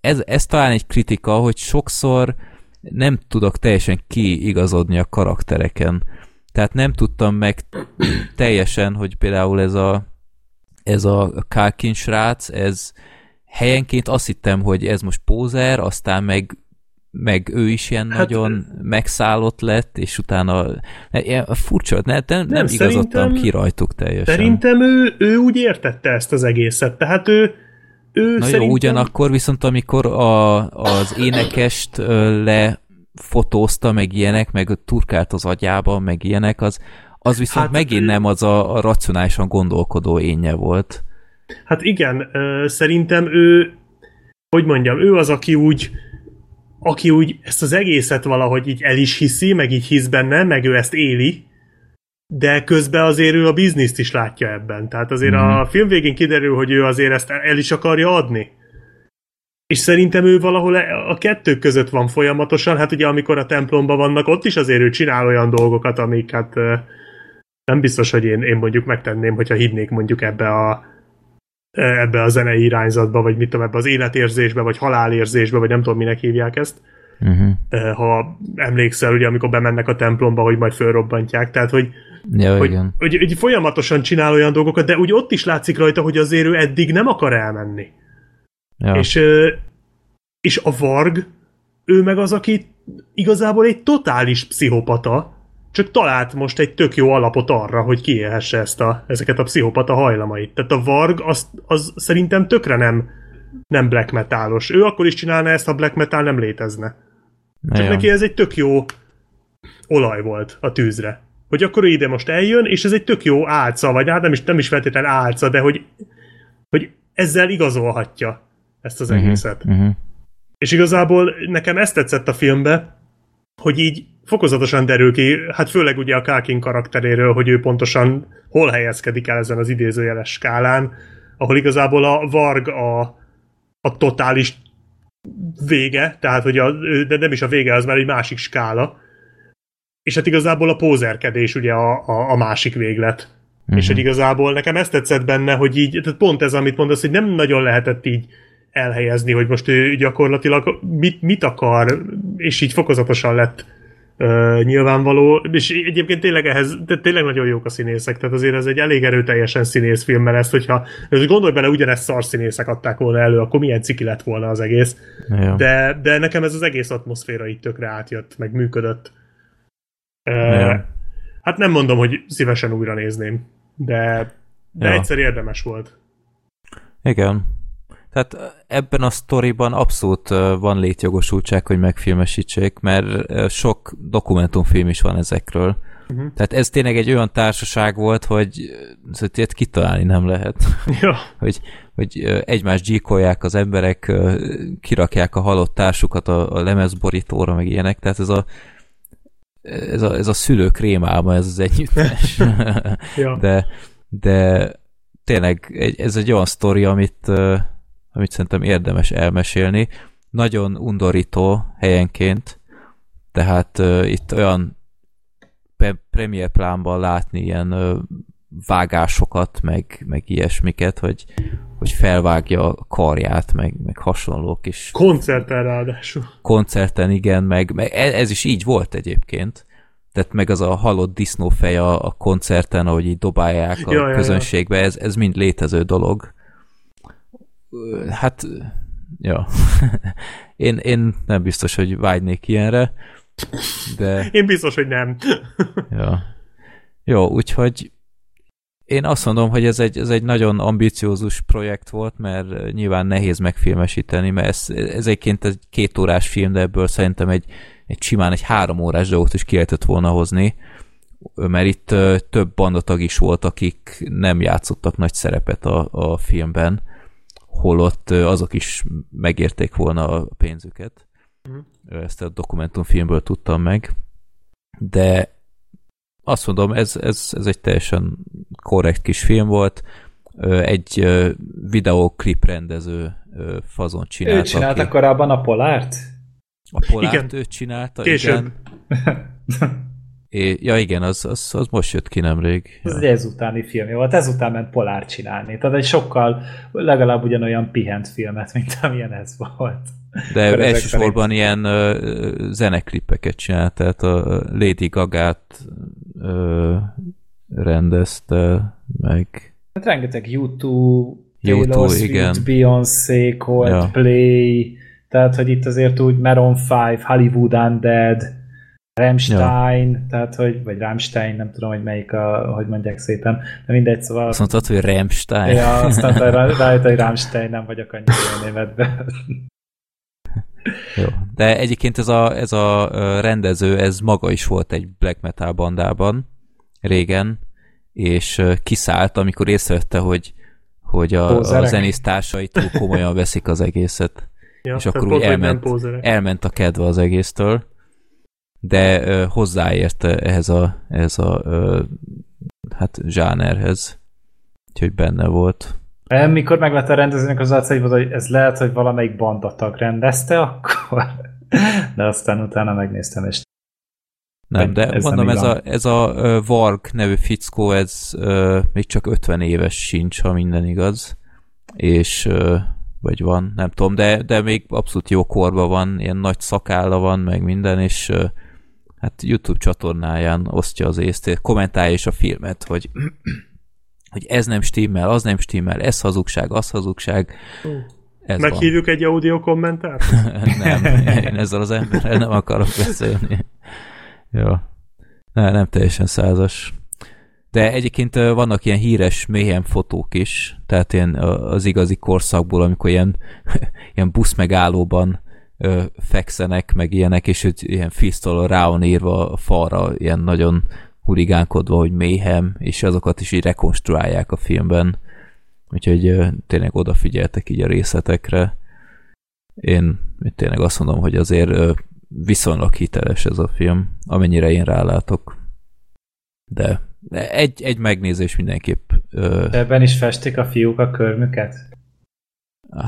ez, ez talán egy kritika, hogy sokszor nem tudok teljesen kiigazodni a karaktereken. Tehát nem tudtam meg teljesen, hogy például ez a ez a Kalkin srác, ez helyenként azt hittem, hogy ez most pózer, aztán meg meg ő is ilyen hát, nagyon megszállott lett, és utána furcsa, ne, nem, nem igazodtam ki rajtuk teljesen. Szerintem ő, ő úgy értette ezt az egészet, tehát ő, ő Na szerintem... jó, ugyanakkor viszont amikor a, az énekest lefotózta, meg ilyenek, meg turkált az agyába, meg ilyenek, az, az viszont hát, megint ő... nem az a, a racionálisan gondolkodó énje volt. Hát igen, szerintem ő, hogy mondjam, ő az, aki úgy aki úgy ezt az egészet valahogy így el is hiszi, meg így hisz benne, meg ő ezt éli, de közben azért ő a bizniszt is látja ebben. Tehát azért mm. a mhm. film végén kiderül, hogy ő azért ezt el is akarja adni. És szerintem ő valahol e- a kettő között van folyamatosan, hát ugye amikor a templomban vannak, ott is azért ő csinál olyan dolgokat, amik hát nem biztos, hogy én, én mondjuk megtenném, hogyha hívnék mondjuk ebbe a ebbe a zenei irányzatba, vagy mit tudom, ebbe az életérzésbe, vagy halálérzésbe, vagy nem tudom, minek hívják ezt. Uh-huh. Ha emlékszel, ugye, amikor bemennek a templomba, hogy majd fölrobbantják, tehát, hogy, ja, hogy, igen. hogy, hogy folyamatosan csinál olyan dolgokat, de úgy ott is látszik rajta, hogy azért ő eddig nem akar elmenni. Ja. És, és a Varg, ő meg az, aki igazából egy totális pszichopata, csak talált most egy tök jó alapot arra, hogy kiélhesse ezt a, ezeket a pszichopata hajlamait. Tehát a Varg az, az szerintem tökre nem, nem black metalos. Ő akkor is csinálna ezt, ha black metal nem létezne. Csak Olyan. neki ez egy tök jó olaj volt a tűzre. Hogy akkor ide most eljön, és ez egy tök jó álca, vagy hát nem is, nem is feltétlenül álca, de hogy, hogy ezzel igazolhatja ezt az uh-huh, egészet. Uh-huh. És igazából nekem ezt tetszett a filmbe, hogy így fokozatosan derül ki, hát főleg ugye a Kákin karakteréről, hogy ő pontosan hol helyezkedik el ezen az idézőjeles skálán, ahol igazából a Varg a, a totális vége, tehát hogy a, de nem is a vége, az már egy másik skála, és hát igazából a pózerkedés ugye a, a, a másik véglet. Uh-huh. És hogy igazából nekem ezt tetszett benne, hogy így, tehát pont ez, amit mondasz, hogy nem nagyon lehetett így elhelyezni, hogy most ő gyakorlatilag mit, mit akar, és így fokozatosan lett uh, nyilvánvaló, és egyébként tényleg ehhez, tényleg nagyon jók a színészek, tehát azért ez egy elég erőteljesen színészfilm, mert ezt, hogyha és gondolj bele, ugyanezt szar színészek adták volna elő, akkor milyen ciki lett volna az egész. De, de nekem ez az egész atmoszféra itt tökre átjött, meg működött. Uh, hát nem mondom, hogy szívesen újra nézném, de, de ja. egyszer érdemes volt. Igen. Tehát ebben a sztoriban abszolút van létjogosultság, hogy megfilmesítsék, mert sok dokumentumfilm is van ezekről. Uh-huh. Tehát ez tényleg egy olyan társaság volt, hogy ilyet kitalálni nem lehet. Ja. hogy, hogy egymást gyíkolják az emberek, kirakják a halott társukat a, a lemezborítóra, meg ilyenek, tehát ez a ez a, ez a szülők rémálma, ez az együttes. ja. de, de tényleg ez egy olyan sztori, amit amit szerintem érdemes elmesélni. Nagyon undorító helyenként, tehát uh, itt olyan premier plánban látni ilyen uh, vágásokat, meg, meg ilyesmiket, hogy, hogy felvágja a karját, meg, meg hasonlók is. Koncerten ráadásul. Koncerten, igen, meg, meg ez, ez is így volt egyébként. Tehát meg az a halott disznófej a, a koncerten, ahogy így dobálják a ja, közönségbe, ja, ja. Ez, ez mind létező dolog hát, ja. én, én nem biztos, hogy vágynék ilyenre, de... Én biztos, hogy nem. ja. Jó, úgyhogy én azt mondom, hogy ez egy, ez egy nagyon ambiciózus projekt volt, mert nyilván nehéz megfilmesíteni, mert ez, ez egyébként egy két órás film, de ebből szerintem egy, egy simán egy három órás dolgot is ki lehetett volna hozni, mert itt több bandatag is volt, akik nem játszottak nagy szerepet a, a filmben, holott azok is megérték volna a pénzüket. Uh-huh. Ezt a dokumentumfilmből tudtam meg. De azt mondom, ez, ez, ez egy teljesen korrekt kis film volt. Egy videóklip rendező fazon csinálta. Ő csinálta aki... korábban a Polárt? A Polárt igen. ő csinálta, Később. igen. É, ja igen, az, az, az most jött ki nemrég. Ez ja. egy ezutáni film volt, ezután ment Polár csinálni. Tehát egy sokkal, legalább ugyanolyan pihent filmet, mint amilyen ez volt. De Akkor elsősorban ilyen uh, zeneklippeket csinált, tehát a Lady Gaga-t uh, rendezte meg. Hát rengeteg YouTube, Taylor Swift. Beyoncé, Coldplay, ja. tehát hogy itt azért úgy Maroon 5, Hollywood Undead, Rammstein, ja. tehát hogy, vagy Rammstein, nem tudom, hogy melyik a, hogy mondják szépen, de mindegy, szóval... Azt mondtad, hogy Rammstein. Ja, azt mondta, rájött, hogy Rammstein, nem vagyok annyira jó németben. Jó. De egyébként ez a, ez a rendező, ez maga is volt egy black metal bandában régen, és kiszállt, amikor észrevette, hogy, hogy a, a zenésztársai túl komolyan veszik az egészet. Ja, és akkor úgy elment, elment a kedve az egésztől de ö, hozzáért ehhez a, ehhez a ö, hát zsánerhez. Úgyhogy benne volt. Mikor meglett a rendezőnek az arca, hogy ez lehet, hogy valamelyik bandatag rendezte, akkor de aztán utána megnéztem, és nem, de ez mondom, nem ez, a, ez a Varg nevű fickó, ez uh, még csak 50 éves sincs, ha minden igaz, és uh, vagy van, nem tudom, de, de még abszolút jó korban van, ilyen nagy szakálla van, meg minden, és uh, hát YouTube csatornáján osztja az észt, kommentálja is a filmet, hogy, hogy ez nem stimmel, az nem stimmel, ez hazugság, az hazugság. Ez Meghívjuk van. egy audio kommentárt? nem, én ezzel az emberrel nem akarok beszélni. Jó. Ne, nem teljesen százas. De egyébként vannak ilyen híres mélyen fotók is, tehát ilyen az igazi korszakból, amikor ilyen, ilyen buszmegállóban fekszenek, meg ilyenek, és hogy ilyen fisztol rá van írva a falra, ilyen nagyon hurigánkodva, hogy méhem, és azokat is így rekonstruálják a filmben. Úgyhogy ö, tényleg odafigyeltek így a részletekre. Én tényleg azt mondom, hogy azért viszonylag hiteles ez a film, amennyire én rálátok. De egy, egy megnézés mindenképp. Ebben is festik a fiúk a körmüket?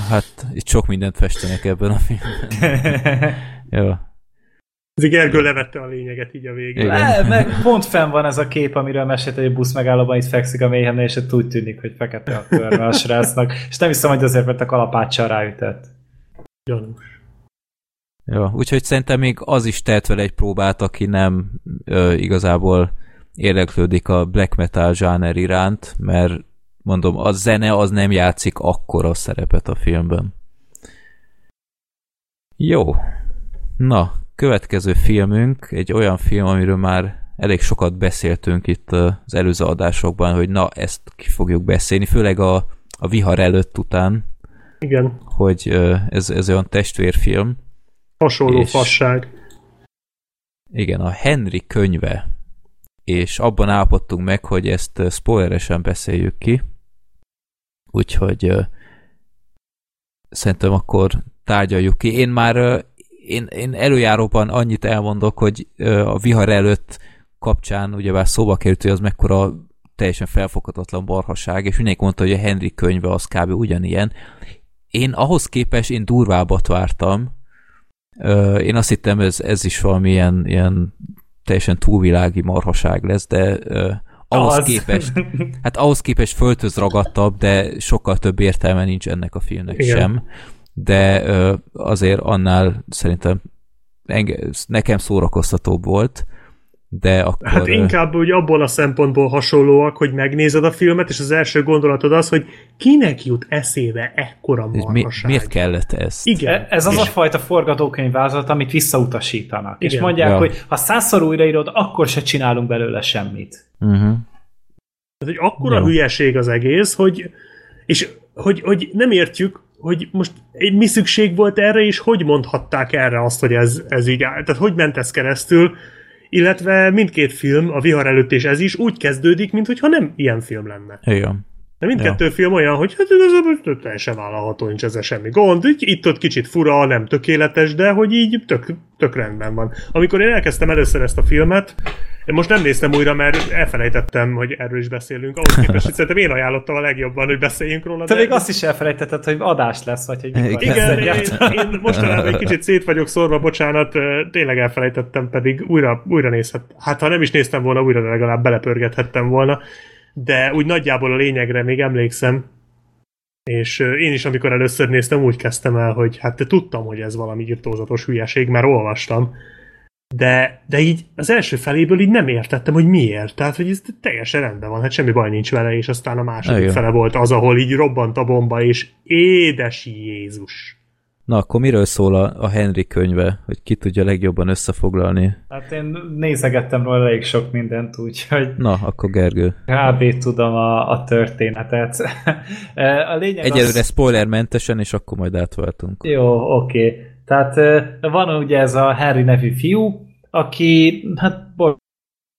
Hát, itt sok mindent festenek ebben a filmben. Jó. Ez Gergő levette a lényeget így a végén. Le, meg pont fenn van ez a kép, amiről mesélt, hogy a busz megállóban itt fekszik a mélyemnél, és úgy tűnik, hogy fekete a körme a srácnak. És nem hiszem, hogy azért, mert a kalapáccsal ráütött. Gyanús. Jó, úgyhogy szerintem még az is tehet vele egy próbát, aki nem ö, igazából érdeklődik a black metal zsáner iránt, mert mondom, a zene az nem játszik akkora szerepet a filmben. Jó. Na, következő filmünk egy olyan film, amiről már elég sokat beszéltünk itt az előző adásokban, hogy na, ezt ki fogjuk beszélni, főleg a, a vihar előtt után. Igen. Hogy ez, ez olyan testvérfilm. Hasonló és fasság. Igen, a Henry könyve. És abban állapodtunk meg, hogy ezt spoileresen beszéljük ki. Úgyhogy uh, szerintem akkor tárgyaljuk ki. Én már én, én előjáróban annyit elmondok, hogy a vihar előtt kapcsán ugyebár szóba került, hogy az mekkora teljesen felfoghatatlan barhaság, és mindenki mondta, hogy a Henry könyve az kb. ugyanilyen. Én ahhoz képest én durvábbat vártam. Én azt hittem, ez, ez is valami ilyen, teljesen túlvilági marhaság lesz, de uh, ahhoz az. képest, hát ahhoz képest föltöz ragadtabb, de sokkal több értelme nincs ennek a filmnek Igen. sem. De azért annál szerintem enge, nekem szórakoztatóbb volt de akkor... Hát inkább hogy abból a szempontból hasonlóak, hogy megnézed a filmet, és az első gondolatod az, hogy kinek jut eszébe ekkora marhaság. Mi, miért kellett ez? Igen. E, ez az és... a fajta forgatókönyvázat, amit visszautasítanak. Igen. És mondják, ja. hogy ha százszor újraírod, akkor se csinálunk belőle semmit. Uh-huh. Ez egy akkora ja. hülyeség az egész, hogy és hogy, hogy nem értjük, hogy most mi szükség volt erre, és hogy mondhatták erre azt, hogy ez, ez így áll. Tehát hogy ment ez keresztül, illetve mindkét film, a vihar előtt és ez is úgy kezdődik, mintha nem ilyen film lenne. Igen. De mindkettő ja. film olyan, hogy hát igazából teljesen vállalható, nincs ezzel semmi gond. Itt-ott kicsit fura, nem tökéletes, de hogy így tök, tök rendben van. Amikor én elkezdtem először ezt a filmet, Én most nem néztem újra, mert elfelejtettem, hogy erről is beszélünk. Ahhoz képest, hogy szerintem én ajánlottam a legjobban, hogy beszéljünk róla. Te de... még azt is elfelejtetted, hogy adás lesz, vagy hogy mikor Igen, én, én, mostanában egy kicsit szét vagyok szorva, bocsánat, tényleg elfelejtettem, pedig újra, újra nézhet. Hát ha nem is néztem volna, újra legalább belepörgethettem volna. De úgy nagyjából a lényegre még emlékszem, és én is, amikor először néztem, úgy kezdtem el, hogy hát tudtam, hogy ez valami írtózatos hülyeség, mert olvastam, de, de így az első feléből így nem értettem, hogy miért. Tehát, hogy ez teljesen rendben van, hát semmi baj nincs vele, és aztán a második Igen. fele volt az, ahol így robbant a bomba, és édes Jézus. Na, akkor miről szól a, a Henry könyve, hogy ki tudja legjobban összefoglalni? Hát én nézegettem róla elég sok mindent, úgyhogy... Na, akkor Gergő. Kb. tudom a, a történetet. a lényeg Egyelőre az... spoilermentesen, és akkor majd átváltunk. Jó, oké. Okay. Tehát van ugye ez a Harry nevű fiú, aki hát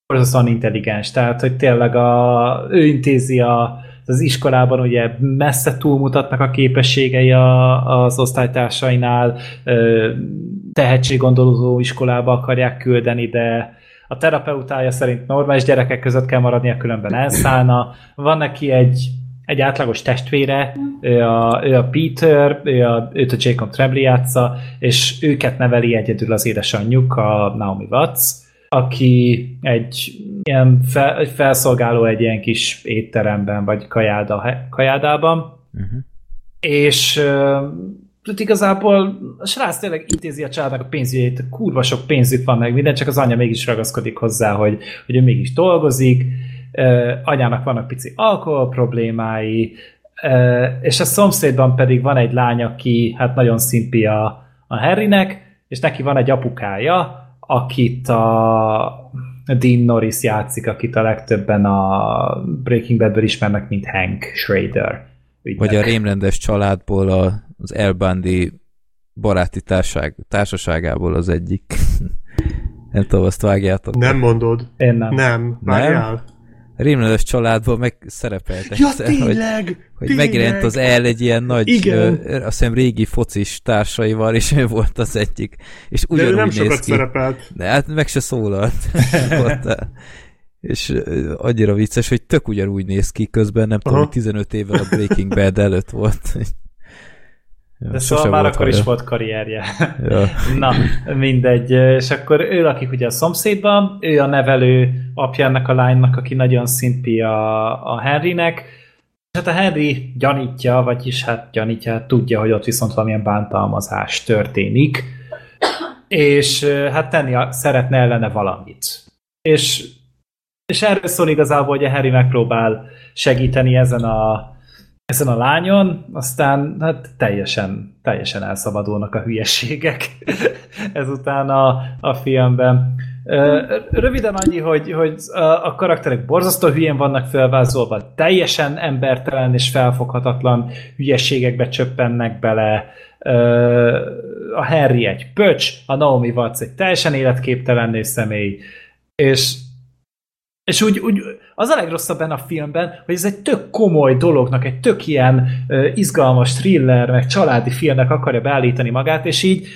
borzasztóan intelligens, tehát hogy tényleg a, ő intézi a, az iskolában ugye messze túlmutatnak a képességei a, az osztálytársainál, tehetséggondolózó iskolába akarják küldeni, de a terapeutája szerint normális gyerekek között kell maradnia, különben elszállna. Van neki egy egy átlagos testvére, ő a, ő a Peter, ő a, őt a Jacob Tremblay játsza, és őket neveli egyedül az édesanyjuk, a Naomi Watts, aki egy ilyen fel, felszolgáló egy ilyen kis étteremben, vagy kajáda, kajádában, uh-huh. és uh, igazából a srác tényleg intézi a családnak a pénzügyét, kurva sok pénzük van meg minden, csak az anya mégis ragaszkodik hozzá, hogy, hogy ő mégis dolgozik, anyának vannak pici alkohol problémái, és a szomszédban pedig van egy lány, aki hát nagyon szimpi a, a Harrynek, és neki van egy apukája, akit a Dean Norris játszik, akit a legtöbben a Breaking Badből ismernek, mint Hank Schrader. Ügynek. Vagy a rémrendes családból a, az El Bundy baráti társág, társaságából az egyik. nem tudom, azt vágjátok. Nem mondod. Én nem. Nem, vágjál. Nem? Rémlenes családban meg szerepelt ja, egyszer, tényleg, hogy, hogy tényleg. megjelent az el egy ilyen nagy, Igen. Ö, azt hiszem régi focis társaival, és ő volt az egyik. És ugyanúgy De ő nem néz sokat ki. szerepelt. De hát meg se szólalt. és annyira vicces, hogy tök ugyanúgy néz ki közben, nem Aha. tudom, 15 évvel a Breaking Bad előtt volt. Ja, De szóval már akkor is volt karrierje. Ja. Na, mindegy. És akkor ő lakik ugye a szomszédban, ő a nevelő apja ennek a lánynak, aki nagyon szimpi a, a Henrynek, és hát a Henry gyanítja, vagyis hát gyanítja, hát tudja, hogy ott viszont valamilyen bántalmazás történik, és hát tenni a, szeretne ellene valamit. És, és erről szól igazából, hogy a Harry megpróbál segíteni ezen a ezen a lányon, aztán hát teljesen, teljesen elszabadulnak a hülyeségek ezután a, a filmben. Röviden annyi, hogy, hogy a karakterek borzasztó hülyén vannak felvázolva, teljesen embertelen és felfoghatatlan hülyeségekbe csöppennek bele. A Harry egy pöcs, a Naomi Watts egy teljesen életképtelen személy, és és úgy, úgy az a legrosszabb benne a filmben, hogy ez egy tök komoly dolognak, egy tök ilyen uh, izgalmas thriller, meg családi filmnek akarja beállítani magát, és így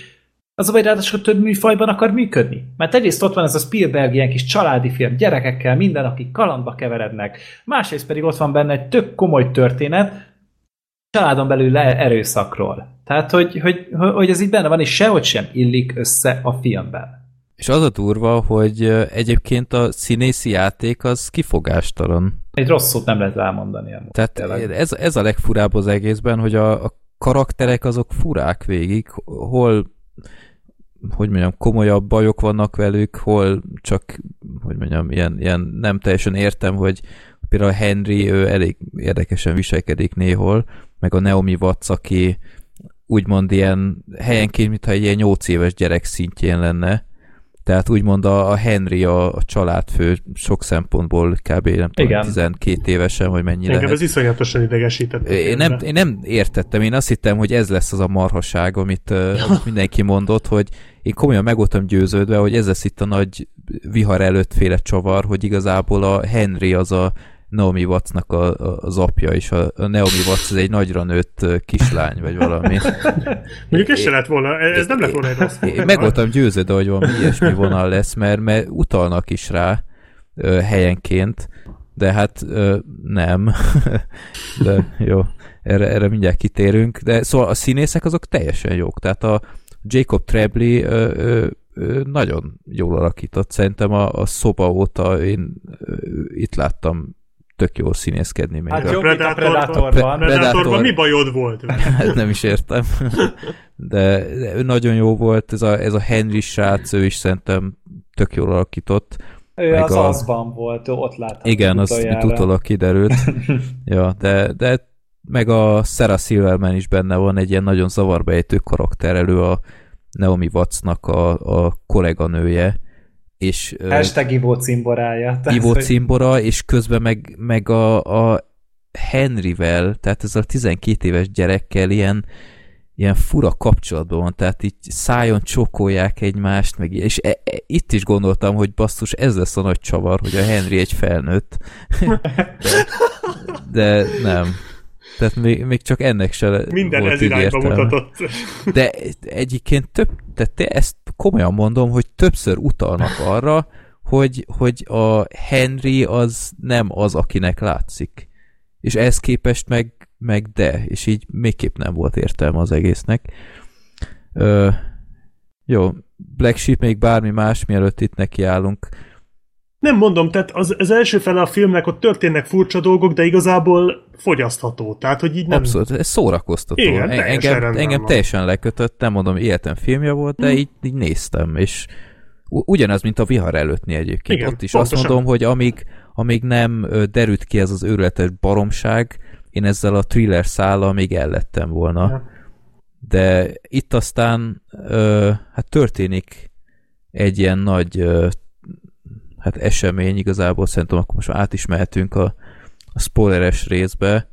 az a baj, ráadásul több műfajban akar működni. Mert egyrészt ott van ez a Spielberg ilyen kis családi film, gyerekekkel, minden, akik kalandba keverednek. Másrészt pedig ott van benne egy tök komoly történet, családon belül le erőszakról. Tehát, hogy, hogy, hogy ez így benne van, és sehogy sem illik össze a filmben. És az a durva, hogy egyébként a színészi játék az kifogástalan. Egy rossz szót nem lehet elmondani. Tehát ez, ez a legfurább az egészben, hogy a, a karakterek azok furák végig, hol hogy mondjam, komolyabb bajok vannak velük, hol csak, hogy mondjam, ilyen, ilyen nem teljesen értem, hogy például Henry, ő elég érdekesen viselkedik néhol, meg a Naomi Watts, aki úgymond ilyen helyenként, mintha egy ilyen 8 éves gyerek szintjén lenne, tehát úgymond a, a Henry a, a családfő sok szempontból kb. nem tudom, Igen. 12 évesen, vagy mennyire. Engem ez iszonyatosan idegesített. Én nem, én nem értettem, én azt hittem, hogy ez lesz az a marhaság, amit, ja. mindenki mondott, hogy én komolyan meg voltam győződve, hogy ez lesz itt a nagy vihar előtt féle csavar, hogy igazából a Henry az a Naomi Wattsnak a, a, az apja, és a, a Naomi Watts egy nagyra nőtt kislány, vagy valami. Mondjuk ez se lett volna, ez nem lett volna egy rossz Én meg voltam győződve, hogy valami ilyesmi vonal lesz, mert, mert utalnak is rá, ö, helyenként, de hát ö, nem. de jó, erre, erre mindjárt kitérünk. De szóval a színészek azok teljesen jók. Tehát a Jacob Trebley ö, ö, nagyon jól alakított. Szerintem a, a szoba óta én itt láttam tök jól színészkedni még. Hát a, jobb, Predator, a Predatorban. Predatorban mi bajod volt? Hát nem is értem. De, nagyon jó volt, ez a, ez a Henry srác, ő is szerintem tök jól alakított. Ő meg az a... azban volt, ott láttam. Igen, az itt utólag kiderült. ja, de, de meg a Sarah Silverman is benne van, egy ilyen nagyon zavarba ejtő karakter elő a Naomi Wattsnak a, a kolléganője, és... Hashtag Ivo cimborája. Ivo cimbora, és közben meg, meg a, a Henryvel, tehát ez a 12 éves gyerekkel ilyen, ilyen fura kapcsolatban van, tehát így szájon csókolják egymást, meg, és e, e, itt is gondoltam, hogy basszus, ez lesz a nagy csavar, hogy a Henry egy felnőtt. de, de nem. Tehát még, még csak ennek se Minden volt ez irányba mutatott. De egyébként több, tehát te ezt komolyan mondom, hogy többször utalnak arra, hogy, hogy a Henry az nem az, akinek látszik. És ehhez képest meg, meg de, és így mégképp nem volt értelme az egésznek. Ö, jó, Black Sheep még bármi más, mielőtt itt nekiállunk. Nem mondom, tehát az, az első fele a filmnek ott történnek furcsa dolgok, de igazából fogyasztható. Tehát, hogy így nem... Abszolút, ez szórakoztató. Igen, engem, engem teljesen lekötött, nem mondom, életem filmje volt, de mm. így, így néztem, és ugyanaz, mint a vihar előttni egyébként. Igen, Ott is pontosan. azt mondom, hogy amíg, amíg nem derült ki ez az őrületes baromság, én ezzel a thriller szállal még ellettem volna. Ja. De itt aztán ö, hát történik egy ilyen nagy ö, hát esemény igazából, szerintem akkor most át is mehetünk a, a spoileres részbe.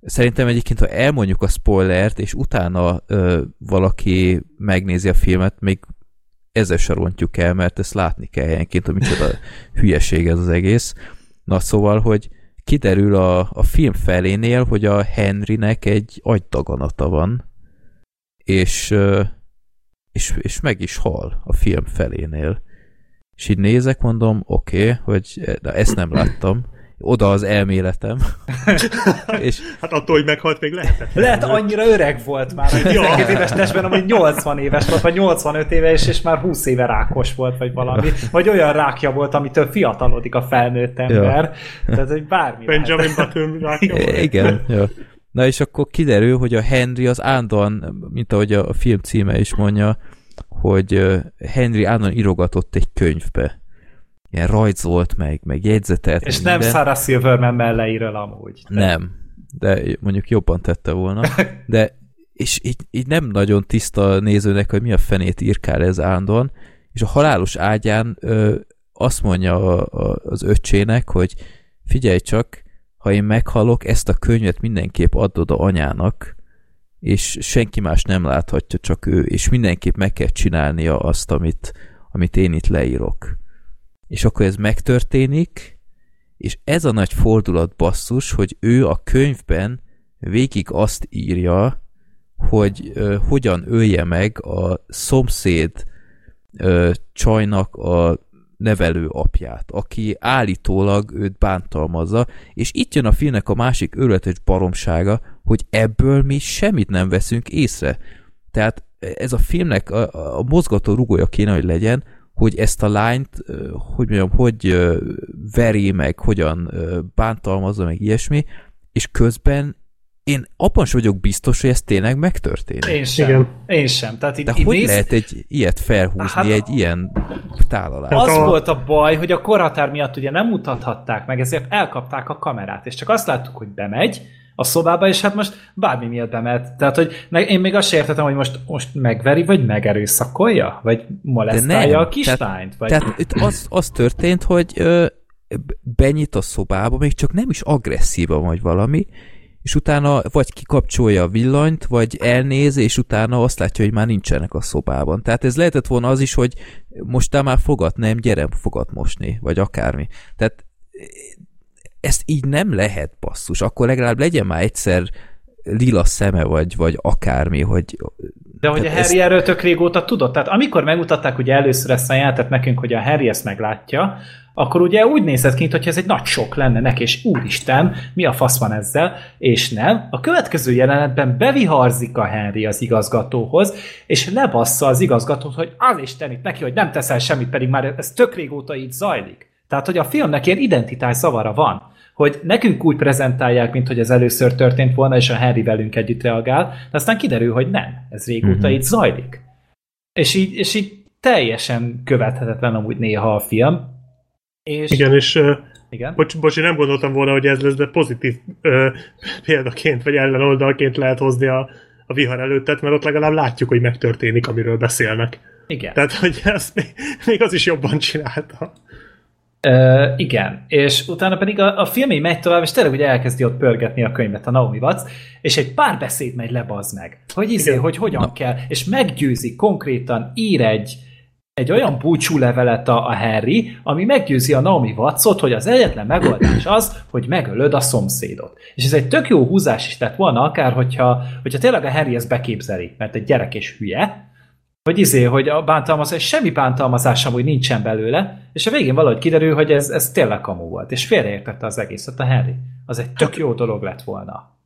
Szerintem egyébként, ha elmondjuk a spoilert, és utána ö, valaki megnézi a filmet, még ezzel se rontjuk el, mert ezt látni kell helyenként, hogy micsoda hülyeség ez az egész. Na szóval, hogy kiderül a, a film felénél, hogy a Henrynek egy agydaganata van, és, és, és meg is hal a film felénél. És így nézek, mondom, oké, okay, hogy de ezt nem láttam. Oda az elméletem. és hát attól, hogy meghalt, még lehetett. Lehet, annyira öreg volt már. Hogy 12 éves testben, amúgy 80 éves volt, vagy 85 éves, és már 20 éve rákos volt, vagy valami. Vagy olyan rákja volt, amitől fiatalodik a felnőtt ember. Ja. Tehát, hogy bármi Benjamin Button rákja volt. Igen, ja. Na és akkor kiderül, hogy a Henry az állandóan, mint ahogy a film címe is mondja, hogy Henry állandóan írogatott egy könyvbe. Ilyen rajzolt meg, meg jegyzetelt. És nem minden. Sarah Silverman melleíről amúgy. De. Nem, de mondjuk jobban tette volna. De és így, így nem nagyon tiszta nézőnek, hogy mi a fenét írkál ez állandóan, és a halálos ágyán ö, azt mondja a, a, az öccsének, hogy figyelj csak, ha én meghalok, ezt a könyvet mindenképp adod a anyának, és senki más nem láthatja, csak ő, és mindenképp meg kell csinálnia azt, amit, amit én itt leírok. És akkor ez megtörténik, és ez a nagy fordulat basszus, hogy ő a könyvben végig azt írja, hogy ö, hogyan ölje meg a szomszéd ö, csajnak a nevelő apját, aki állítólag őt bántalmazza, és itt jön a filmnek a másik őrületes baromsága, hogy ebből mi semmit nem veszünk észre. Tehát ez a filmnek a, a mozgató rugója kéne, hogy legyen, hogy ezt a lányt, hogy mondjam, hogy veri meg, hogyan bántalmazza, meg ilyesmi, és közben én abban sem vagyok biztos, hogy ez tényleg megtörténik. Én sem. Igen. Én sem. Tehát így, De így hogy néz... lehet egy ilyet felhúzni, hát, egy ilyen tálalát? Az a... volt a baj, hogy a korhatár miatt ugye nem mutathatták meg, ezért elkapták a kamerát, és csak azt láttuk, hogy bemegy, a szobába, és hát most bármi miatt bemehet. Tehát, hogy én még azt értettem, hogy most, most megveri, vagy megerőszakolja? Vagy molesztálja a kislányt? Vagy... Tehát itt az, az történt, hogy ö, benyit a szobába, még csak nem is agresszíva vagy valami, és utána vagy kikapcsolja a villanyt, vagy elnéz, és utána azt látja, hogy már nincsenek a szobában. Tehát ez lehetett volna az is, hogy most már fogat, nem, gyere, fogat mosni, vagy akármi. Tehát ezt így nem lehet basszus, akkor legalább legyen már egyszer lila szeme, vagy, vagy akármi, hogy De hogy a Harry ezt... erről tök régóta tudott. Tehát amikor megmutatták ugye először ezt a játet nekünk, hogy a Harry ezt meglátja, akkor ugye úgy nézett ki, hogy ez egy nagy sok lenne neki, és úristen, mi a fasz van ezzel, és nem. A következő jelenetben beviharzik a Henry az igazgatóhoz, és lebassza az igazgatót, hogy az Isten itt neki, hogy nem teszel semmit, pedig már ez tök régóta így zajlik. Tehát, hogy a filmnek ilyen identitás zavara van, hogy nekünk úgy prezentálják, mint hogy ez először történt volna, és a Harry velünk együtt reagál, de aztán kiderül, hogy nem, ez régóta mm-hmm. így zajlik. És így, és így teljesen követhetetlen amúgy néha a film, és... Igen, és igen? Bocs, bocs, én nem gondoltam volna, hogy ez lesz, de pozitív ö, példaként, vagy ellenoldalként lehet hozni a, a vihar előttet, mert ott legalább látjuk, hogy megtörténik, amiről beszélnek. Igen. Tehát, hogy ezt még, még az is jobban csinálta. Igen, és utána pedig a, a film így megy tovább, és tényleg ugye elkezdi ott pörgetni a könyvet a Naomi Watts, és egy pár beszéd megy lebaz meg, hogy izé, hogy hogyan Na. kell, és meggyőzi konkrétan, ír egy, egy olyan búcsú levelet a, a Harry, ami meggyőzi a Naomi Wattsot, hogy az egyetlen megoldás az, hogy megölöd a szomszédot. És ez egy tök jó húzás is tett volna, akár hogyha, hogyha tényleg a Harry ezt beképzeli, mert egy gyerek és hülye, hogy izé, hogy a bántalmazás, semmi bántalmazás amúgy nincsen belőle, és a végén valahogy kiderül, hogy ez, ez tényleg kamu volt, és félreértette az egészet a Harry. Az egy tök jó dolog lett volna.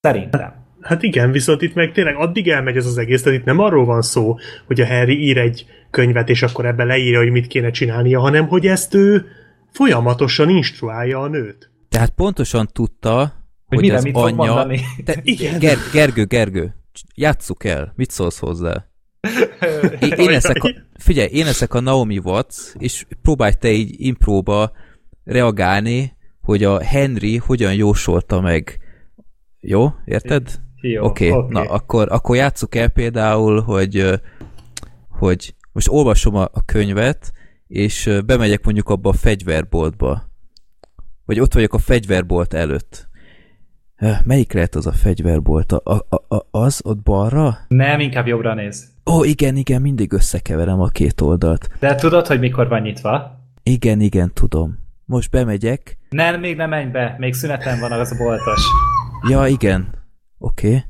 Szerintem. Hát igen, viszont itt meg tényleg addig elmegy ez az egész, tehát itt nem arról van szó, hogy a Harry ír egy könyvet, és akkor ebbe leírja, hogy mit kéne csinálnia, hanem hogy ezt ő folyamatosan instruálja a nőt. Tehát pontosan tudta, hogy, hogy az mit anyja... Te, igen. Ger Gergő, Gergő, játsszuk el, mit szólsz hozzá? Én, én a, figyelj, én leszek a Naomi Watts, és próbálj te így impróba reagálni, hogy a Henry hogyan jósolta meg. Jó? Érted? Oké, okay. okay. na akkor, akkor játsszuk el például, hogy, hogy most olvasom a, a könyvet, és bemegyek mondjuk abba a fegyverboltba. Vagy ott vagyok a fegyverbolt előtt. Melyik lehet az a fegyverbolt? A, a, a, az ott balra? Nem, inkább jobbra néz. Ó, igen, igen, mindig összekeverem a két oldalt. De tudod, hogy mikor van nyitva? Igen, igen, tudom. Most bemegyek. Nem, még nem menj be, még szüneten van az a boltos. Ja, igen. Oké. Okay.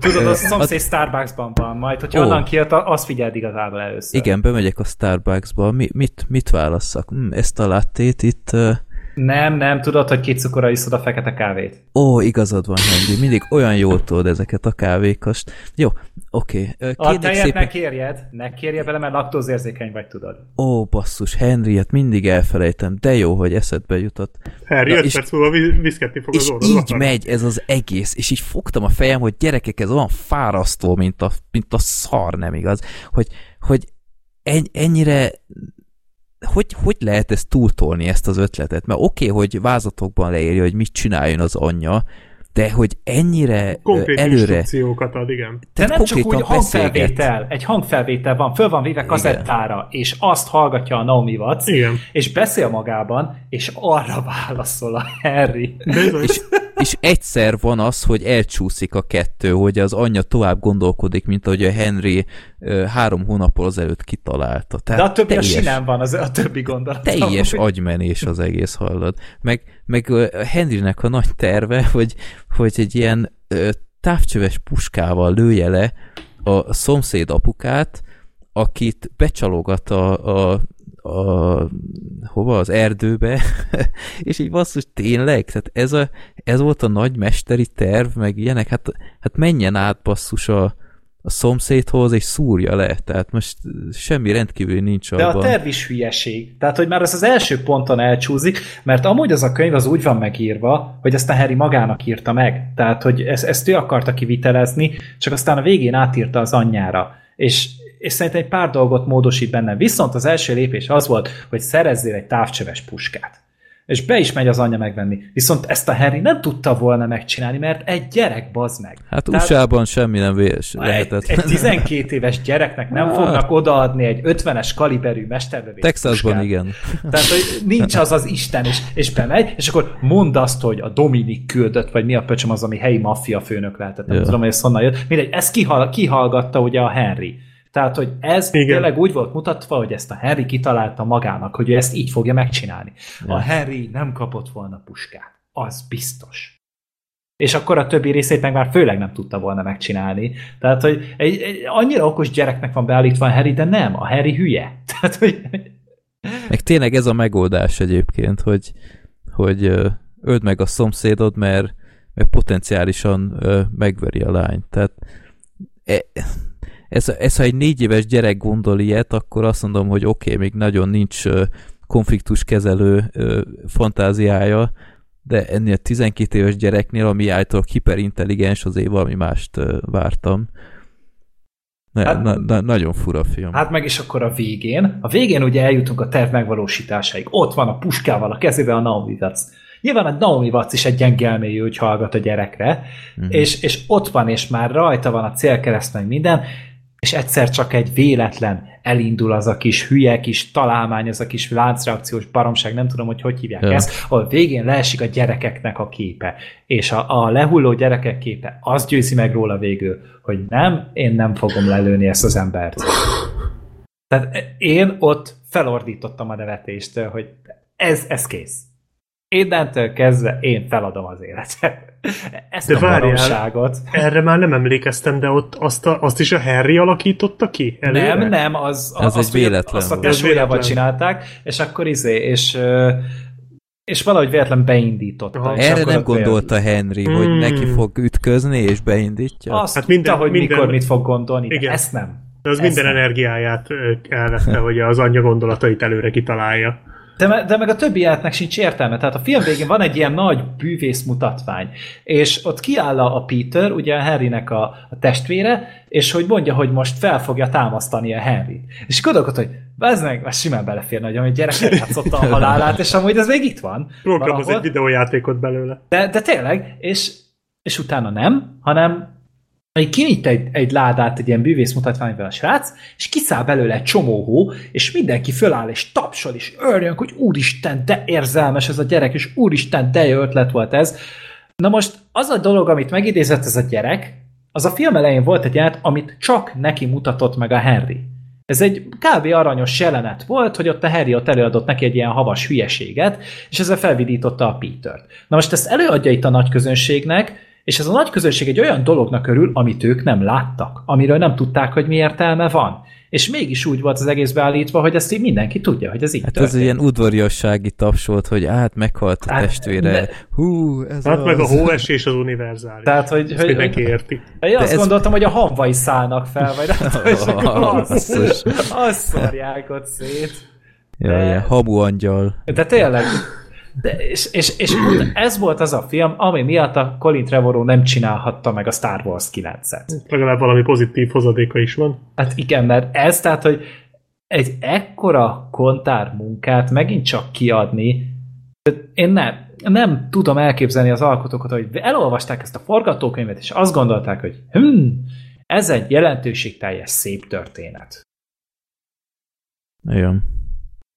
Tudod, az szomszéd Starbucksban van, majd hogyha oh. onnan kijött, azt figyeld igazából először. Igen, bemegyek a Starbucksba. Mi, mit, mit válasszak? Hm, ezt a lattét itt... Uh... Nem, nem, tudod, hogy két cukorra iszod a fekete kávét. Ó, igazad van, Henry, mindig olyan jól tudod ezeket a kávékast. Jó, oké. Okay. A tejet szépen... ne kérjed, ne kérje bele, mert laktózérzékeny vagy, tudod. Ó, basszus, hát mindig elfelejtem, de jó, hogy eszedbe jutott. Harry, öt perc múlva viszketni fog az És így megy ez az egész, és így fogtam a fejem, hogy gyerekek, ez olyan fárasztó, mint a, mint a szar, nem igaz? Hogy, hogy ennyire hogy, hogy lehet ezt túltolni, ezt az ötletet? Mert oké, okay, hogy vázatokban leírja, hogy mit csináljon az anyja, de hogy ennyire Konkrét előre... instrukciókat ad, igen. De nem csak úgy hangfelvétel, egy hangfelvétel van, föl van véve kazettára, és azt hallgatja a Naomi Watts, igen. és beszél magában, és arra válaszol a Harry. és, és egyszer van az, hogy elcsúszik a kettő, hogy az anyja tovább gondolkodik, mint ahogy a Henry három hónappal azelőtt kitalálta. Tehát De a többi teljes, a sinem van, az, a többi gondolat. Teljes agymenés az egész hallod. Meg, meg Henrynek a nagy terve, hogy, hogy egy ilyen távcsöves puskával lője le a szomszéd apukát, akit becsalogat a, a a, hova, az erdőbe, és így basszus, tényleg? Tehát ez, a, ez volt a nagy mesteri terv, meg ilyenek, hát, hát menjen át basszus a, a szomszédhoz, és szúrja le. Tehát most semmi rendkívül nincs abban. De a terv is hülyeség. Tehát, hogy már ez az első ponton elcsúzik, mert amúgy az a könyv az úgy van megírva, hogy ezt a Harry magának írta meg. Tehát, hogy ezt, ezt ő akarta kivitelezni, csak aztán a végén átírta az anyjára. És és szerintem egy pár dolgot módosít benne. Viszont az első lépés az volt, hogy szerezzél egy távcsöves puskát. És be is megy az anyja megvenni. Viszont ezt a Harry nem tudta volna megcsinálni, mert egy gyerek bazd meg. Hát Tehát USA-ban semmi nem lehetett. Egy, egy 12 éves gyereknek nem fognak odaadni egy 50-es kaliberű mesterlövés. Texasban puskát. igen. Tehát, hogy nincs az az Isten, és, és bemegy, és akkor mondd azt, hogy a Dominik küldött, vagy mi a pöcsöm az, ami helyi maffia főnök lehetett. Nem ja. tudom, hogy ez honnan jött. Mindegy, ezt kihal, kihallgatta ugye a Henry. Tehát, hogy ez Igen. tényleg úgy volt mutatva, hogy ezt a Harry kitalálta magának, hogy ő ezt így fogja megcsinálni. Ja. A Harry nem kapott volna puskát. Az biztos. És akkor a többi részét meg már főleg nem tudta volna megcsinálni. Tehát, hogy egy, egy annyira okos gyereknek van beállítva a Harry, de nem, a Harry hülye. Tehát, hogy... Meg tényleg ez a megoldás egyébként, hogy, hogy öld meg a szomszédod, mert, mert potenciálisan megveri a lányt. Tehát e, ez, ez, ha egy négy éves gyerek gondol ilyet, akkor azt mondom, hogy oké, okay, még nagyon nincs konfliktuskezelő fantáziája, de ennél 12 éves gyereknél, ami által hiperintelligens, azért valami mást vártam. Ne, hát, na, na, nagyon fura film. Hát meg is akkor a végén. A végén ugye eljutunk a terv megvalósításáig. Ott van a puskával a kezébe a Naomi Watts. Nyilván a Naomi Watts is egy gyenge hogy hallgat a gyerekre, uh-huh. és, és ott van, és már rajta van a célkereszt, meg minden, és egyszer csak egy véletlen elindul az a kis hülye, kis találmány, az a kis láncreakciós baromság, nem tudom, hogy hogy hívják ja. ezt, ahol végén leesik a gyerekeknek a képe, és a, a lehulló gyerekek képe az győzi meg róla végül, hogy nem, én nem fogom lelőni ezt az embert. Tehát én ott felordítottam a nevetést, hogy ez, ez kész. Innentől kezdve én feladom az életet. Ezt de a várjál, erre már nem emlékeztem, de ott azt, a, azt is a Harry alakította ki? Előre? Nem, nem, az, az, az azt, egy véletlen azt a tesójával csinálták, és akkor izé, és és valahogy véletlen beindította. Aha. Erre nem gondolta olyan... Henry, hmm. hogy neki fog ütközni, és beindítja? Azt hát minden, tudta, hogy minden... mikor mit fog gondolni, Igen. ezt nem. De az ezt minden nem. energiáját elvette, hogy az anyja gondolatait előre kitalálja. De, de meg a többi életnek sincs értelme. Tehát a film végén van egy ilyen nagy bűvész mutatvány, és ott kiáll a Peter, ugye a Harrynek a, a testvére, és hogy mondja, hogy most fel fogja támasztani a Harry. És gondolkod, hogy ez meg, ez simán beleférne, hogy amúgy gyerek játszotta a halálát, és amúgy ez még itt van. Programoz egy videójátékot belőle. De, de tényleg, és, és utána nem, hanem hogy kinyit egy, egy ládát egy ilyen bűvész mutatványban a srác, és kiszáll belőle egy csomó hó, és mindenki föláll, és tapsol, és örjön, hogy úristen, de érzelmes ez a gyerek, és úristen, de jó ötlet volt ez. Na most az a dolog, amit megidézett ez a gyerek, az a film elején volt egy jelenet, amit csak neki mutatott meg a Henry. Ez egy kb. aranyos jelenet volt, hogy ott a Harry ott előadott neki egy ilyen havas hülyeséget, és ezzel felvidította a Peter-t. Na most ezt előadja itt a nagy közönségnek, és ez a nagy közönség egy olyan dolognak örül, amit ők nem láttak, amiről nem tudták, hogy mi értelme van. És mégis úgy volt az egész beállítva, hogy ezt így mindenki tudja, hogy ez így Hát történt. ez ilyen udvariassági taps volt, hogy át meghalt a hát, testvére. De... Hú, ez Hát az... meg a hóesés az univerzális. Tehát, hogy, ezt hogy mindenki érti. Én azt ez... gondoltam, hogy a hamvai szállnak fel, vagy nem tudom, azt, azt szorják ott szét. Ja, de... hamu angyal. De tényleg, de, és, és, és ez volt az a film, ami miatt a Colin Trevorrow nem csinálhatta meg a Star Wars 9-et. Legalább valami pozitív hozadéka is van. Hát igen, mert ez tehát, hogy egy ekkora kontár munkát megint csak kiadni, én nem, nem tudom elképzelni az alkotókat, hogy elolvasták ezt a forgatókönyvet, és azt gondolták, hogy hm, ez egy jelentőségteljes szép történet. Igen.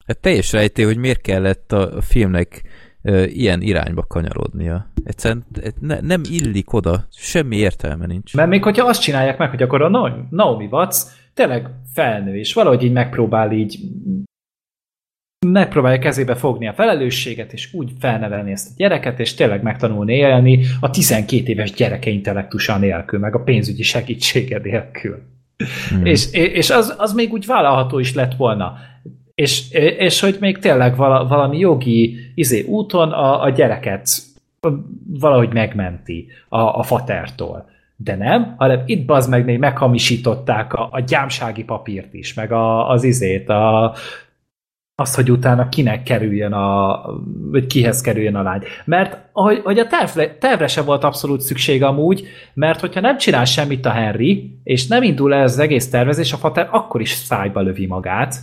Hát teljes rejté, hogy miért kellett a filmnek ö, ilyen irányba kanyarodnia. Egyszerűen ne, nem illik oda, semmi értelme nincs. Mert még hogyha azt csinálják meg, hogy akkor a Naomi Watts tényleg felnő, és valahogy így megpróbál így megpróbálja kezébe fogni a felelősséget, és úgy felnevelni ezt a gyereket, és tényleg megtanulni élni a 12 éves gyereke intellektusa nélkül, meg a pénzügyi segítsége nélkül. Mm. És, és az, az még úgy vállalható is lett volna. És, és hogy még tényleg vala, valami jogi izé, úton a, a gyereket valahogy megmenti a, a fatertól. De nem, hanem itt bazd meg még meghamisították a, a gyámsági papírt is, meg a, az izét, a, azt, hogy utána kinek kerüljön a, vagy kihez kerüljön a lány. Mert hogy, hogy a tervre, tervre se volt abszolút szükség amúgy, mert hogyha nem csinál semmit a Henry, és nem indul el az egész tervezés, a fater akkor is szájba lövi magát,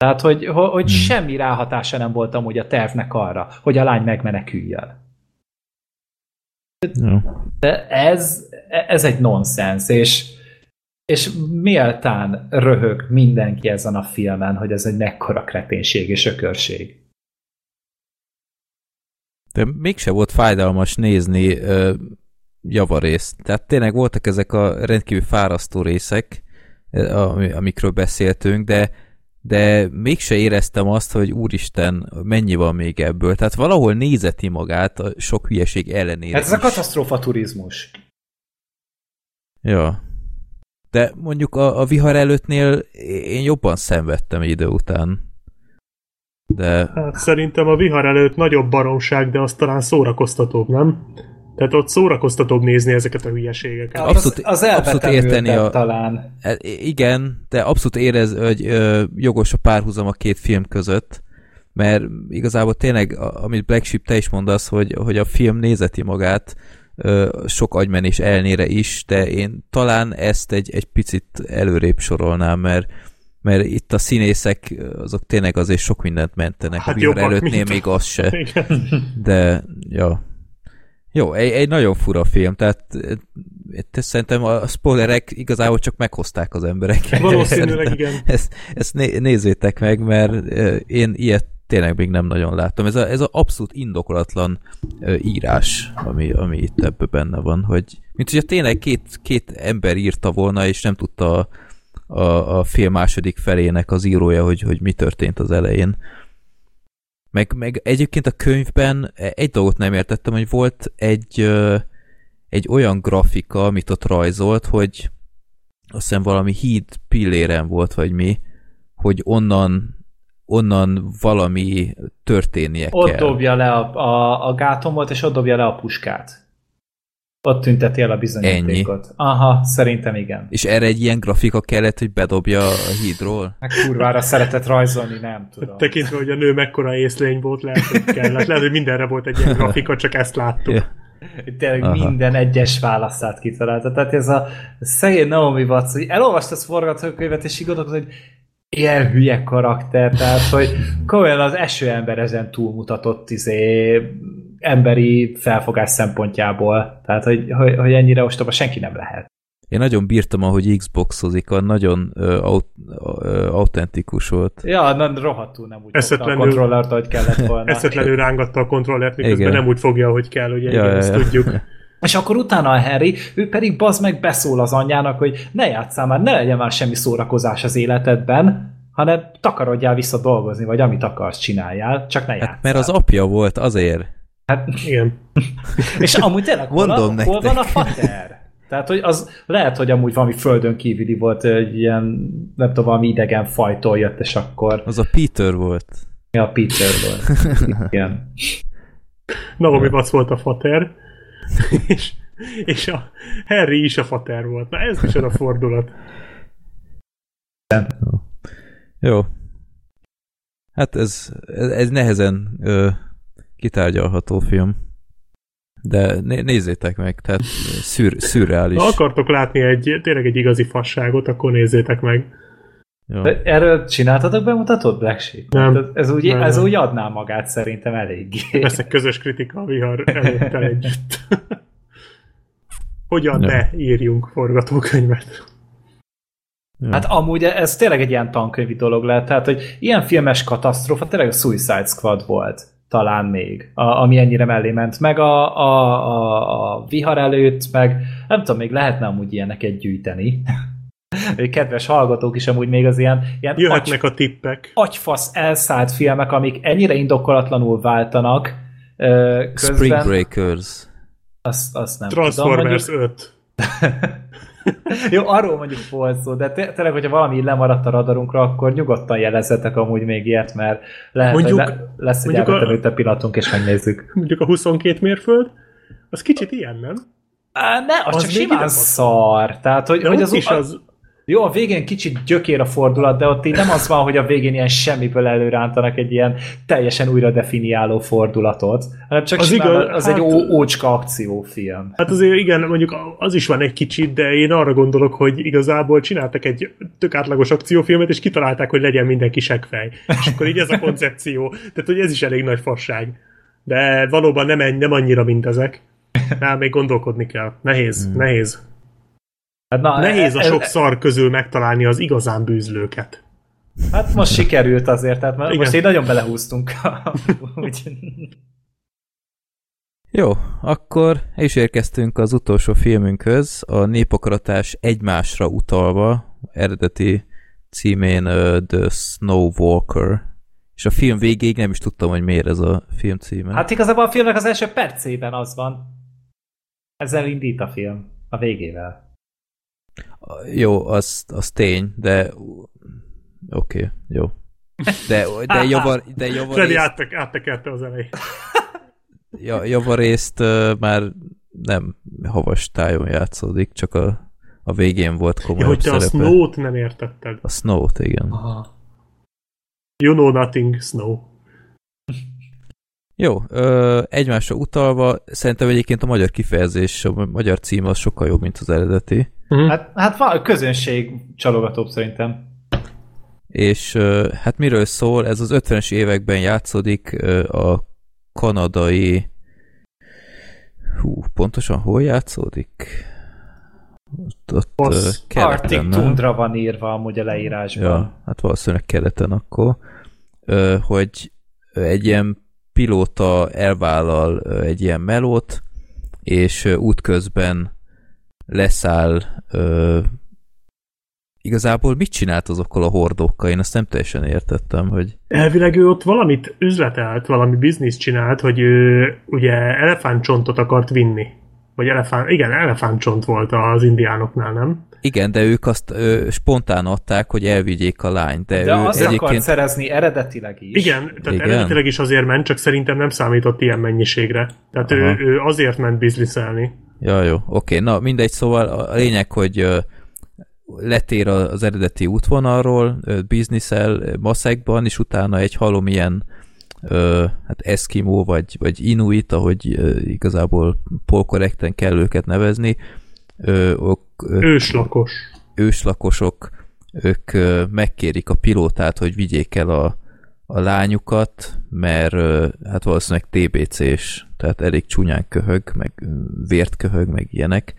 tehát, hogy, hogy hmm. semmi ráhatása nem volt amúgy a tervnek arra, hogy a lány megmeneküljön. Ja. De ez, ez egy nonsens, és, és méltán röhög mindenki ezen a filmen, hogy ez egy mekkora kreténség és ökörség. De mégse volt fájdalmas nézni uh, javarészt. Tehát tényleg voltak ezek a rendkívül fárasztó részek, amikről beszéltünk, de de mégse éreztem azt, hogy úristen, mennyi van még ebből. Tehát valahol nézeti magát a sok hülyeség ellenére Hát ez a katasztrófa turizmus. Ja. De mondjuk a, a vihar előttnél én jobban szenvedtem idő után. De... Hát szerintem a vihar előtt nagyobb baromság, de az talán szórakoztatóbb, nem? Tehát ott szórakoztatóbb nézni ezeket a hülyeségeket. Abszolút, az, az abszolút érteni a, talán. E, igen, de abszolút érez, hogy ö, jogos a párhuzam a két film között, mert igazából tényleg, amit Black Sheep te is mondasz, hogy, hogy a film nézeti magát, ö, sok agymenés elnére is, de én talán ezt egy, egy picit előrébb sorolnám, mert mert itt a színészek azok tényleg azért sok mindent mentenek hát a vihar előttnél, még az se. Igen. De, ja. Jó, egy, egy nagyon fura film, tehát szerintem a spoilerek igazából csak meghozták az emberek. Valószínűleg igen. Ezt, ezt né, nézzétek meg, mert én ilyet tényleg még nem nagyon láttam. Ez a, ez a abszolút indokolatlan írás, ami, ami itt ebben benne van, hogy mint hogyha tényleg két, két ember írta volna, és nem tudta a, a, a film második felének az írója, hogy, hogy mi történt az elején. Meg, meg egyébként a könyvben egy dolgot nem értettem, hogy volt egy, egy olyan grafika, amit ott rajzolt, hogy azt hiszem valami híd pilléren volt, vagy mi, hogy onnan onnan valami történnie ott kell. dobja le a, a, a gátomot, és ott dobja le a puskát. Ott tünteti el a bizonyítékot. Ennyi. Aha, szerintem igen. És erre egy ilyen grafika kellett, hogy bedobja a hídról? Meg kurvára szeretett rajzolni, nem tudom. Tekintve, hogy a nő mekkora észlény volt, lehet, hogy kellett. Lehet, hogy mindenre volt egy ilyen grafika, csak ezt láttuk. Ja. Tényleg Aha. minden egyes választát kitalálta. Tehát ez a szegény Naomi Watts, hogy elolvasta a forgatókönyvet, és így hogy ilyen hülye karakter, tehát hogy komolyan az esőember ezen túlmutatott izé, emberi felfogás szempontjából. Tehát, hogy, hogy, hogy ennyire ostoba senki nem lehet. Én nagyon bírtam, ahogy Xboxozik, a nagyon uh, aut, uh, autentikus volt. Ja, na, rohadtul nem úgy Eszetlenül, a kontrollert, hogy kellett volna. Eszetlenül rángatta a kontrollert, miközben Igen. nem úgy fogja, hogy kell, ugye, ja, igen, ja, ezt ja. tudjuk. És akkor utána a Harry, ő pedig bazd meg beszól az anyjának, hogy ne játsszál már, ne legyen már semmi szórakozás az életedben, hanem takarodjál vissza dolgozni, vagy amit akarsz csináljál, csak ne játsszál. Hát, mert az apja volt, azért. Hát igen. és amúgy tényleg, hol, hol, hol van a fater? Tehát, hogy az lehet, hogy amúgy valami földön kívüli volt, egy ilyen, nem tudom, valami idegen fajtól jött, és akkor... Az a Peter volt. Ja, Peter volt. Igen. Naomi Watts volt a fater, és, és a Harry is a fater volt. Na ez is a fordulat. Jó. Hát ez, ez, ez nehezen ö, kitárgyalható film. De né- nézzétek meg, tehát szür, szürreális. Ha akartok látni egy, tényleg egy igazi fasságot, akkor nézzétek meg. Jó. De erről csináltatok bemutatót, Black Sheep? Nem. Ez, úgy, nem. ez úgy adná magát szerintem eléggé. Ez egy közös kritika a vihar előtt együtt. Hogyan ja. ne írjunk forgatókönyvet? Ja. Hát amúgy ez tényleg egy ilyen tankönyvi dolog lehet, tehát hogy ilyen filmes katasztrófa tényleg a Suicide Squad volt talán még, a, ami ennyire mellé ment, meg a, a, a, a vihar előtt, meg nem tudom, még lehetne amúgy ilyeneket gyűjteni. Kedves hallgatók is amúgy még az ilyen, ilyen Jöhetnek agy, a tippek. agyfasz elszállt filmek, amik ennyire indokolatlanul váltanak közben. Spring Breakers. Azt, azt nem Transformers tudom, mondjuk, 5. Jó, arról mondjuk volt szó, de tényleg, hogyha valami lemaradt a radarunkra, akkor nyugodtan jelezzetek amúgy még ilyet, mert lehet, mondjuk, hogy le, lesz egy elvetemült pillanatunk, és megnézzük. Mondjuk a 22 mérföld, az kicsit ilyen, nem? Ne, az, az csak simán szar. Tehát, hogy, hogy az, is az, jó, a végén kicsit gyökér a fordulat, de ott így nem az van, hogy a végén ilyen semmiből előrántanak egy ilyen teljesen újra definiáló fordulatot, hanem csak az, igaz, az hát, egy ó, ócska akciófilm. Hát azért igen, mondjuk az is van egy kicsit, de én arra gondolok, hogy igazából csináltak egy tök átlagos akciófilmet, és kitalálták, hogy legyen mindenki segfej. És akkor így ez a koncepció. Tehát, hogy ez is elég nagy fasság. De valóban nem, nem annyira, mint ezek. Na, még gondolkodni kell. Nehéz, hmm. nehéz. Hát na, Nehéz a sok e, szar közül megtalálni az igazán bűzlőket. Hát most sikerült azért, tehát Igen. most én nagyon belehúztunk. Jó, akkor is érkeztünk az utolsó filmünkhöz, a népakaratás egymásra utalva, eredeti címén uh, The Snow Walker, és a film végéig nem is tudtam, hogy miért ez a film címe. Hát igazából a filmnek az első percében az van. Ezzel indít a film, a végével. Jó, az, az tény, de oké, okay, jó. De, de javar, de javarészt... Freddy áttek, áttekerte az elejét. Ja, javarészt uh, már nem havas tájon játszódik, csak a, a végén volt komoly ja, hogy te szerepe. a Snow-t nem értetted. A Snow-t, igen. Aha. You know nothing, Snow. Jó, ö, egymásra utalva, szerintem egyébként a magyar kifejezés, a magyar cím az sokkal jobb, mint az eredeti. Uh-huh. Hát, hát van, közönség csalogatóbb szerintem. És hát miről szól? Ez az 50-es években játszódik a kanadai hú, pontosan hol játszódik? Ott, ott Arctic Tundra van írva amúgy a leírásban. Ja, hát valószínűleg keleten akkor, hogy egy ilyen pilóta elvállal egy ilyen melót, és útközben leszáll igazából mit csinált azokkal a hordókkal? Én azt nem teljesen értettem, hogy... Elvileg ő ott valamit üzletelt, valami biznisz csinált, hogy ő ugye elefántcsontot akart vinni. Vagy elefánt, igen, elefántcsont volt az indiánoknál, nem? Igen, de ők azt ö, spontán adták, hogy elvigyék a lányt. De, de ő azt egyébként... akart szerezni eredetileg is. Igen, tehát igen? eredetileg is azért ment, csak szerintem nem számított ilyen mennyiségre. Tehát ő, ő azért ment bizniszelni. Ja, jó, oké. Na, mindegy, szóval a lényeg, hogy letér az eredeti útvonalról, bizniszel maszekban, és utána egy halom ilyen hát Eskimo vagy, vagy Inuit, ahogy igazából polkorrekten kell őket nevezni. Ok, őslakos. Őslakosok, ők megkérik a pilótát, hogy vigyék el a, a lányukat, mert hát valószínűleg TBC-s, tehát elég csúnyán köhög, meg vért köhög, meg ilyenek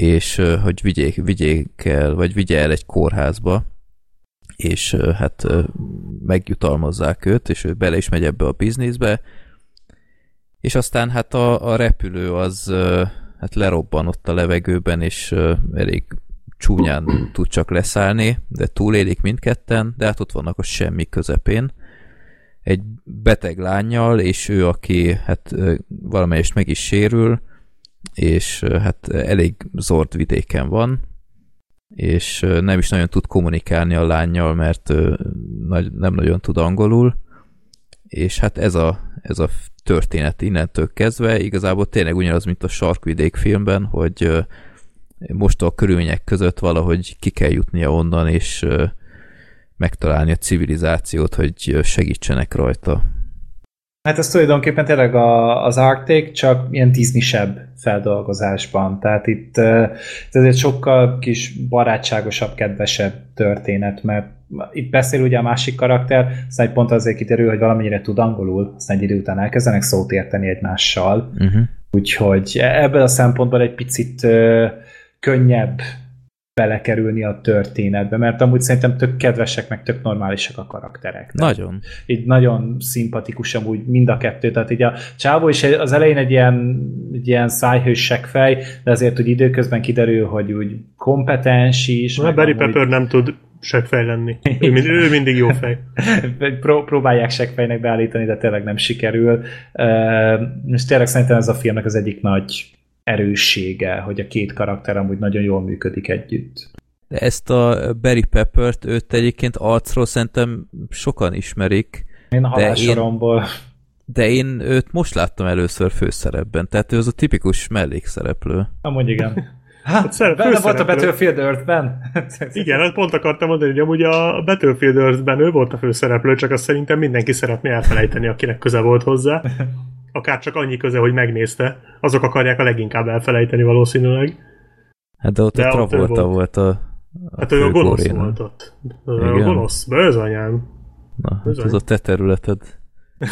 és hogy vigyék, vigyék el, vagy vigye el egy kórházba, és hát megjutalmazzák őt, és ő bele is megy ebbe a bizniszbe, és aztán hát a, a repülő az hát lerobban ott a levegőben, és elég csúnyán tud csak leszállni, de túlélik mindketten, de hát ott vannak a semmi közepén. Egy beteg lányjal, és ő, aki hát valamelyest meg is sérül, és hát elég zord vidéken van, és nem is nagyon tud kommunikálni a lányjal, mert nem nagyon tud angolul, és hát ez a, ez a történet innentől kezdve igazából tényleg ugyanaz, mint a Sarkvidék filmben, hogy most a körülmények között valahogy ki kell jutnia onnan, és megtalálni a civilizációt, hogy segítsenek rajta. Hát ez tulajdonképpen tényleg a, az Arctic, csak ilyen disney feldolgozásban. Tehát itt ez egy sokkal kis barátságosabb, kedvesebb történet, mert itt beszél ugye a másik karakter, aztán egy pont azért kiderül, hogy valamennyire tud angolul, aztán egy idő után elkezdenek szót érteni egymással. Uh-huh. Úgyhogy ebből a szempontból egy picit könnyebb belekerülni a történetbe, mert amúgy szerintem tök kedvesek, meg tök normálisak a karakterek. Tehát nagyon. Így nagyon szimpatikus amúgy mind a kettő, tehát így a csávó is az elején egy ilyen, egy ilyen szájhős fej, de azért úgy időközben kiderül, hogy úgy kompetens is. Na, Barry amúgy... Pepper nem tud seggfej lenni. Ő, mind, ő mindig jó fej. Pró- próbálják seggfejnek beállítani, de tényleg nem sikerül. Uh, és tényleg szerintem ez a filmnek az egyik nagy erőssége, hogy a két karakter amúgy nagyon jól működik együtt. De ezt a Barry Peppert, őt egyébként arcról szerintem sokan ismerik. Én a halálsoromból. De én őt most láttam először főszerepben, tehát ő az a tipikus mellékszereplő. Amúgy igen. Hát, hát benne volt a Battlefield Earth-ben. Igen, hát pont akartam mondani, hogy amúgy a Battlefield Earth-ben ő volt a főszereplő, csak azt szerintem mindenki szeretné elfelejteni, akinek köze volt hozzá. Akár csak annyi köze, hogy megnézte, azok akarják a leginkább elfelejteni valószínűleg. Hát de ott de a Travolta volt, volt a, a Hát ő a gonosz koréna. volt ott. A Igen. gonosz, anyám. Na, hát ez a te területed.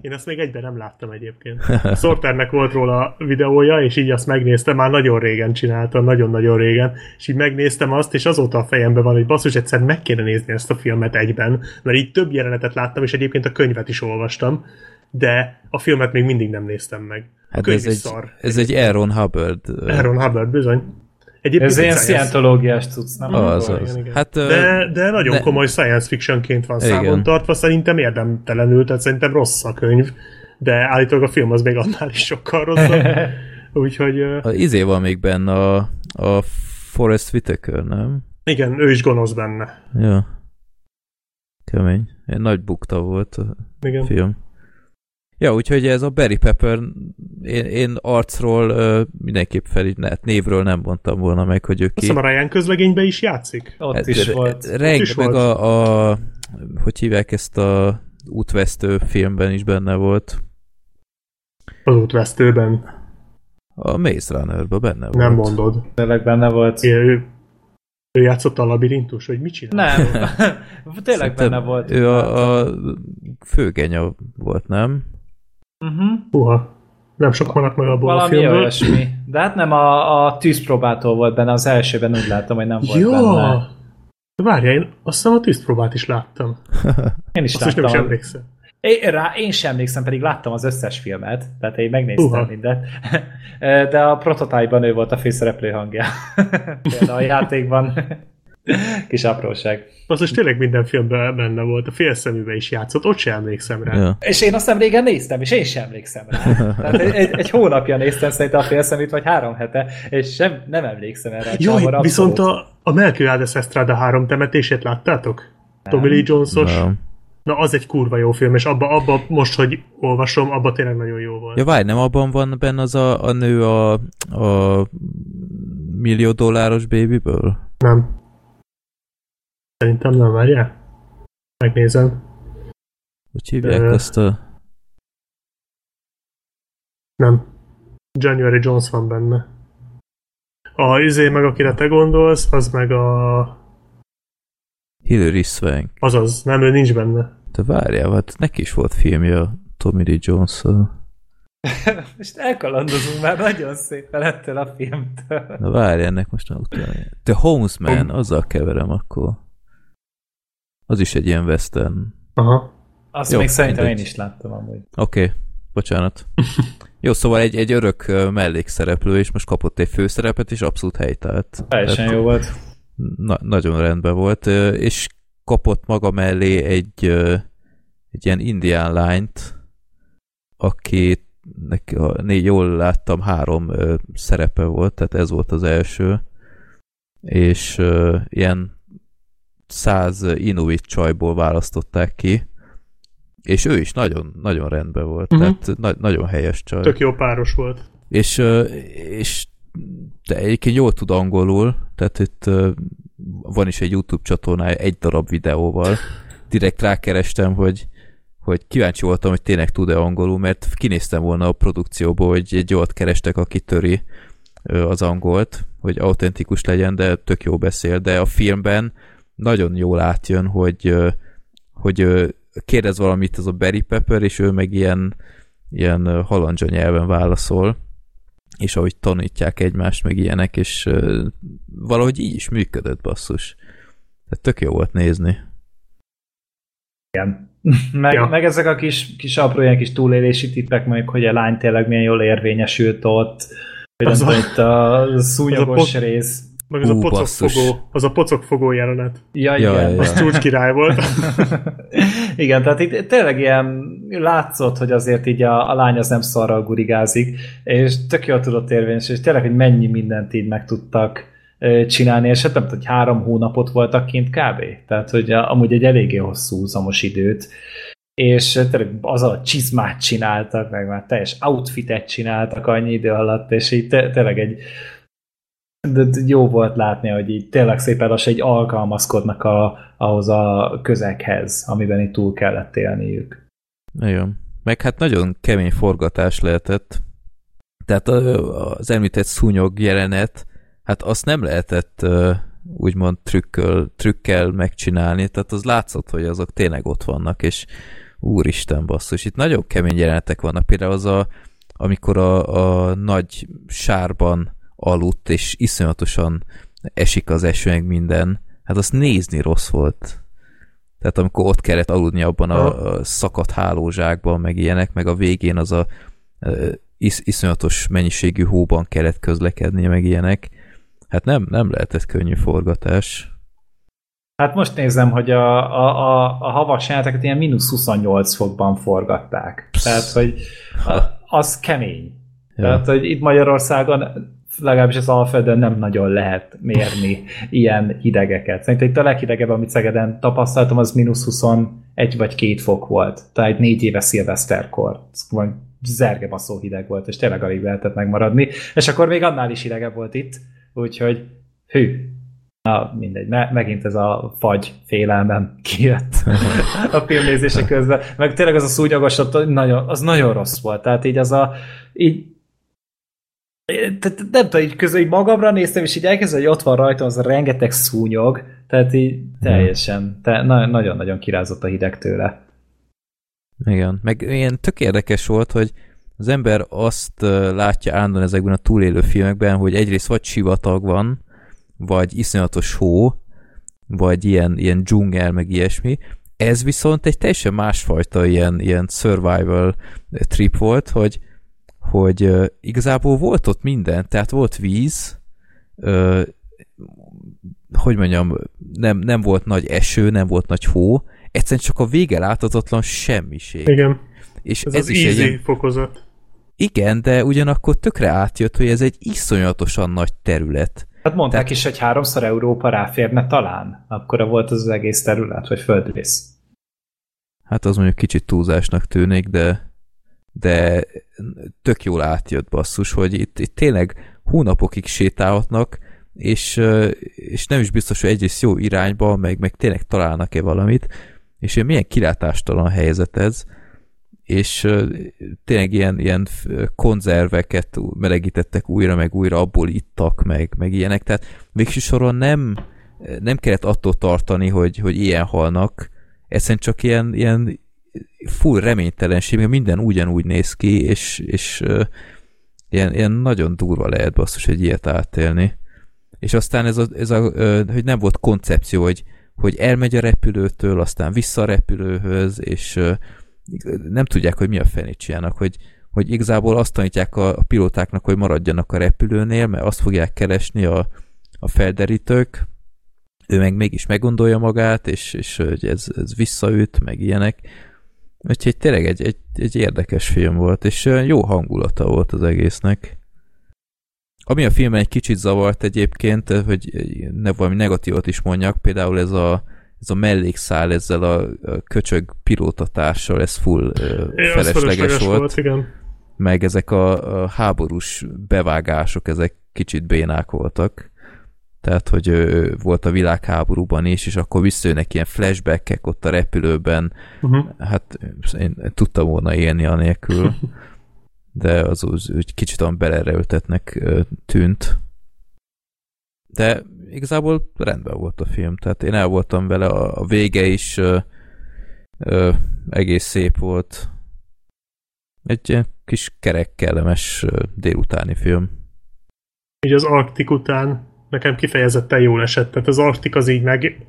Én ezt még egyben nem láttam egyébként. Sorternek volt róla videója, és így azt megnéztem, már nagyon régen csináltam, nagyon-nagyon régen, és így megnéztem azt, és azóta a fejemben van, hogy basszus, egyszer meg kéne nézni ezt a filmet egyben, mert így több jelenetet láttam, és egyébként a könyvet is olvastam, de a filmet még mindig nem néztem meg. Hát ez egy, szar. ez egy Aaron Hubbard. Aaron Hubbard, bizony. Egyébként Ez ilyen scientológiás cucc, nem? Az, az. Igen, igen. Hát, de, de nagyon ne... komoly science fictionként van igen. számon tartva, szerintem érdemtelenül, tehát szerintem rossz a könyv, de állítólag a film az még annál is sokkal rosszabb. Úgyhogy... A izé van még benne a, a Forrest Whitaker, nem? Igen, ő is gonosz benne. Ja. Kemény. Egy nagy bukta volt a Igen. film. Ja, úgyhogy ez a Barry Pepper, én, én arcról uh, mindenképp fel, ne, névről nem mondtam volna meg, hogy ő ki. Azt a Ryan közlegényben is játszik. Ott hát, is volt. Ott is meg volt. A, a, hogy hívják ezt a útvesztő filmben is benne volt. Az útvesztőben? A Maze Runner-ben benne volt. Nem mondod. Tényleg benne volt. É, ő, ő játszott a labirintus, hogy mit csinál? Nem, tényleg Szerintem benne volt. Ő a, a főgenya volt, nem? Uh-huh. Uha. Nem sok maradt meg abból Valami a filmből. olyasmi. De hát nem a, a tűzpróbától volt benne, az elsőben úgy láttam, hogy nem volt Jó. benne. Várjál, én azt hiszem a tűzpróbát is láttam. Én is azt láttam. Is nem is emlékszem. Én, rá, én sem emlékszem, pedig láttam az összes filmet, tehát én megnéztem uh-huh. mindent. De a prototype ő volt a főszereplő hangja. Például a játékban. Kis apróság. Az is tényleg minden filmben benne volt, a félszeműbe is játszott, ott sem emlékszem rá. Ja. És én azt nem régen néztem, és én sem emlékszem rá. Tehát egy, egy hónapja néztem szerintem a félszeműt, vagy három hete, és sem, nem emlékszem erre. Jó, viszont a, a Melchiades Estrada három temetését láttátok? Nem. Tommy Lee Jones-os? Nem. Na, az egy kurva jó film, és abba, abba most, hogy olvasom, abba tényleg nagyon jó volt. Ja, várj, nem abban van benne az a, a nő a, a millió dolláros babyből? Nem. Szerintem nem, várjál? Megnézem. Hogy hívják Ö... azt a... Nem. January Jones van benne. A izé meg, akire te gondolsz, az meg a... Hilary Swank. Azaz, nem, ő nincs benne. De várjál, hát neki is volt filmje Tommy Lee jones -szal. most elkalandozunk már nagyon szépen ettől a filmtől. Na várj, ennek most már utána. The Homesman, azzal keverem akkor. Az is egy ilyen western. Aha. Azt Jó, még szerintem én is láttam amúgy. Oké, okay. bocsánat. Jó, szóval egy, egy örök mellékszereplő, és most kapott egy főszerepet, és abszolút helytált. Teljesen jó volt. Na, nagyon rendben volt, és kapott maga mellé egy, egy ilyen indián lányt, aki neki, négy, jól láttam, három szerepe volt, tehát ez volt az első, és ilyen száz inuit csajból választották ki, és ő is nagyon, nagyon rendben volt, uh-huh. tehát na- nagyon helyes csaj. Tök jó páros volt. És, és de egyébként jól tud angolul, tehát itt van is egy YouTube csatornája egy darab videóval. Direkt rákerestem, hogy, hogy kíváncsi voltam, hogy tényleg tud-e angolul, mert kinéztem volna a produkcióból, hogy egy olyat kerestek, aki töri az angolt, hogy autentikus legyen, de tök jó beszél, de a filmben nagyon jól átjön, hogy, hogy kérdez valamit az a Barry Pepper, és ő meg ilyen, ilyen halandzsa nyelven válaszol, és ahogy tanítják egymást, meg ilyenek, és valahogy így is működött basszus. Tehát tök jó volt nézni. Igen. Meg, ja. meg ezek a kis, kis apró ilyen kis túlélési tippek, meg hogy a lány tényleg milyen jól érvényesült ott, hogy az, a, itt a szúnyogos az a pot, rész. Meg az Ú, a pocokfogó, az a pocokfogó jelenet. Ja, ja, igen. Ja, Az csúcs király volt. igen, tehát itt tényleg ilyen látszott, hogy azért így a, a lány az nem szarral gurigázik, és tök jól tudott érvényes, és tényleg, hogy mennyi mindent így meg tudtak csinálni, és hát nem hogy három hónapot voltak kint kb. Tehát, hogy amúgy egy eléggé hosszú úzamos időt, és tényleg az a csizmát csináltak, meg már teljes outfitet csináltak annyi idő alatt, és így tényleg egy de jó volt látni, hogy így tényleg szépen lassan egy alkalmazkodnak a, ahhoz a közeghez, amiben itt túl kellett élniük. Nagyon. Meg hát nagyon kemény forgatás lehetett. Tehát az említett szúnyog jelenet, hát azt nem lehetett úgymond trükköl, trükkel megcsinálni, tehát az látszott, hogy azok tényleg ott vannak, és úristen basszus, itt nagyon kemény jelenetek vannak, például az a, amikor a, a nagy sárban aludt, és iszonyatosan esik az eső, meg minden. Hát azt nézni rossz volt. Tehát amikor ott kellett aludni abban a, a szakadt hálózsákban, meg ilyenek, meg a végén az a is, iszonyatos mennyiségű hóban kellett közlekedni, meg ilyenek. Hát nem, nem lehetett könnyű forgatás. Hát most nézem, hogy a, a, a, a havas jeleneteket ilyen mínusz 28 fokban forgatták. Psz. Tehát, hogy az kemény. Ja. Tehát, hogy itt Magyarországon legalábbis az Alföldön nem nagyon lehet mérni ilyen hidegeket. Szerintem itt a leghidegebb, amit Szegeden tapasztaltam, az mínusz 21 vagy 2 fok volt. Tehát egy négy éve szilveszterkor. Zerge baszó hideg volt, és tényleg alig lehetett megmaradni. És akkor még annál is hidegebb volt itt, úgyhogy hű, Na, mindegy, me- megint ez a fagy félelmem kijött a filmnézése közben. Meg tényleg az a szúnyogos, nagyon, az nagyon rossz volt. Tehát így az a, így tehát nem tudom, így közül így magamra néztem, és így elkezdve, hogy ott van rajta az a rengeteg szúnyog, tehát így teljesen, te, na, nagyon-nagyon kirázott a hideg tőle. Igen, meg ilyen tök érdekes volt, hogy az ember azt látja állandóan ezekben a túlélő filmekben, hogy egyrészt vagy sivatag van, vagy iszonyatos hó, vagy ilyen, ilyen dzsungel, meg ilyesmi. Ez viszont egy teljesen másfajta ilyen, ilyen survival trip volt, hogy, hogy uh, igazából volt ott minden, tehát volt víz, uh, hogy mondjam, nem, nem volt nagy eső, nem volt nagy hó, egyszerűen csak a vége láthatatlan semmiség. Igen. És ez, ez az is easy egy fokozat. Igen, de ugyanakkor tökre átjött, hogy ez egy iszonyatosan nagy terület. Hát mondták Tehát... is, hogy háromszor Európa ráférne talán. Akkora volt az, az egész terület, vagy földrész. Hát az mondjuk kicsit túlzásnak tűnik, de de tök jól átjött basszus, hogy itt, itt tényleg hónapokig sétálhatnak, és, és nem is biztos, hogy egyrészt jó irányba, meg, meg tényleg találnak-e valamit, és milyen kilátástalan helyzet ez, és tényleg ilyen, ilyen konzerveket melegítettek újra, meg újra, abból ittak, meg, meg ilyenek, tehát végső soron nem, nem kellett attól tartani, hogy, hogy ilyen halnak, egyszerűen csak ilyen, ilyen full reménytelenség, mert minden ugyanúgy néz ki, és, és uh, ilyen, ilyen nagyon durva lehet basszus egy ilyet átélni. És aztán ez a, ez a uh, hogy nem volt koncepció, hogy, hogy elmegy a repülőtől, aztán vissza a repülőhöz, és uh, nem tudják, hogy mi a fenét csinálnak, hogy, hogy igazából azt tanítják a, a pilótáknak, hogy maradjanak a repülőnél, mert azt fogják keresni a, a felderítők, ő meg mégis meggondolja magát, és, és hogy ez, ez visszaüt, meg ilyenek. Úgyhogy tényleg egy, egy, egy érdekes film volt, és jó hangulata volt az egésznek. Ami a filmben egy kicsit zavart egyébként, hogy ne valami negatívot is mondjak, például ez a, ez a mellékszál ezzel a, köcsög pilótatársal, ez full é, felesleges, felesleges volt. volt igen. Meg ezek a, a háborús bevágások, ezek kicsit bénák voltak. Tehát, hogy ö, volt a világháborúban is, és akkor visszajönnek ilyen flashbackek ott a repülőben. Uh-huh. Hát én tudtam volna élni anélkül, de az úgy, úgy kicsit olyan belereültetnek tűnt. De igazából rendben volt a film, tehát én el voltam vele, a, a vége is ö, ö, egész szép volt. Egy kis kerek, kellemes délutáni film. Így az Arktik után nekem kifejezetten jól esett. Tehát az Arctic az így meg,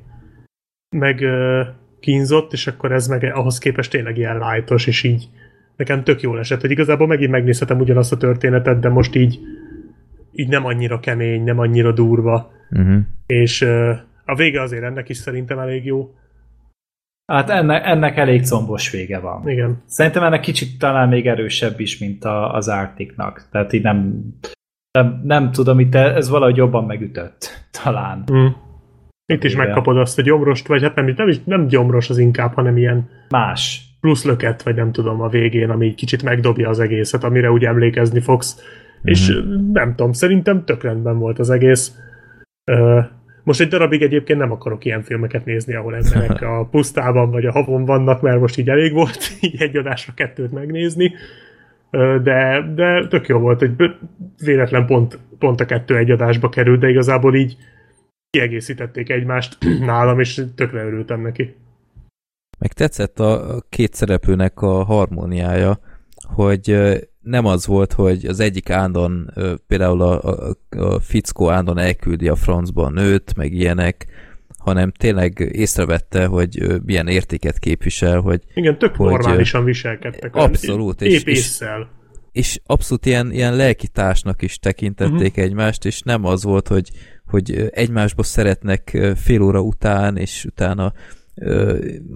meg uh, kínzott, és akkor ez meg ahhoz képest tényleg ilyen lightos, és így nekem tök jól esett, hogy igazából megint megnézhetem ugyanazt a történetet, de most így így nem annyira kemény, nem annyira durva. Uh-huh. És uh, a vége azért ennek is szerintem elég jó. Hát ennek, ennek elég combos vége van. Igen. Szerintem ennek kicsit talán még erősebb is, mint a, az Arcticnak. Tehát így nem, nem, nem tudom, itt ez valahogy jobban megütött, talán. Mm. Itt is megkapod azt a gyomrost, vagy hát nem, nem, is, nem gyomros az inkább, hanem ilyen más plusz löket, vagy nem tudom, a végén, ami kicsit megdobja az egészet, amire úgy emlékezni fogsz. Mm-hmm. És nem tudom, szerintem tök rendben volt az egész. Most egy darabig egyébként nem akarok ilyen filmeket nézni, ahol emberek a pusztában vagy a havon vannak, mert most így elég volt így egy adásra kettőt megnézni de, de tök jó volt, hogy véletlen pont, pont a kettő egy adásba került, de igazából így kiegészítették egymást nálam, és tökre örültem neki. Meg tetszett a két szereplőnek a harmóniája, hogy nem az volt, hogy az egyik ándon, például a, a, a fickó ándon elküldi a francba a nőt, meg ilyenek, hanem tényleg észrevette, hogy milyen értéket képvisel, hogy... Igen, tök hogy, normálisan viselkedtek. Abszolút. Épp és, és abszolút ilyen, ilyen lelkitársnak is tekintették uh-huh. egymást, és nem az volt, hogy, hogy egymásba szeretnek fél óra után, és utána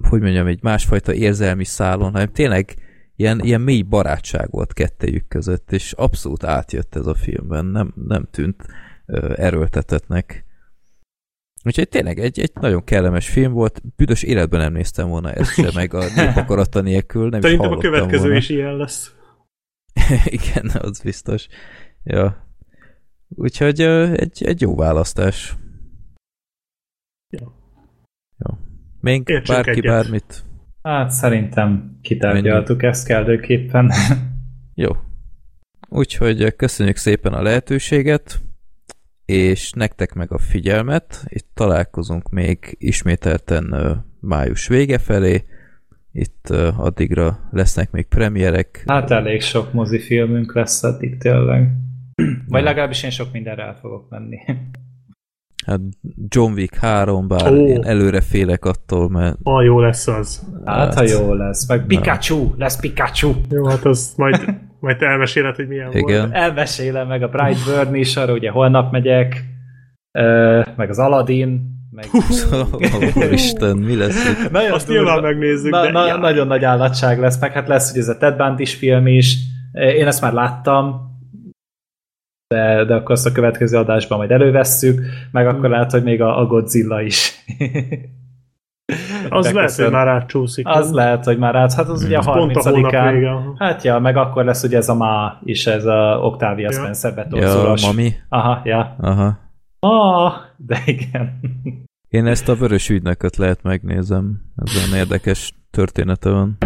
hogy mondjam, egy másfajta érzelmi szálon, hanem tényleg ilyen, ilyen mély barátság volt kettejük között, és abszolút átjött ez a filmben, nem, nem tűnt erőltetetnek. Úgyhogy tényleg egy, egy nagyon kellemes film volt, büdös életben nem néztem volna ezt se, meg a népakarata nélkül, nem Szerintem is a következő volna. is ilyen lesz. Igen, az biztos. Ja. Úgyhogy egy, egy jó választás. Ja. Jó. Még Értsünk bárki egyet. bármit? Hát szerintem kitárgyaltuk ezt kellőképpen. Jó. Úgyhogy köszönjük szépen a lehetőséget, és nektek meg a figyelmet. Itt találkozunk még ismételten május vége felé. Itt addigra lesznek még premierek. Hát elég sok mozifilmünk lesz addig tényleg. Vagy legalábbis én sok mindenre el fogok menni. Hát John Wick 3, bár oh. én előre félek attól, mert... Ha jó lesz az. Hát, hát ha jó lesz. Meg Pikachu, lesz Pikachu. Jó, hát az majd, majd te elmeséled, hogy milyen Igen. volt. Elmesélem, meg a Brightburn is, arra ugye holnap megyek, meg az Aladdin, meg... Isten, mi lesz itt? Nagyon Azt nyilván megnézzük, na, de... Na, nagyon nagy állatság lesz, meg hát lesz ugye ez a Ted Bundy film is. Én ezt már láttam, de, de akkor azt a következő adásban majd elővesszük, meg akkor lehet, hogy még a, a Godzilla is. az lehet, hogy már átcsúszik. Az nem? lehet, hogy már át. Hát az ugye a 30-án. Hát ja, meg akkor lesz ugye ez a ma is, ez a Octavia ja. Spencer. Ja, mami. Aha, ja. Aha. Ah, de igen. Én ezt a vörös ügynököt lehet megnézem. Ez olyan érdekes története van.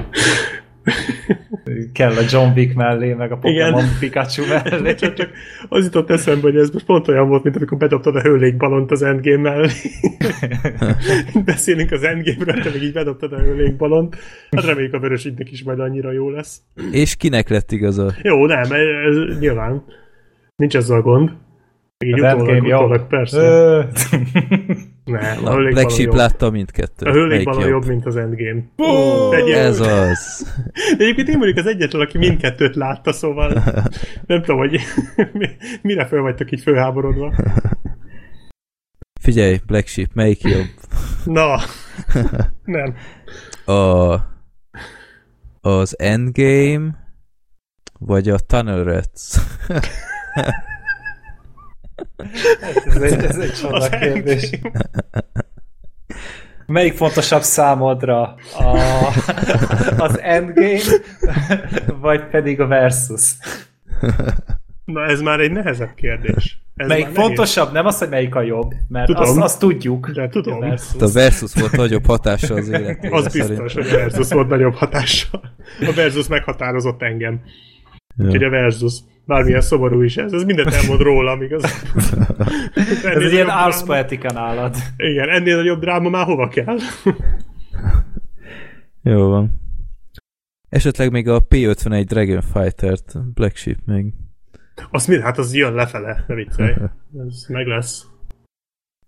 Kell a John Wick mellé, meg a Pokémon Pikachu mellé. csak, csak az jutott eszembe, hogy ez most pont olyan volt, mint amikor bedobtad a hőlékbalont az Endgame mellé. Beszélünk az Endgame-ről, te még így bedobtad a hőlékbalont. Hát reméljük a vörös is majd annyira jó lesz. És kinek lett igaza? Jó, nem, ez, nyilván. Nincs ezzel gond. Így az utólag, utólag, persze. Ne, a, a Black Sheep látta mindkettő. A hőlékbalon jobb? jobb, mint az Endgame. Oh, ez az. De egyébként én vagyok az egyetlen, aki mindkettőt látta, szóval nem tudom, hogy mire föl vagytok így fölháborodva. Figyelj, Black Sheep, melyik jobb? Na, nem. A, az Endgame, vagy a Tunnel Rats? Ez, egy, ez egy csoda kérdés. Melyik fontosabb számodra? A, az Endgame, vagy pedig a Versus? Na ez már egy nehezebb kérdés. Ez melyik fontosabb? Nem az, hogy melyik a jobb, mert tudom, azt, azt tudjuk. De tudom. A versus. a versus volt nagyobb hatása az életére. Az biztos, hogy a Versus volt nagyobb hatása. A Versus meghatározott engem. Ja. Úgyhogy a Versus. Bármilyen szomorú is ez, ez mindent elmond rólam, igaz? ez egy ilyen Ars Poetica nálad. Igen, ennél nagyobb dráma már hova kell? Jó van. Esetleg még a P51 Dragon Fighter-t, Black Sheep még. Az mi? Hát az jön lefele, ne viccelj. Ez meg lesz.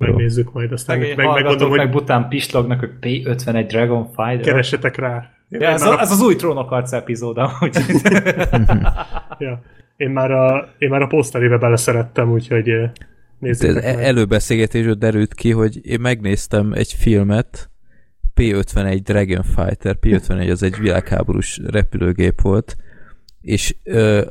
Megnézzük majd, aztán meg, meg megmondom, hogy... meg bután pislognak, hogy P51 Dragon Fighter. Keressetek rá. Ja, ez, a, ez az új trónokarc epizód, amúgy. ja. Én már a, én már a poszterébe beleszerettem, úgyhogy eh, nézzük meg. Előbeszélgetésről derült ki, hogy én megnéztem egy filmet, P-51 Dragon Fighter, P-51 az egy világháborús repülőgép volt, és ö,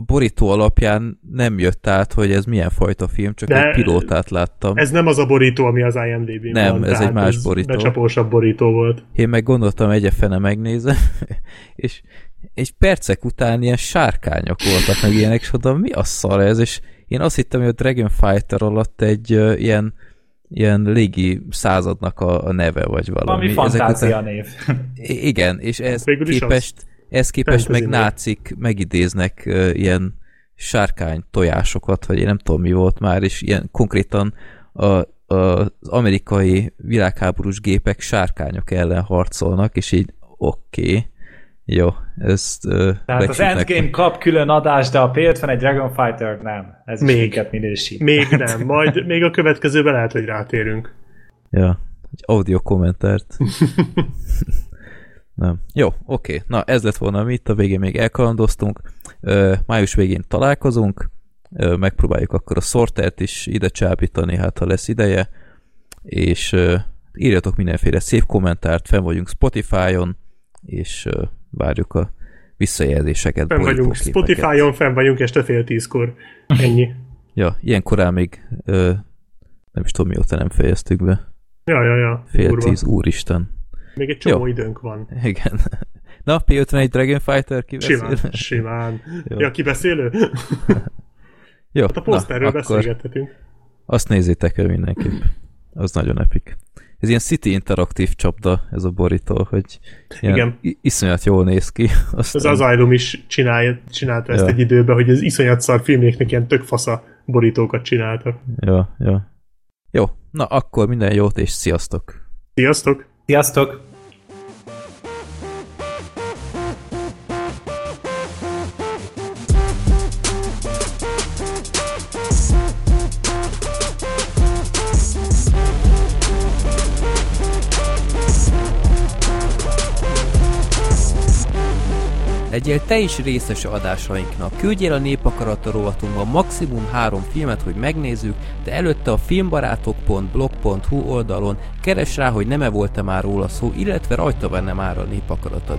a borító alapján nem jött át, hogy ez milyen fajta film, csak De egy pilótát láttam. Ez nem az a borító, ami az IMDb-n Nem, van, ez egy más ez borító. Becsapósabb borító volt. Én meg gondoltam, egyefene megnézem, és egy percek után ilyen sárkányok voltak, meg ilyenek, és oda mi a szar ez, és én azt hittem, hogy a Dragon Fighter alatt egy uh, ilyen ilyen légi századnak a, a neve, vagy valami. Valami fantázia után... név. Igen, és ez képest, ez képest meg nácik megidéznek uh, ilyen sárkány tojásokat, vagy én nem tudom mi volt már, és ilyen konkrétan a, a, az amerikai világháborús gépek sárkányok ellen harcolnak, és így oké. Okay jó, ezt... Uh, Tehát az Endgame kap külön adást, de a P51 Dragon Fighter nem. Ez még, minket minősít. Még nem, majd még a következőben lehet, hogy rátérünk. Ja, egy audio kommentárt. Nem. Jó, oké. Na, ez lett volna mi, itt a végén még elkalandoztunk. Május végén találkozunk, megpróbáljuk akkor a sortert is ide csábítani, hát ha lesz ideje, és írjatok mindenféle szép kommentárt, fenn vagyunk Spotify-on, és várjuk a visszajelzéseket. Fenn vagyunk Spotify-on, fenn vagyunk este fél tízkor. Ennyi. ja, ilyen korán még nem is tudom mióta nem fejeztük be. Ja, ja, ja. Fél Urva. tíz, úristen. Még egy csomó Jó. időnk van. Igen. Na, P51 Dragon Fighter kibeszél? Simán, simán. Jó. Ja, kibeszélő? Jó, hát a poszterről beszélgethetünk. Azt nézzétek el mindenképp. Az nagyon epik. Ez ilyen City interaktív csapda, ez a borító, hogy Igen. iszonyat jól néz ki. Aztán... Ez az Asylum is csinálja, csinálta ezt ja. egy időben, hogy az iszonyat szar filméknek ilyen tök fasza borítókat csináltak. Ja, ja. Jó, na akkor minden jót és sziasztok! Sziasztok! Sziasztok! Legyél te is részes adásainknak. Küldjél a Népakarata rovatunkba maximum három filmet, hogy megnézzük, de előtte a filmbarátok.blog.hu oldalon keres rá, hogy nem-e volt-e már róla szó, illetve rajta benne már a Népakarata.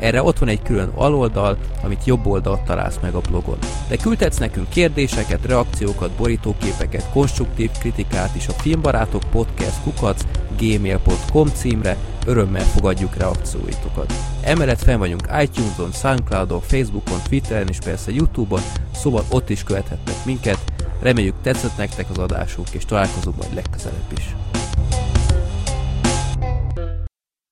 Erre ott van egy külön aloldal, amit jobb oldalt találsz meg a blogon. De küldhetsz nekünk kérdéseket, reakciókat, borítóképeket, konstruktív kritikát is a Filmbarátok Podcast kukac gmail.com címre, örömmel fogadjuk reakcióitokat. Emellett fel vagyunk iTunes-on, Soundcloud-on, Facebookon, Twitteren és persze Youtube-on, szóval ott is követhetnek minket. Reméljük tetszett nektek az adásunk, és találkozunk majd legközelebb is.